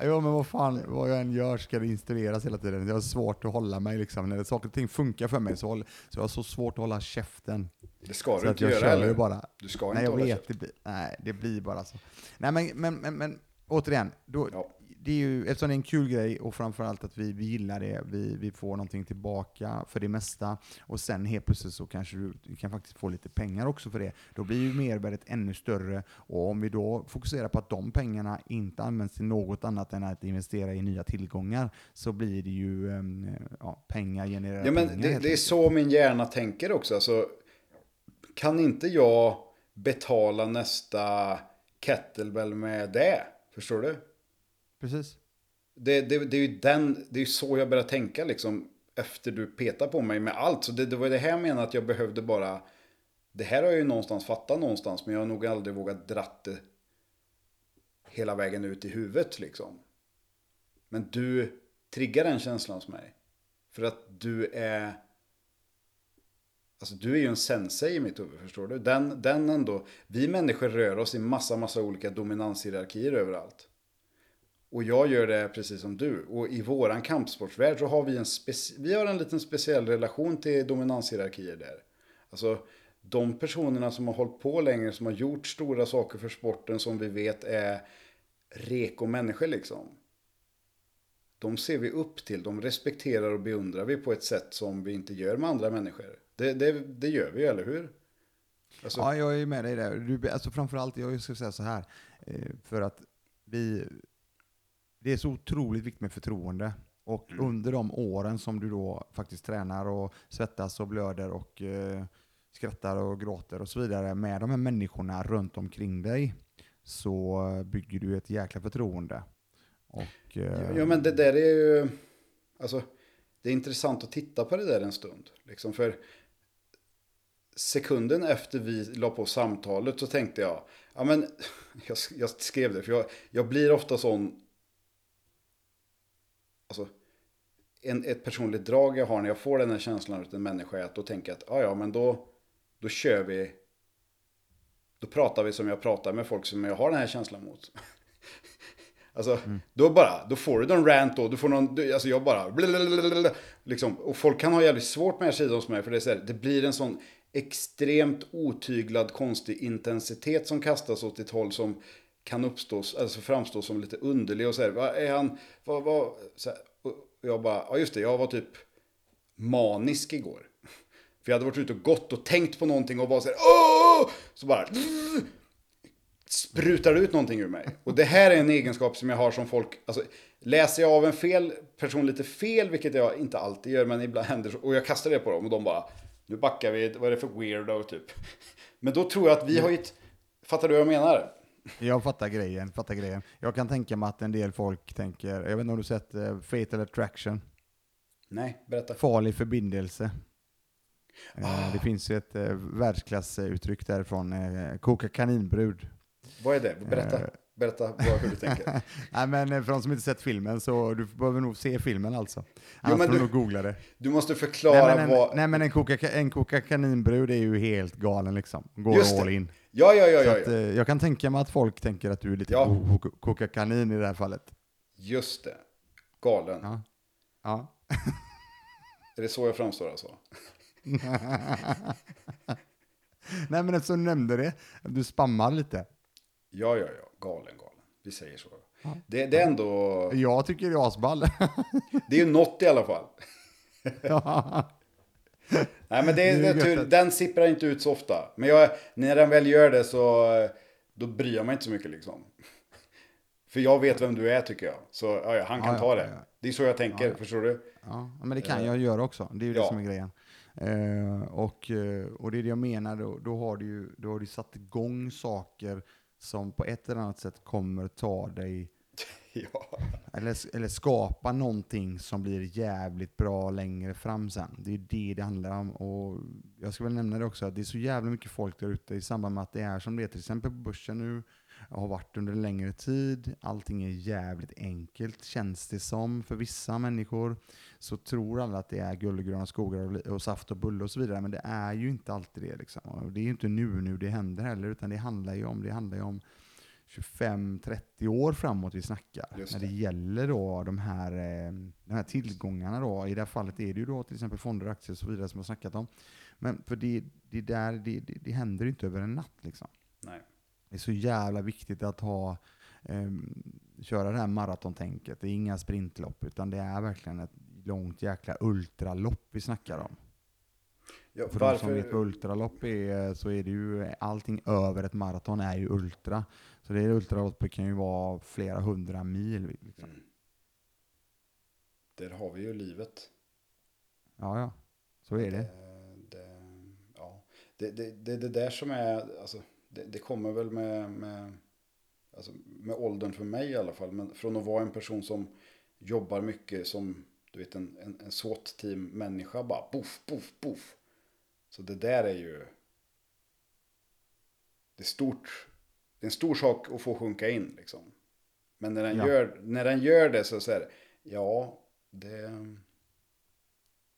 Speaker 1: Ja men vad fan, vad jag än gör ska det instrueras hela tiden. Jag har svårt att hålla mig liksom. När saker och ting funkar för mig så, håll- så jag har så svårt att hålla käften.
Speaker 2: Det ska
Speaker 1: Så
Speaker 2: du inte
Speaker 1: jag
Speaker 2: göra heller.
Speaker 1: bara.
Speaker 2: Du ska
Speaker 1: Nej
Speaker 2: inte
Speaker 1: jag
Speaker 2: hålla
Speaker 1: vet,
Speaker 2: käften.
Speaker 1: det blir, nej det blir bara så. Nej men, men, men, men återigen, då,
Speaker 2: Ja.
Speaker 1: Det är ju, eftersom det är en kul grej och framförallt att vi, vi gillar det, vi, vi får någonting tillbaka för det mesta och sen helt plötsligt så kanske du, du kan faktiskt få lite pengar också för det. Då blir ju mervärdet ännu större och om vi då fokuserar på att de pengarna inte används till något annat än att investera i nya tillgångar så blir det ju em, ja, pengar genererar
Speaker 2: Ja, men
Speaker 1: pengar.
Speaker 2: det, det är så min hjärna tänker också. Alltså, kan inte jag betala nästa kettlebell med det? Förstår du?
Speaker 1: Precis.
Speaker 2: Det, det, det är ju den, det är så jag började tänka liksom. Efter du petade på mig med allt. Så det, det var det här jag menade att jag behövde bara. Det här har jag ju någonstans fattat någonstans. Men jag har nog aldrig vågat dratt det. Hela vägen ut i huvudet liksom. Men du triggar den känslan hos mig. För att du är. Alltså du är ju en sensei i mitt huvud, förstår du? Den, den ändå. Vi människor rör oss i massa, massa olika dominanshierarkier överallt. Och jag gör det precis som du. Och i våran kampsportsvärld så har vi en, speci- vi har en liten speciell relation till dominanshierarkier där. Alltså de personerna som har hållit på länge, som har gjort stora saker för sporten som vi vet är reko människor liksom. De ser vi upp till, de respekterar och beundrar vi på ett sätt som vi inte gör med andra människor. Det, det, det gör vi, eller hur? Alltså,
Speaker 1: Ja, jag är med dig där. Du, alltså framförallt, jag skulle säga så här, eh, för att vi, det är så otroligt viktigt med förtroende. Och
Speaker 2: Mm.
Speaker 1: under de åren som du då faktiskt tränar och svettas och blöder och eh, skrattar och gråter och så vidare med de här människorna runt omkring dig så bygger du ett jäkla förtroende. Och, eh,
Speaker 2: Ja men det där är ju, alltså det är intressant att titta på det där en stund. Liksom för sekunden efter vi la på samtalet så tänkte jag, ja men jag, jag skrev det för jag, jag blir ofta sån, alltså en, ett personligt drag jag har när jag får den här känslan av en människa är att då tänker jag att ja ja men då, då kör vi, då pratar vi som jag pratar med folk som jag har den här känslan mot. Alltså, då bara, då får du någon rant då, du får någon, du- alltså jag bara, blablabla, liksom, och folk kan ha jävligt svårt med den här sidan hos mig, för det är så här, det blir en sån extremt otyglad, konstig intensitet som kastas åt ett håll som kan uppstå, alltså framstå som lite underlig och så här, vad är han, vad, vad, så här, och jag bara, ja just det, jag var typ manisk igår. För jag hade varit ute och gått och tänkt på någonting och bara så här, åh! Så bara, sprutar ut någonting ur mig. Och det här är en egenskap som jag har som folk, alltså läser jag av en fel person lite fel, vilket jag inte alltid gör, men ibland händer så, och jag kastar det på dem och de bara, nu backar vi, vad är det för weirdo typ. Men då tror jag att vi har ju ett, fattar du vad jag menar?
Speaker 1: Jag fattar grejen, fattar grejen. Jag kan tänka mig att en del folk tänker, jag vet inte om du sett eh, Fatal Attraction?
Speaker 2: Nej, berätta.
Speaker 1: Farlig förbindelse. Eh,
Speaker 2: Ah.
Speaker 1: Det finns ju ett eh, världsklassuttryck därifrån, eh, koka kaninbrud.
Speaker 2: Vad är det? Berätta. Berätta vad, hur du tänker.
Speaker 1: Nej men för de som inte sett filmen så du behöver nog se filmen alltså. Annars
Speaker 2: men
Speaker 1: får du nog googla det.
Speaker 2: Du måste
Speaker 1: Nej
Speaker 2: förklara
Speaker 1: men, en,
Speaker 2: vad...
Speaker 1: nej men en koka, en koka kaninbrud är ju helt galen liksom. Går
Speaker 2: Just det.
Speaker 1: all in.
Speaker 2: Ja, ja, ja, ja,
Speaker 1: att,
Speaker 2: ja.
Speaker 1: eh, jag kan tänka mig att folk tänker att du är lite
Speaker 2: Ja.
Speaker 1: ko- ko- koka kanin i det här fallet.
Speaker 2: Just det. Galen.
Speaker 1: Ja. Ja.
Speaker 2: Är det så jag framstår alltså?
Speaker 1: Nej men eftersom du nämnde det, du spammar lite.
Speaker 2: Ja, ja, ja. Galen, galen. Vi säger så. Det, det är ändå...
Speaker 1: Jag tycker det är asball.
Speaker 2: Det är ju något i alla fall.
Speaker 1: ja.
Speaker 2: Nej, men det,
Speaker 1: är
Speaker 2: det är tur. Den sipprar inte ut så ofta. Men jag, när den väl gör det så då bryr jag mig inte så mycket liksom. För jag vet vem du är tycker jag. Så ja, han kan
Speaker 1: Ja,
Speaker 2: ta det.
Speaker 1: ja.
Speaker 2: Det är så jag tänker, förstår du?
Speaker 1: Ja, men det kan jag göra också. Det är ju det som är grejen. Eh, och, eh, och det är det jag menar, då, då, har du då har du satt igång saker som på ett eller annat sätt kommer ta dig,
Speaker 2: Ja.
Speaker 1: eller, eller skapa någonting som blir jävligt bra längre fram sen. Det är det det handlar om. Och jag ska väl nämna det också, att det är så jävla mycket folk där ute i samband med att det är som det är till exempel på börsen nu, har varit under en längre tid. Allting är jävligt enkelt känns det som för vissa människor. Så tror alla att det är guld och gröna skogar och, och saft och bulle och så vidare. Men det är ju inte alltid det. Liksom. Och det är ju inte nu nu det händer heller. Utan det handlar ju om, det handlar ju om 25-30 år framåt vi snackar.
Speaker 2: Just
Speaker 1: När
Speaker 2: det.
Speaker 1: det gäller då de här, eh, de här tillgångarna då. I det här fallet är det ju då till exempel fonder, aktier och så vidare som jag har snackat om. Men för det, det, där, det, det, det händer ju inte över en natt liksom.
Speaker 2: Nej.
Speaker 1: Det är så jävla viktigt att ha ehm, köra det här maratontänket. Det är inga sprintlopp, utan det är verkligen ett långt jäkla ultralopp vi snackar om.
Speaker 2: Ja,
Speaker 1: För de som vet vad ultralopp är, så är det ju allting över ett maraton är ju ultra. Så det ultraloppet kan ju vara flera hundra mil. Liksom.
Speaker 2: Mm. Där har vi ju livet.
Speaker 1: Ja, ja. Så är det.
Speaker 2: Det, det, ja. det, det, det, det där som är, alltså, det, det kommer väl med, med, alltså, med åldern för mig i alla fall. Men från att vara en person som jobbar mycket som du vet en, en, en SWAT-team-människa bara poff, poff, poff. Så det där är ju, det är stort, det är en stor sak att få sjunka in liksom. Men när den,
Speaker 1: Ja.
Speaker 2: gör, när den gör det så är det, ja, det,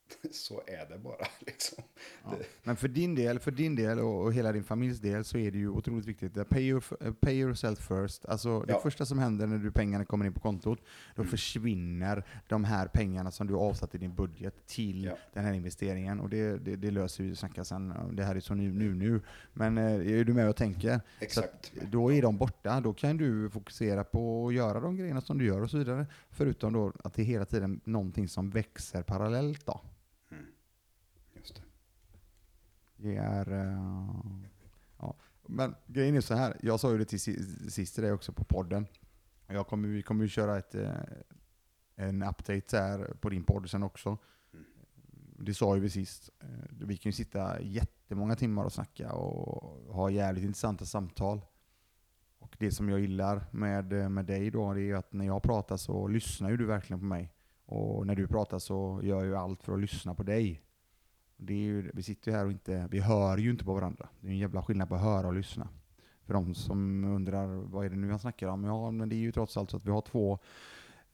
Speaker 2: så är det bara liksom.
Speaker 1: Ja. Men för din del, för din del och, och hela din familjs del så är det ju otroligt viktigt. Pay, your, pay yourself first. Alltså det
Speaker 2: Ja.
Speaker 1: första som händer när du pengarna kommer in på kontot, då
Speaker 2: Mm.
Speaker 1: försvinner de här pengarna som du har avsatt i din budget till
Speaker 2: Ja.
Speaker 1: den här investeringen. Och det, det, det löser vi snacka sen. Det här är så nu, nu, nu. Men eh, är du med och tänker?
Speaker 2: Exakt.
Speaker 1: Då är de borta. Då kan du fokusera på att göra de grejerna som du gör och så vidare. Förutom då att det är hela tiden någonting som växer parallellt då.
Speaker 2: Mm. Just det.
Speaker 1: Det är... Uh, ja. Men grejen är så här, jag sa ju det till sist till dig också på podden. Jag kommer, vi kommer ju köra ett, eh, en update här på din podd sen också. Det sa ju vi sist. Eh, vi kan ju sitta jättemånga timmar och snacka och ha jävligt intressanta samtal. Och det som jag gillar med, med dig då, det är ju att när jag pratar så lyssnar ju du verkligen på mig. Och när du pratar så gör jag ju allt för att lyssna på dig. Det är ju, vi sitter ju här och inte, vi hör ju inte på varandra. Det är en jävla skillnad på att höra och lyssna. För de som undrar, vad är det nu han snackar om? Ja, men det är ju trots allt så att vi har två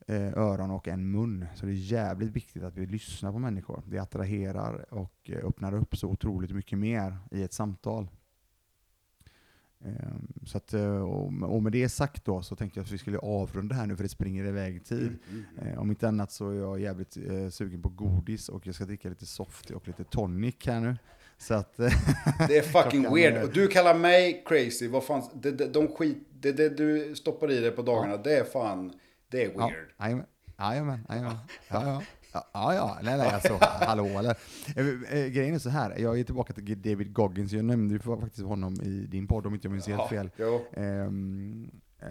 Speaker 1: eh, öron och en mun. Så det är jävligt viktigt att vi lyssnar på människor. Det attraherar och eh, öppnar upp så otroligt mycket mer i ett samtal. Ehm, Så att, eh, och med- det sagt då så tänkte jag att vi skulle avrunda här nu för det springer iväg tid.
Speaker 2: Mm, mm.
Speaker 1: Eh, Om inte annat så är jag jävligt eh, sugen på godis och jag ska dricka lite soft och lite tonic här nu. Så att... eh,
Speaker 2: Det är fucking weird. Och du kallar mig crazy. Vad fan, det, det, de skit, det, det du stoppar i dig på dagarna, det är fan, det är
Speaker 1: ja,
Speaker 2: weird.
Speaker 1: jajamän, jajamän. Ja, ja. Ja, ja, nej, nej, alltså, hallå eller? Eh, eh, Grejen är så här, jag är tillbaka till David Goggins, jag nämnde ju faktiskt honom i din podd om inte jag minns helt fel.
Speaker 2: Jo.
Speaker 1: Ehm, eh,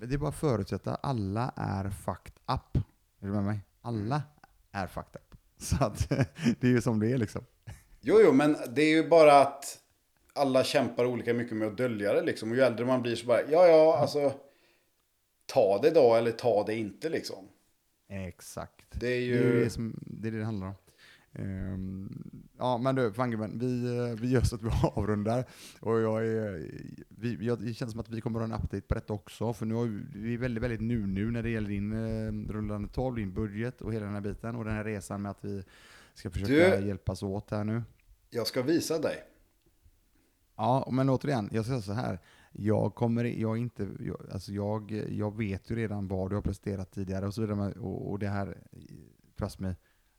Speaker 1: det är bara att förutsätta, alla är fucked up. Är du med mig? Alla är fucked up. Så att det är ju som det är liksom.
Speaker 2: jo, jo, men det är ju bara att alla kämpar olika mycket med att dölja det liksom. Och ju äldre man blir så bara, ja, ja, alltså, ta det då eller ta det inte liksom.
Speaker 1: Exakt.
Speaker 2: Det är
Speaker 1: Det
Speaker 2: ju...
Speaker 1: är det som, det, är det det handlar om. Ehm, ja, men du, Fangeben, vi, eh, vi gör så att vi avrundar. Och jag är, vi, jag, det känns som att vi kommer att ha en update på detta också, för nu har vi, vi är väldigt, väldigt nu nu när det gäller din eh, rullande 12, din budget och hela den här biten och den här resan med att vi ska försöka
Speaker 2: Du-
Speaker 1: hjälpas åt här nu.
Speaker 2: Jag ska visa dig.
Speaker 1: Ja, men återigen, jag säger så här. Jag kommer jag inte, jag, alltså jag, jag vet ju redan vad du har presterat tidigare och så vidare. Och, och det här, trust me,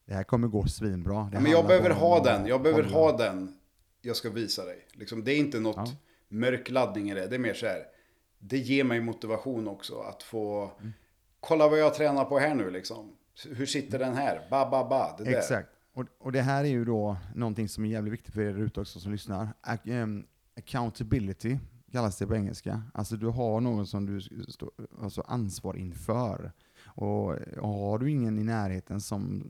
Speaker 1: det här kommer gå svinbra. Det
Speaker 2: Ja, men jag behöver ha den. Jag behöver ha den. Jag ska visa dig. Liksom, det är inte något
Speaker 1: Ja.
Speaker 2: mörk laddning i det. Det är mer så här. Det ger mig motivation också att få...
Speaker 1: Mm.
Speaker 2: Kolla vad jag tränar på här nu liksom. Hur sitter den här? Ba, ba, ba. Det där.
Speaker 1: Exakt. Och, och det här är ju då någonting som är jävligt viktigt för er ute också som lyssnar. Ehm, accountability kallas det på engelska. Alltså du har någon som du står alltså ansvar inför. Och har du ingen i närheten som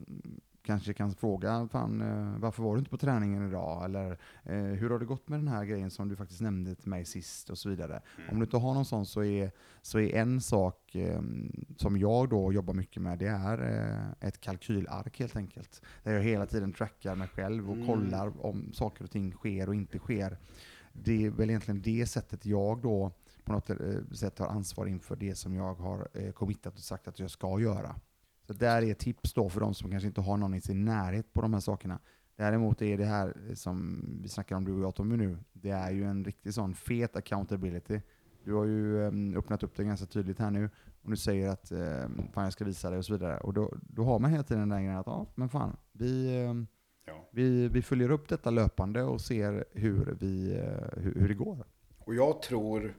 Speaker 1: kanske kan fråga fan, eh, varför var du inte på träningen idag? Eller eh, hur har det gått med den här grejen som du faktiskt nämnde till mig sist? Och så vidare.
Speaker 2: Mm.
Speaker 1: Om du inte har någon sån så är, så är en sak eh, som jag då jobbar mycket med, det är eh, ett kalkylark helt enkelt. Där jag hela tiden trackar mig själv och
Speaker 2: Mm.
Speaker 1: kollar om saker och ting sker och inte sker. Det är väl egentligen det sättet jag då på något eh, sätt har ansvar inför det som jag har eh, committat och sagt att jag ska göra. Så där är ett tips då för de som kanske inte har någon i sin närhet på de här sakerna. Däremot är det här eh, som vi snackar om du och jag Tommy nu, det är ju en riktig sån fet accountability. Du har ju ehm, öppnat upp det ganska tydligt här nu och du säger att ehm, fan jag ska visa dig och så vidare. Och då, då har man hela tiden den där grejen att ja, men fan, vi, ehm,
Speaker 2: Ja.
Speaker 1: vi, vi följer upp detta löpande och ser hur, vi, eh, hur, hur det går.
Speaker 2: Och jag tror...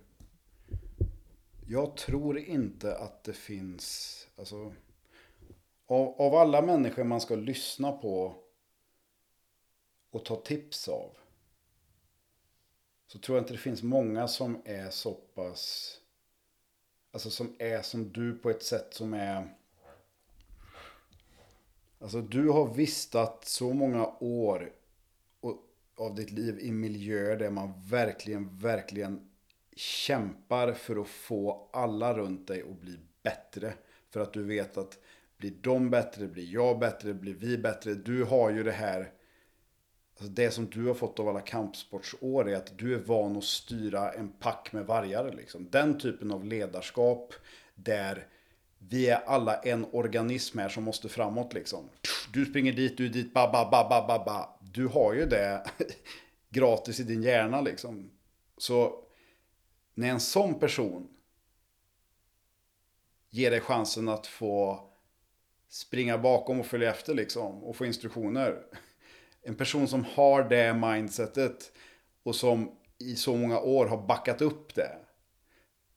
Speaker 2: Jag tror inte att det finns, alltså, av, av alla människor man ska lyssna på och ta tips av. Så tror jag inte det finns många som är så pass, alltså som är som du på ett sätt som är, alltså du har vistat så många år av ditt liv i miljöer där man verkligen, verkligen kämpar för att få alla runt dig att bli bättre. För att du vet att blir de bättre, blir jag bättre, blir vi bättre. Du har ju det här, alltså det som du har fått av alla kampsportsår är att du är van att styra en pack med vargar. Liksom. Den typen av ledarskap där vi är alla en organism här som måste framåt liksom. Du springer dit, du är dit, ba, ba, ba, ba, ba, ba. Du har ju det gratis i din hjärna liksom. Så när en sån person ger dig chansen att få springa bakom och följa efter liksom och få instruktioner. En person som har det mindsetet och som i så många år har backat upp det.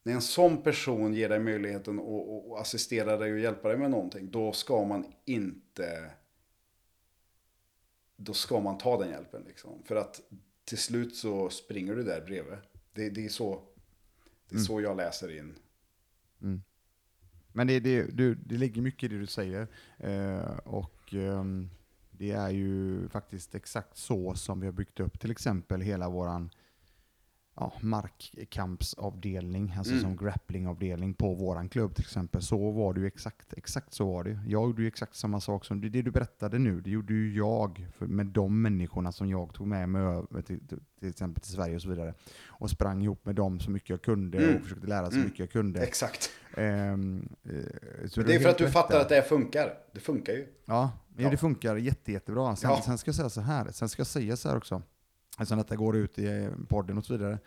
Speaker 2: När en sån person ger dig möjligheten att, assistera dig och hjälpa dig med någonting, då ska man inte... Då ska man ta den hjälpen liksom. För att till slut så springer du där bredvid. Det, det är så det är så jag läser in.
Speaker 1: Men det, det, du, det ligger mycket i det du säger. Eh, och ehm, det är ju faktiskt exakt så som vi har byggt upp till exempel hela våran ja, markkampsavdelning, alltså
Speaker 2: Mm.
Speaker 1: som grapplingavdelning på våran klubb till exempel. Så var det ju exakt, exakt så var det. Jag gjorde ju exakt samma sak som det, du berättade nu, det gjorde ju jag för, med de människorna som jag tog med mig över till, till, exempel till Sverige och så vidare. Och sprang ihop med dem så mycket jag kunde
Speaker 2: Mm.
Speaker 1: och försökte lära så
Speaker 2: Mm.
Speaker 1: mycket jag kunde.
Speaker 2: Exakt.
Speaker 1: Ehm, eh,
Speaker 2: det är för att du fattar att det funkar. Det funkar ju.
Speaker 1: Ja,
Speaker 2: Ja.
Speaker 1: det funkar jätte, jättebra. Sen,
Speaker 2: Ja.
Speaker 1: sen ska jag säga så här, sen ska jag säga så här också, eftersom detta går ut i eh, podden och så vidare,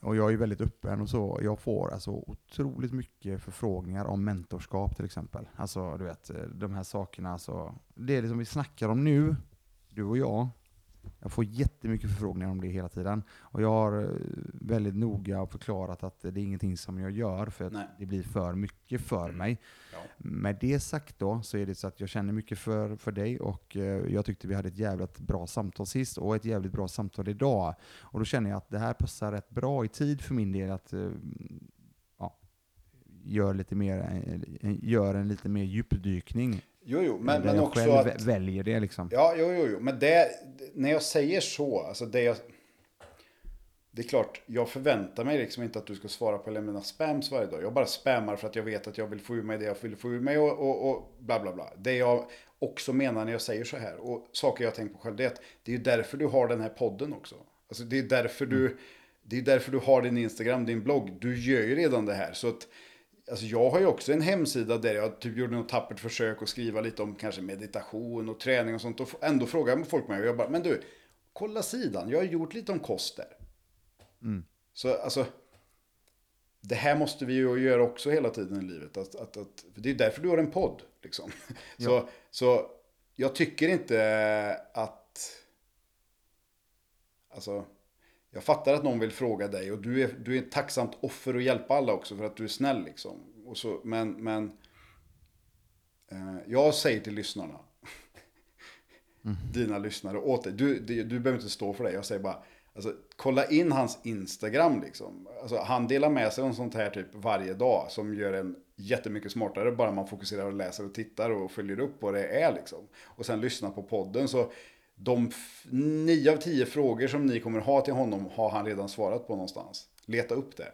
Speaker 1: och jag är ju väldigt öppen och så, jag får alltså otroligt mycket förfrågningar om mentorskap till exempel. Alltså du vet, eh, de här sakerna, alltså, det är liksom vi snackar om nu, du och jag, jag får jättemycket förfrågningar om det hela tiden. Och jag har eh, väldigt noga förklarat att det är ingenting som jag gör för det blir för mycket för mig.
Speaker 2: Ja.
Speaker 1: Med det sagt då, så är det så att jag känner mycket för, för dig och eh, jag tyckte vi hade ett jävligt bra samtal sist och ett jävligt bra samtal idag. Och då känner jag att det här passar rätt bra i tid för min del att eh, ja, gör, lite mer, gör en lite mer djupdykning.
Speaker 2: Jo, jo, men, men också att...
Speaker 1: vä- väljer det liksom.
Speaker 2: Ja, jo, jo, jo. Men det, när jag säger så, alltså det jag... Det är klart, jag förväntar mig liksom inte att du ska svara på alla mina spams varje dag. Jag bara spammar för att jag vet att jag vill få ur mig det jag vill få ur mig och, och, och bla bla bla. Det jag också menar när jag säger så här och saker jag har tänkt på själv det är att det är ju därför du har den här podden också. Alltså det är därför du, det är därför du har din Instagram, din blogg. Du gör ju redan det här. Så att, alltså jag har ju också en hemsida där jag typ gjorde något tappert försök att skriva lite om kanske meditation och träning och sånt. Och ändå frågar folk mig och jag bara, men du, kolla sidan, jag har gjort lite om kost där. Så alltså, det här måste vi ju göra också hela tiden i livet. Att, att, att, för det är därför du har en podd. Liksom. Så, så jag tycker inte att... Alltså, jag fattar att någon vill fråga dig och du är, du är ett tacksamt offer och hjälpa alla också för att du är snäll. Liksom. Och så, men men eh, jag säger till lyssnarna, dina lyssnare åt dig, du, du, du behöver inte stå för det. Jag säger bara, alltså, kolla in hans Instagram. Liksom. Alltså, han delar med sig om sånt här typ varje dag som gör en jättemycket smartare bara man fokuserar och läser och tittar och följer upp vad det är. Liksom. Och sen lyssna på podden. Så de nio av tio frågor som ni kommer ha till honom har han redan svarat på någonstans. Leta upp det.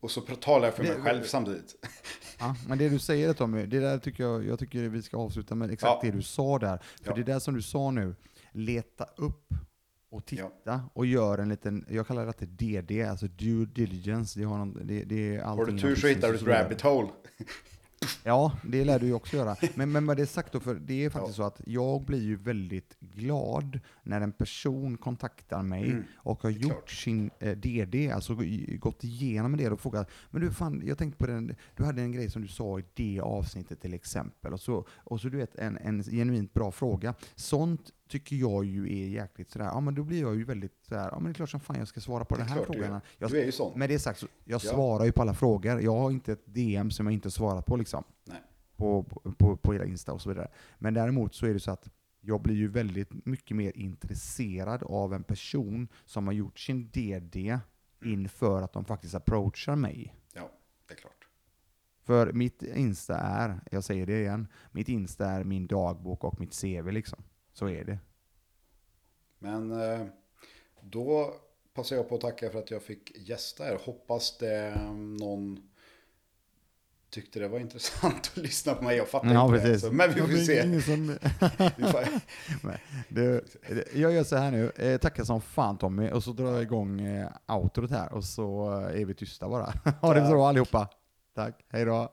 Speaker 2: Och så talar jag för mig
Speaker 1: Det-
Speaker 2: själv samtidigt.
Speaker 1: Ja, men det du säger Tommy, det där tycker jag, jag tycker vi ska avsluta med exakt
Speaker 2: Ja.
Speaker 1: det du sa där. För
Speaker 2: Ja.
Speaker 1: det där som du sa nu, leta upp och titta och gör en liten, jag kallar det DD, alltså due diligence. Det, har någon, det, det är
Speaker 2: Har du tur så hittar du ett rabbit hole.
Speaker 1: Ja, det lär du ju också göra. Men, men med det sagt då, för det är faktiskt
Speaker 2: Ja.
Speaker 1: så att jag blir ju väldigt glad när en person kontaktar mig
Speaker 2: Mm,
Speaker 1: och har gjort
Speaker 2: klart.
Speaker 1: sin eh, DD, alltså gå- gått igenom det och frågat, men du fan, jag tänkte på den, du hade en grej som du sa i det avsnittet till exempel, och så, och så du vet en, en genuint bra fråga. Sånt tycker jag ju är jäkligt sådär, ja men då blir jag ju väldigt sådär, ja men det är klart som fan jag ska svara på den här frågan. Jag,
Speaker 2: Du är ju sån.
Speaker 1: med det sagt, så jag
Speaker 2: Ja.
Speaker 1: svarar ju på alla frågor. Jag har inte ett DM som jag inte svarat på liksom.
Speaker 2: Nej.
Speaker 1: På, på, på hela Insta och så vidare. Men däremot så är det så att jag blir ju väldigt mycket mer intresserad av en person som har gjort sin DD inför att de faktiskt approachar mig.
Speaker 2: Ja, det är klart.
Speaker 1: För mitt Insta är, jag säger det igen, mitt Insta är min dagbok och mitt CV liksom. Så är det.
Speaker 2: Men eh, då passar jag på att tacka för att jag fick gästa här. Hoppas det eh, någon tyckte det var intressant att lyssna på mig. Jag fattar
Speaker 1: Ja,
Speaker 2: inte det.
Speaker 1: precis.
Speaker 2: Så, men vi får
Speaker 1: Det
Speaker 2: se.
Speaker 1: som- det, det- jag gör så här nu, eh, tackar som fan Tommy, och så drar jag igång eh, outrot här och så är vi tysta bara. Ha det så bra allihopa. Tack, hej då.